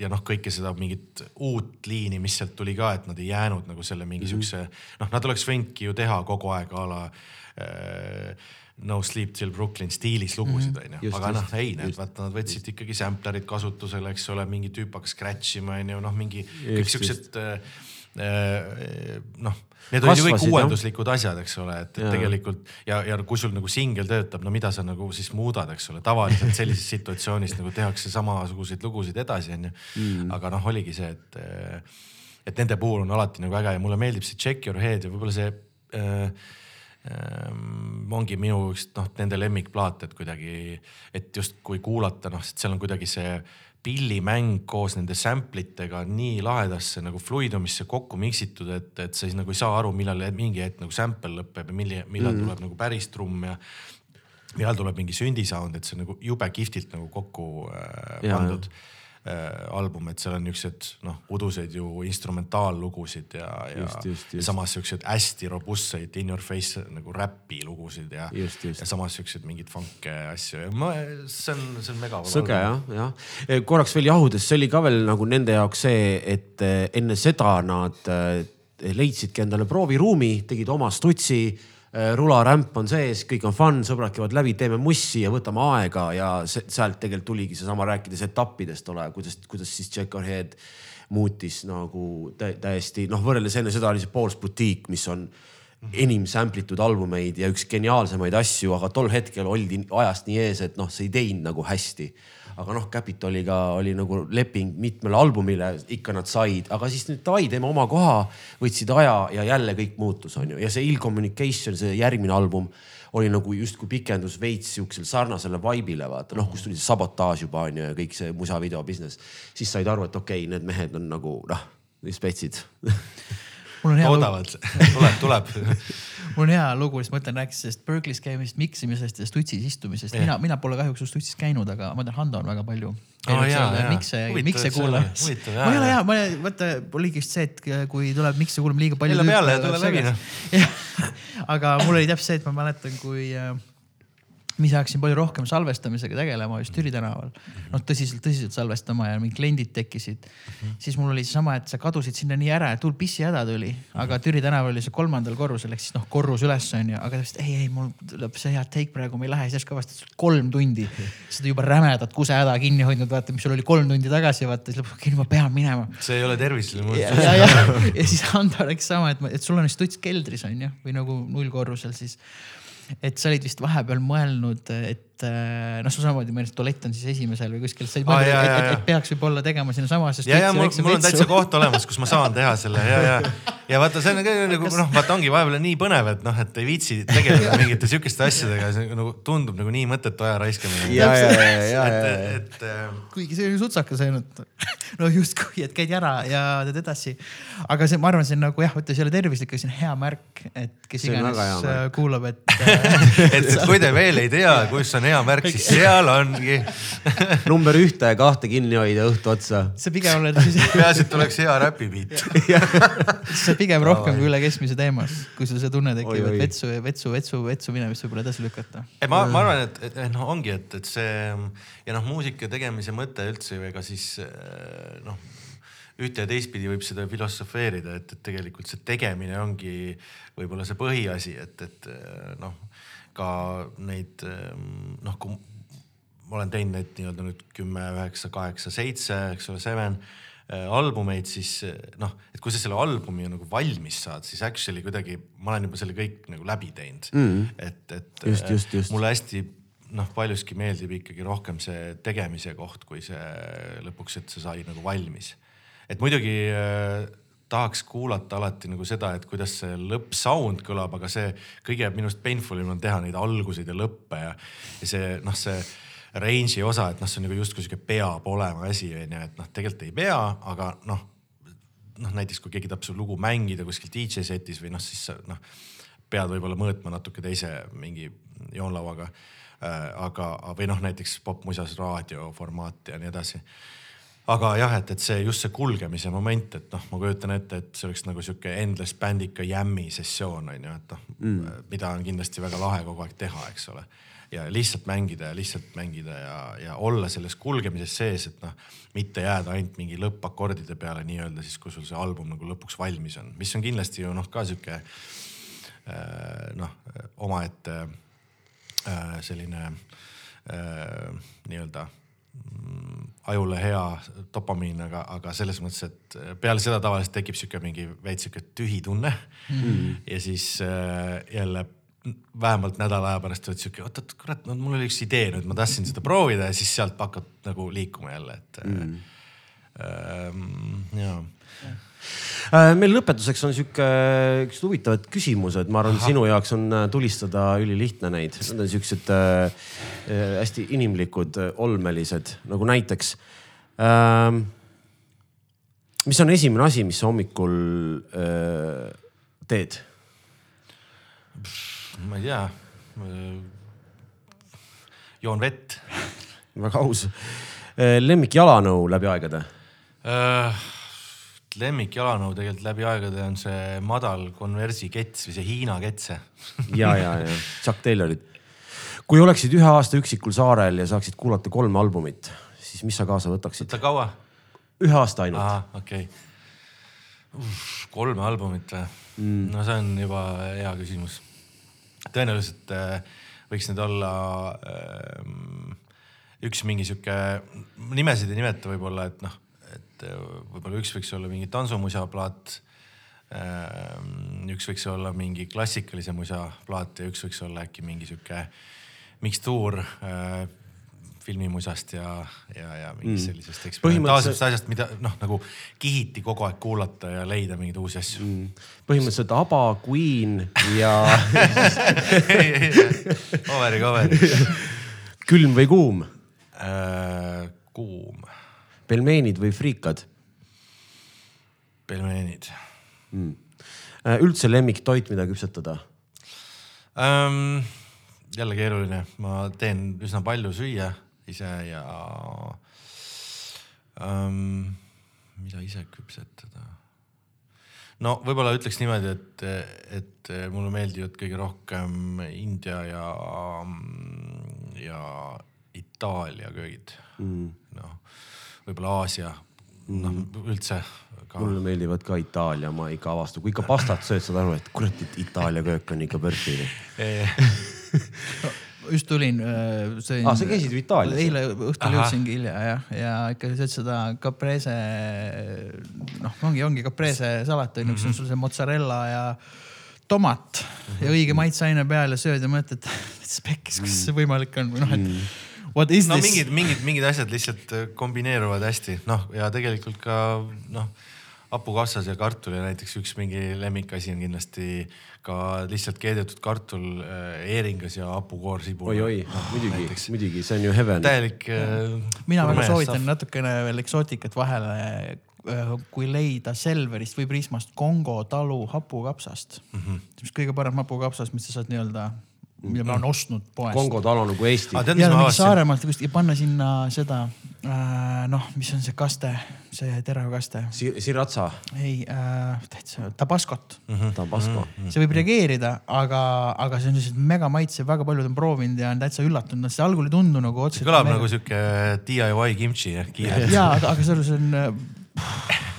ja noh, kõike seda mingit uut liini, mis sealt tuli ka, et nad ei jäänud nagu selle mingi mm -hmm. noh, nad oleks võinudki ju teha kogu aeg a la äh, No Sleep Till Brooklyn stiilis lugusid mhm. onju, aga noh, ei, need vaata, nad võtsid ikkagi samplerid kasutusele, eks ole, mingi tüüp hakkas scratch ima onju, noh, mingi kõik siuksed äh, äh, noh, need olid ju kõik uuenduslikud asjad, eks ole, et, et tegelikult ja, ja kui sul nagu singel töötab, no mida sa nagu siis muudad, eks ole, tavaliselt sellises <laughs> situatsioonis nagu tehakse samasuguseid lugusid edasi, onju. Mm. aga noh, oligi see, et, et nende puhul on alati nagu äge ja mulle meeldib see Check Your Head ja võib-olla see äh, ongi minu üks noh, nende lemmikplaat, et kuidagi, et just kui kuulata, noh, seal on kuidagi see pillimäng koos nende sample itega nii lahedasse nagu fluidumisse kokku miksitud, et, et sa siis nagu ei saa aru, millal mingi hetk nagu sample lõpeb ja millal, millal mm. tuleb nagu päris trumm ja millal tuleb mingi sündi sound, et see on nagu jube kihvtilt nagu kokku äh, pandud ja, album, et seal on niisugused noh, uduseid ju instrumentaallugusid ja, ja, ja samas siukseid hästi robustseid in your face nagu räpi lugusid ja, ja samas siukseid mingeid funk'e asju ja ma, see on, see on mega. sõge jah, jah. Eh, korraks veel jahudes, see oli ka veel nagu nende jaoks see, et eh, enne seda nad eh, leidsidki endale prooviruumi, tegid oma stutsi Äh, rularämp on sees, kõik on fun, sõbrad käivad läbi, teeme mussi ja võtame aega ja sealt tegelikult tuligi seesama rääkides etappidest ole, kuidas, kuidas siis Check Our Head muutis nagu täiesti noh, võrreldes enne seda oli see Paul's Boutique, mis on enim sample itud albumeid ja üks geniaalsemaid asju, aga tol hetkel oldi ajast nii ees, et noh, see ei teinud nagu hästi aga noh, Capitoliga oli nagu leping mitmele albumile, ikka nad said, aga siis nüüd davai, teeme oma koha, võtsid aja ja jälle kõik muutus, on ju, ja see Ill Communication, see järgmine album oli nagu justkui pikendus veits siuksele sarnasele vibe'ile vaata. Noh, kus tuli see sabotaaž juba on ju ja kõik see musavideo business, siis said aru, et okei okay,, need mehed on nagu noh, spetsid <laughs> toodavad, tuleb, tuleb mul on hea lugu, siis <laughs> <laughs> ma ütlen, rääkis sellest Berkeley's käimisest, miksimisest ja stutsis istumisest. mina, mina pole kahjuks stutsis käinud, aga ma tean, Hando on väga palju. Oh, mikse, mikse kuulamas. ma ei ole hea, ma vaata oligi just see, et kui tuleb mikse kuulama liiga palju. jälle peale ja tule läbi noh. <laughs> aga mul oli täpselt see, et ma mäletan, kui äh, ma ise hakkasin palju rohkem salvestamisega tegelema just Türi tänaval. noh, tõsiselt, tõsiselt salvestama ja mingid kliendid tekkisid mm. -hmm. siis mul oli seesama, et sa kadusid sinna nii ära, et hull pissihäda tuli, aga Türi tänaval oli see kolmandal korrusel ehk siis noh, korrus üles on ju, aga täpselt ei, ei mul tuleb see hea take praegu, ma ei lähe, siis avastad kolm tundi seda juba rämedat kusehäda kinni hoidnud, vaata, mis sul oli kolm tundi tagasi, vaata siis lõpuks, okei, ma pean minema. see ei ole tervislik mul. ja, ja, ja, ja siis Ando rääkis sama, et, et sul on vist tuts keldris on ju, või nagu nullkorrusel siis et sa olid vist vahepeal mõelnud, et äh, noh, samamoodi ma et tualett on siis esimesel või kuskil, et, et, et peaks võib-olla tegema sinnasamasse. ja, ja mul, mul on täitsa koht olemas, kus ma saan teha selle ja, ja, ja vaata, see on ka nagu noh, vaata ongi vahepeal nii põnev, et noh, et ei viitsi tegeleda <laughs> mingite sihukeste asjadega, see nagu tundub nagu nii mõttetu aja raiskamine. ja, ja, ja, ja, ja, et, et. Ähm, kuigi see on sutsakas ainult, no justkui, et käid ära ja teed edasi. aga see, ma arvan, see on nagu jah, ütle, see ei ole tervislik, aga see on hea märk, et kes iganes äh, kuulab, et <laughs> et kui te veel ei tea, kus on hea märk, siis seal ongi. <laughs> Number ühte ja kahte kinni hoida õhtu otsa. see pigem oled siis <laughs> peaasi, et oleks hea räpipiit. <laughs> See pigem rohkem kui üle keskmise teemas, kui sul see tunne tekib, et vetsu, vetsu, vetsu, vetsu minemist võib-olla edasi lükata. ei, ma, ma arvan, et, et noh, ongi, et, et see ja noh, muusika tegemise mõte üldse ju ega siis noh ühte ja teistpidi võib seda filosofeerida, et, et tegelikult see tegemine ongi võib-olla see põhiasi, et, et noh, ka neid noh, kui ma olen teinud neid nii-öelda nüüd kümme, üheksa, kaheksa, seitse, eks ole, seven äh, albumeid, siis noh, et kui sa selle albumi nagu valmis saad, siis actually kuidagi ma olen juba selle kõik nagu läbi teinud. Mm.. et, et just, just, just. mulle hästi noh, paljuski meeldib ikkagi rohkem see tegemise koht, kui see lõpuks, et see sai nagu valmis. Et muidugi tahaks kuulata alati nagu seda, et kuidas see lõppsound kõlab, aga see kõige minu arust painful im on teha neid alguseid ja lõppe ja, ja see noh, see range'i osa, et noh, see on nagu justkui sihuke peab olema asi onju, et noh, tegelikult ei pea, aga noh, noh näiteks kui keegi tahab su lugu mängida kuskil DJ setis või noh, siis sa noh, pead võib-olla mõõtma natuke teise mingi joonlauaga äh,. aga, või noh, näiteks popmusas raadioformaati ja nii edasi aga jah, et, et see just see kulgemise moment, et noh, ma kujutan ette, et see oleks nagu sihuke endless bändika jämmi sessioon on ju, et noh mm., mida on kindlasti väga lahe kogu aeg teha, eks ole. ja lihtsalt mängida ja lihtsalt mängida ja, ja olla selles kulgemises sees, et noh, mitte jääda ainult mingi lõppakordide peale nii-öelda siis, kui sul see album nagu lõpuks valmis on, mis on kindlasti ju noh, ka sihuke äh, noh, omaette äh, selline äh, nii-öelda ajule hea dopamiin, aga, aga selles mõttes, et peale seda tavaliselt tekib sihuke mingi veits sihuke tühi tunne mm. -hmm. ja siis äh, jälle vähemalt nädala aja pärast oled sihuke, oot-oot, kurat, no mul oli üks idee nüüd, ma tahtsin seda proovida ja siis sealt hakkad nagu liikuma jälle, et mm. -hmm. äh, jaa Äh, meil lõpetuseks on sihuke, üks huvitavad küsimused, ma arvan, sinu jaoks on äh, tulistada ülilihtne neid. Need on siuksed äh, äh, hästi inimlikud, olmelised nagu näiteks äh,. mis on esimene asi, mis sa hommikul äh, teed? ma ei tea. joon vett. väga aus. lemmik jalanõu läbi aegade uh,? Lemmik jalanõu tegelikult läbi aegade on see madal konversi kets või see Hiina ketse <laughs> ja, ja, ja Chuck Taylorid. kui oleksid ühe aasta üksikul saarel ja saaksid kuulata kolme albumit, siis mis sa kaasa võtaksid? oota, kaua? ühe aasta ainult. okei okay.. kolme albumit või mm.? no see on juba hea küsimus. tõenäoliselt äh, võiks need olla äh, üks mingi sihuke, nimesid ei nimeta võib-olla, et noh et äh, võib-olla üks võiks olla mingi tantsumusa plaat. Ähm, üks võiks olla mingi klassikalise musa plaat ja üks võiks olla äkki mingi sihuke mikstuur äh, filmimusast ja, ja, ja mingist mm. sellisest eksperimentaalsest asjast, mida noh, nagu kihiti kogu aeg kuulata ja leida mingeid uusi asju mm.. põhimõtteliselt ABBA, Queen ja <laughs> Coveri, coveri. <laughs> külm või kuum äh,? kuum pelmeenid või friikad? pelmeenid mm.. üldse lemmiktoit, mida küpsetada ähm,? jälle keeruline, ma teen üsna palju süüa ise ja ähm, mida ise küpsetada? no võib-olla ütleks niimoodi, et, et mulle meeldivad kõige rohkem India ja, ja Itaalia köögid mm.. noh võib-olla Aasia, noh mm. üldse ka.... mulle meeldivad ka Itaalia, ma ikka avastan, kui ikka pastat sööd, saad aru, et kurat, et Itaalia köök on ikka börsil just tulin, äh, sõin ah,. sa käisid ju Itaalias? eile õhtul jõudsingi hilja jah, ja ikka sööd seda caprese, noh, ongi, ongi caprese salat on ju, kus on sul see mozzarella ja tomat mm -hmm. ja õige maitseaine peal ja sööd ja mõtled, et <laughs> spekkis, kuidas see võimalik on või noh, et mm What is no, this? mingid, mingid, mingid asjad lihtsalt äh, kombineeruvad hästi, noh ja tegelikult ka noh, hapukapsas ja kartul ja näiteks üks mingi lemmikasi on kindlasti ka lihtsalt keedetud kartul äh, eeringas ja hapukoor sibul. oi-oi no,, muidugi, muidugi, see on ju heaven. täielik äh,. mina väga soovitan stuff. natukene veel eksootikat vahele äh, kui leida Selverist või Prismast Kongo talu hapukapsast mm, -hmm. mis kõige parem hapukapsas, mis sa saad nii-öelda mida ma olen ostnud poest. Kongo talu nagu Eesti. ja Saaremaalt ja panna sinna seda äh, noh, mis on see kaste, see teravkaste Sir. Siratsa. ei äh,, täitsa tabaskot mm. -hmm. Tabasko mm. -hmm. see võib reageerida, aga, aga see on lihtsalt mega maitsev, väga paljud on proovinud ja on täitsa üllatunud, see algul ei tundu nagu otseselt. kõlab mega... nagu sihuke DIY kimchi jah, kiirelt. ja, aga, aga seal on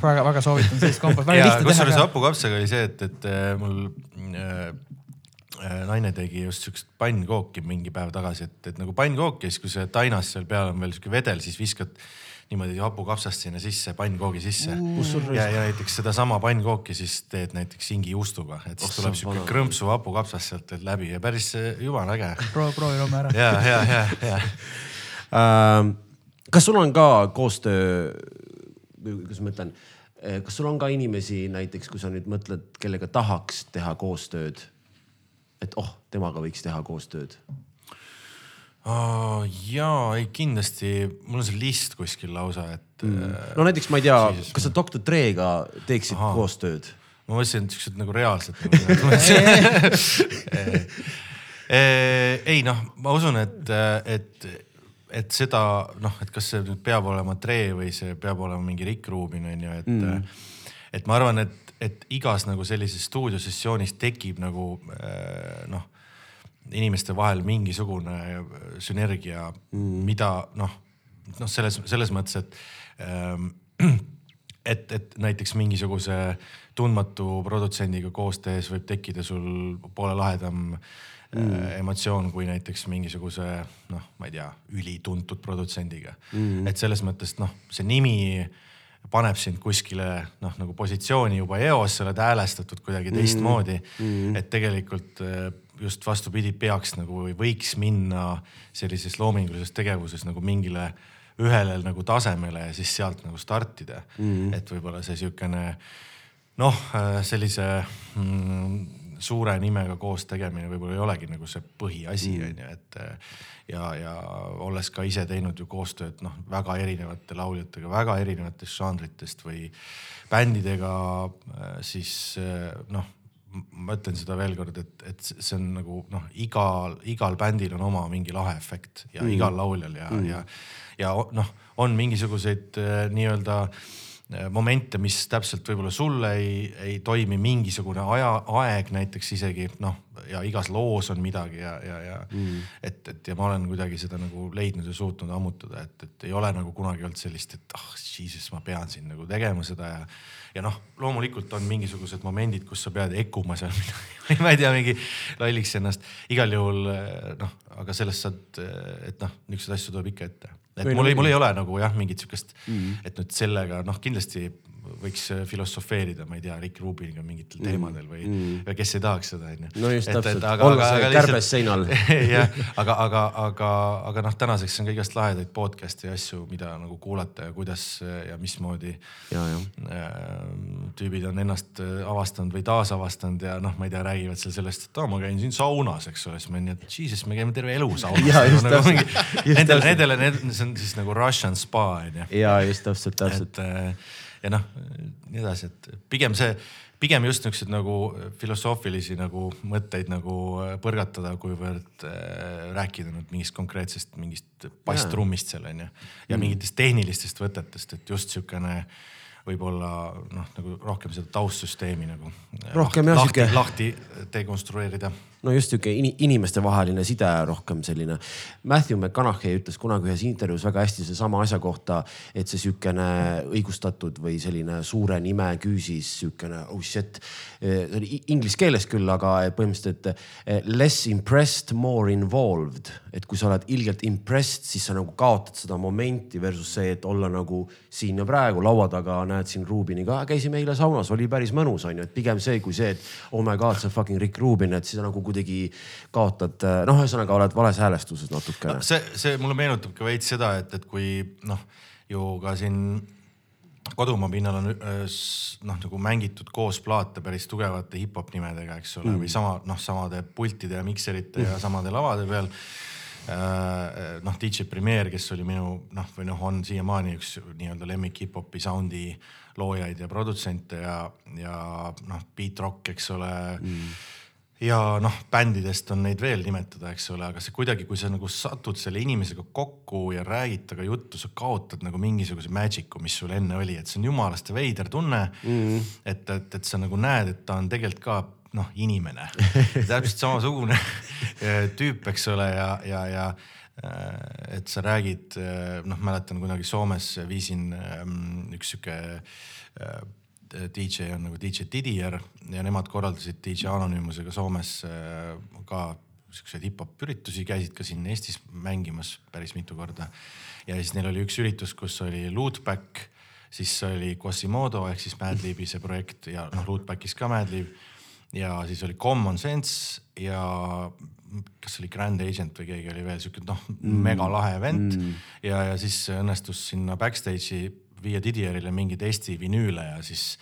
väga-väga soovitan sellist kompot, väga lihtne teha kusjuures ka. hapukapsaga oli see, et, et äh, mul äh, äh, naine tegi just siukest pannkooki mingi päev tagasi, et, et nagu pannkook ja siis, kui see tainas seal peal on veel siuke vedel, siis viskad niimoodi hapukapsast sinna sisse, pannkoogi sisse. ja, ja näiteks sedasama pannkooki siis teed näiteks hingijuustuga, et siis Oh, tuleb vana. krõmpsu hapukapsast sealt läbi ja päris äh, jumala äge. proovi, proovi homme ära. ja, ja, ja, ja Ähm, kas sul on ka koostöö, kuidas ma ütlen, kas sul on ka inimesi näiteks, kui sa nüüd mõtled, kellega tahaks teha koostööd? Et oh, temaga võiks teha koostööd. oh,. jaa, ei kindlasti, mul on see list kuskil lausa, et mm. no näiteks ma ei tea kas sa doktor Dre'ga teeksid. Aha. koostööd? ma mõtlesin, et siuksed nagu reaalsed nagu,. <laughs> <laughs> ei noh, ma usun, et, et, et seda noh, et kas see nüüd peab olema Dre või see peab olema mingi Rick Rubin on ju, et mm., et ma arvan, et, et igas nagu sellises stuudiosessioonis tekib nagu äh, noh, inimeste vahel mingisugune sünergia mm., mida noh, noh, selles, selles mõttes, et ähm, <clears throat> et, et näiteks mingisuguse tundmatu produtsendiga koos tehes võib tekkida sul poole lahedam mm. emotsioon kui näiteks mingisuguse noh, ma ei tea, ülituntud produtsendiga mm.. et selles mõttes noh, see nimi paneb sind kuskile noh, nagu positsiooni juba eos, sa oled häälestatud kuidagi teistmoodi mm.. et tegelikult eh, just vastupidi, peaks nagu või võiks minna sellises loomingulises tegevuses nagu mingile ühele nagu tasemele ja siis sealt nagu startida mm.. et võib-olla see siukene noh, sellise mm, suure nimega koos tegemine võib-olla ei olegi nagu see põhiasi on ju, et äh, ja, ja olles ka ise teinud ju koostööd noh, väga erinevate lauljatega, väga erinevatest žanritest või bändidega, siis äh, noh, ma ütlen seda veel kord, et, et see on nagu noh, igal, igal bändil on oma mingi lahe efekt ja mm. igal lauljal ja mm., ja, ja noh, on mingisuguseid äh, nii-öelda äh, momente, mis täpselt võib-olla sulle ei, ei toimi mingisugune aja, aeg näiteks isegi noh, ja igas loos on midagi ja, ja, ja mm. et, et ja ma olen kuidagi seda nagu leidnud ja suutnud ammutada, et, et ei ole nagu kunagi olnud sellist, et ah oh, jesus, ma pean siin nagu tegema seda ja ja noh, loomulikult on mingisugused momendid, kus sa pead ekkuma seal <laughs> ma ei tea, mingi lolliks ennast. igal juhul eh, noh, aga sellest saad, et noh, niisuguseid asju tuleb ikka ette. et mul ei, mul ei ole nagu jah, mingit sihukest mm, -hmm. et nüüd sellega noh, kindlasti võiks äh, filosofeerida, ma ei tea, Rick Rubiniga mingitel teemadel või mm, kes ei tahaks seda onju. No just täpselt. Olla see kärbes seinal. <laughs> jah, aga, aga, aga, aga noh, tänaseks on ka igast lahedaid podcast'e ja asju, mida nagu kuulata ja kuidas ja mismoodi ja, ja äh, tüübid on ennast äh, avastanud või taasavastanud ja noh, ma ei tea, räägivad seal sellest, et aa, ma käin siin saunas, eks ole, siis ma nii, et jesus, me käime terve elu saunas just nagu täpselt. Just Nendele, täpselt. nendele, need, see on siis nagu Russian spa onju. ja just täpselt, täpselt. et äh, ja noh, nii edasi, et pigem see, pigem just niisuguseid nagu filosoofilisi nagu mõtteid nagu äh, põrgatada, kuivõrd äh, rääkida nüüd mingist konkreetsest mingist basstrummist seal onju. ja mingitest tehnilistest võtetest, et just siukene võib-olla noh, nagu rohkem seda taustsüsteemi nagu. Rohkem jah, lahti, sihuke- lahti dekonstrueerida. No just sihuke in, inimestevaheline side rohkem selline. Matthew McConaughey ütles kunagi ühes intervjuus väga hästi sedasama asja kohta, et see sihukene õigustatud või selline suure nime küüsis sihukene oh shit. see oli inglise keeles küll, aga põhimõtteliselt, eh, less impressed, more involved. et kui sa oled ilgelt impressed, siis sa nagu kaotad seda momenti versus see, et olla nagu siin ja praegu laua taga, näed siin Rubiniga, käisime eile saunas, oli päris mõnus, onju, et pigem see kui see, et oh my god, see on fucking Rick Rubin, et siis nagu kuidagi kaotad, noh, ühesõnaga oled vales häälestuses natukene. see, see mulle meenutab ka veits seda, et, et kui noh, ju ka siin kodumaa pinnal on s- noh, nagu mängitud koos plaate päris tugevate hip-hop nimedega, eks ole mm., või sama noh, samade pultide ja mikserite mm. ja samade lavade peal. noh, DJ Premier, kes oli minu noh, või noh, on siiamaani üks nii-öelda lemmik hip-hopi soundi loojaid ja produtsente ja, ja noh, Beat Rock, eks ole mm ja noh, bändidest on neid veel nimetada, eks ole, aga see kuidagi, kui sa nagu satud selle inimesega kokku ja räägid temaga juttu, sa kaotad nagu mingisuguse magic'u, mis sul enne oli, et see on jumalaste veider tunne mm.. et, et, et sa nagu näed, et ta on tegelikult ka noh, inimene, <laughs> täpselt samasugune tüüp, eks ole, ja, ja, ja et sa räägid, noh, mäletan kunagi Soomes viisin ähm, üks sihuke DJ on nagu DJ Didier ja nemad korraldasid DJ Anonümusega Soomes ka siukseid hip-hop üritusi, käisid ka siin Eestis mängimas päris mitu korda. ja siis neil oli üks üritus, kus oli Lootback siis oli Quasimodo ehk siis Madlibi see projekt ja noh, Lootbackis ka Madlib. ja siis oli Common Sense ja kas oli Grand Agent või keegi oli veel siuke noh mm. mega lahe event mm. ja, ja siis õnnestus sinna backstage'i viia Didierile mingeid Eesti vinüüle ja siis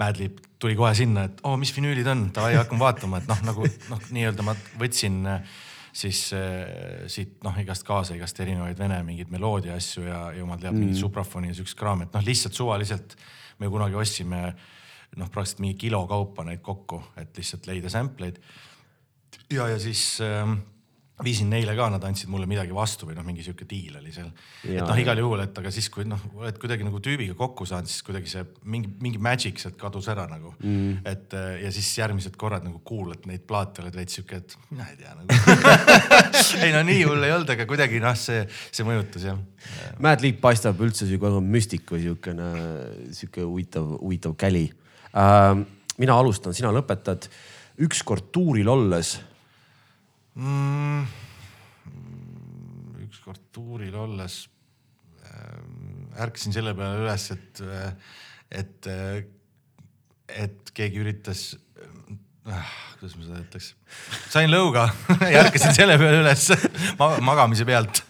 Madlib tuli kohe sinna, et oo oh,, mis vinüülid on, davai hakkame vaatama, et noh, nagu noh, nii-öelda ma võtsin äh, siis äh, siit noh, igast kaasa igast erinevaid vene mingeid meloodia asju ja jumal teab mm. mingit suprafoni ja siukest kraami, et noh, lihtsalt suvaliselt me kunagi ostsime noh, praktiliselt mingi kilo kaupa neid kokku, et lihtsalt leida sample eid. ja, ja siis äh, viisin neile ka, nad andsid mulle midagi vastu või noh, mingi sihuke diil oli seal. et noh, igal juhul, et aga siis, kui noh, oled kuidagi nagu tüübiga kokku saanud, siis kuidagi see mingi, mingi magic sealt kadus ära nagu mm.. et ja siis järgmised korrad nagu kuulad neid plaate, oled veits sihuke, et mina ei tea nagu <laughs> ei no nii hull ei olnud, aga kuidagi noh, see, see mõjutas jah. Mad Leap paistab üldse sihuke müstik või siukene, sihuke huvitav, huvitav käli uh,. mina alustan, sina lõpetad. ükskord tuuril olles mm,? ükskord tuuril olles äh, ärkasin selle peale üles, et, et, et keegi üritas äh,, kuidas ma seda ütleks, sain lõuga <laughs> ja ärkasin selle peale üles <laughs> magamise pealt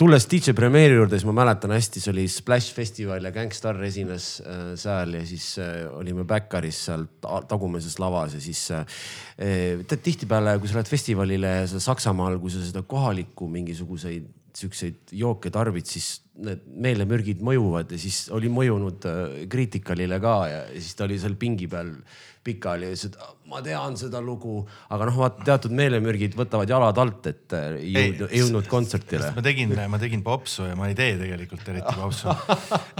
tulles DJ Premiere'i juurde, siis ma mäletan hästi, see oli Splash festival ja Gangstar esines äh, seal ja siis äh, olime Backeris seal tagumises lavas ja siis äh, tead tihtipeale, kui sa lähed festivalile Saksamaal, kui sa seda kohalikku mingisuguseid siukseid jooke tarbid, siis need meelemürgid mõjuvad ja siis oli mõjunud Criticalile ka ja siis ta oli seal pingi peal pikali ja ütles, et ma tean seda lugu, aga noh, vaata teatud meelemürgid võtavad jalad alt, et äh, ei jõudnud, jõudnud kontserdile. ma tegin, ma tegin popsu ja ma ei tee tegelikult eriti popsu.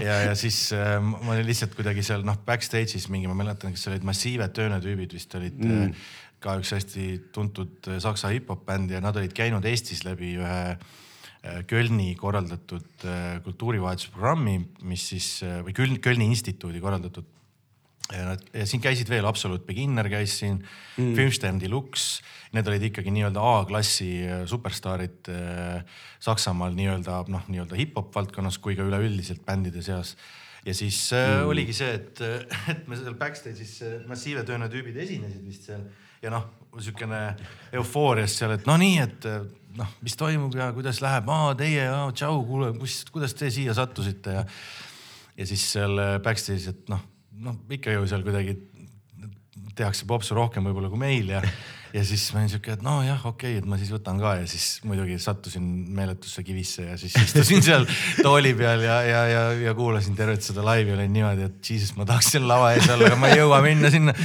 ja, ja siis äh, ma olin lihtsalt kuidagi seal noh, backstage'is mingi, ma mäletan, kes olid Massive Töne tüübid vist olid mm. Äh, ka üks hästi tuntud saksa hip-hop bänd ja nad olid käinud Eestis läbi ühe Kölni korraldatud kultuurivahetusprogrammi, mis siis või Kölni instituudi korraldatud ja siin käisid veel Absolute Beginner käis siin mm., Filmstern Deluxe, need olid ikkagi nii-öelda A-klassi äh, superstaarid äh, Saksamaal nii-öelda noh, nii-öelda hip-hop valdkonnas kui ka üleüldiselt bändide seas. ja siis äh, mm. oligi see, et, <laughs> et me seal backstage'is massiive tööna tüübid esinesid vist seal ja noh, sihukene eufoorias seal, et no nii, et noh, mis toimub ja kuidas läheb, aa teie, tšau, kuule, kus, kuidas te siia sattusite? Ja ja siis seal backstage'is, et noh noh, ikka ju seal kuidagi tehakse popsu rohkem võib-olla kui meil ja, ja siis ma olin siuke, et nojah, okei okay,, et ma siis võtan ka ja siis muidugi sattusin meeletusse kivisse ja siis istusin seal tooli peal ja, ja, ja, ja kuulasin tervet seda laivi, olin niimoodi, et jesus, ma tahaks seal lava ees olla, aga ma ei jõua minna sinna.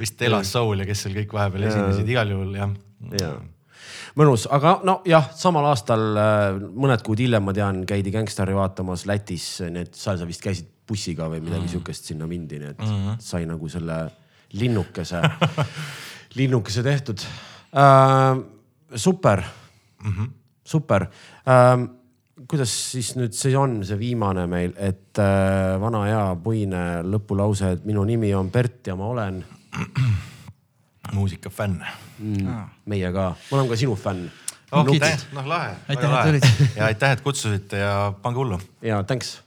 vist Elas Soul ja kes seal kõik vahepeal esinesid, igal juhul jah. Ja mõnus, aga nojah, samal aastal äh, mõned kuud hiljem ma tean, käidi Gangstari vaatamas Lätis, need, sa vist käisid bussiga või midagi mm. sihukest sinna mindi, nii et mm -hmm. sai nagu selle linnukese <laughs> linnukese tehtud äh,. super mm, -hmm. super äh, kuidas siis nüüd see on, see viimane meil, et äh, vana hea puine lõpulause, et minu nimi on Bert ja ma olen <clears throat> muusikafänn. Mm,. meie ka, ma olen ka sinu fänn. oh, noh lahe, väga lahe. ja aitäh, et kutsusite ja pange hullu. ja thanks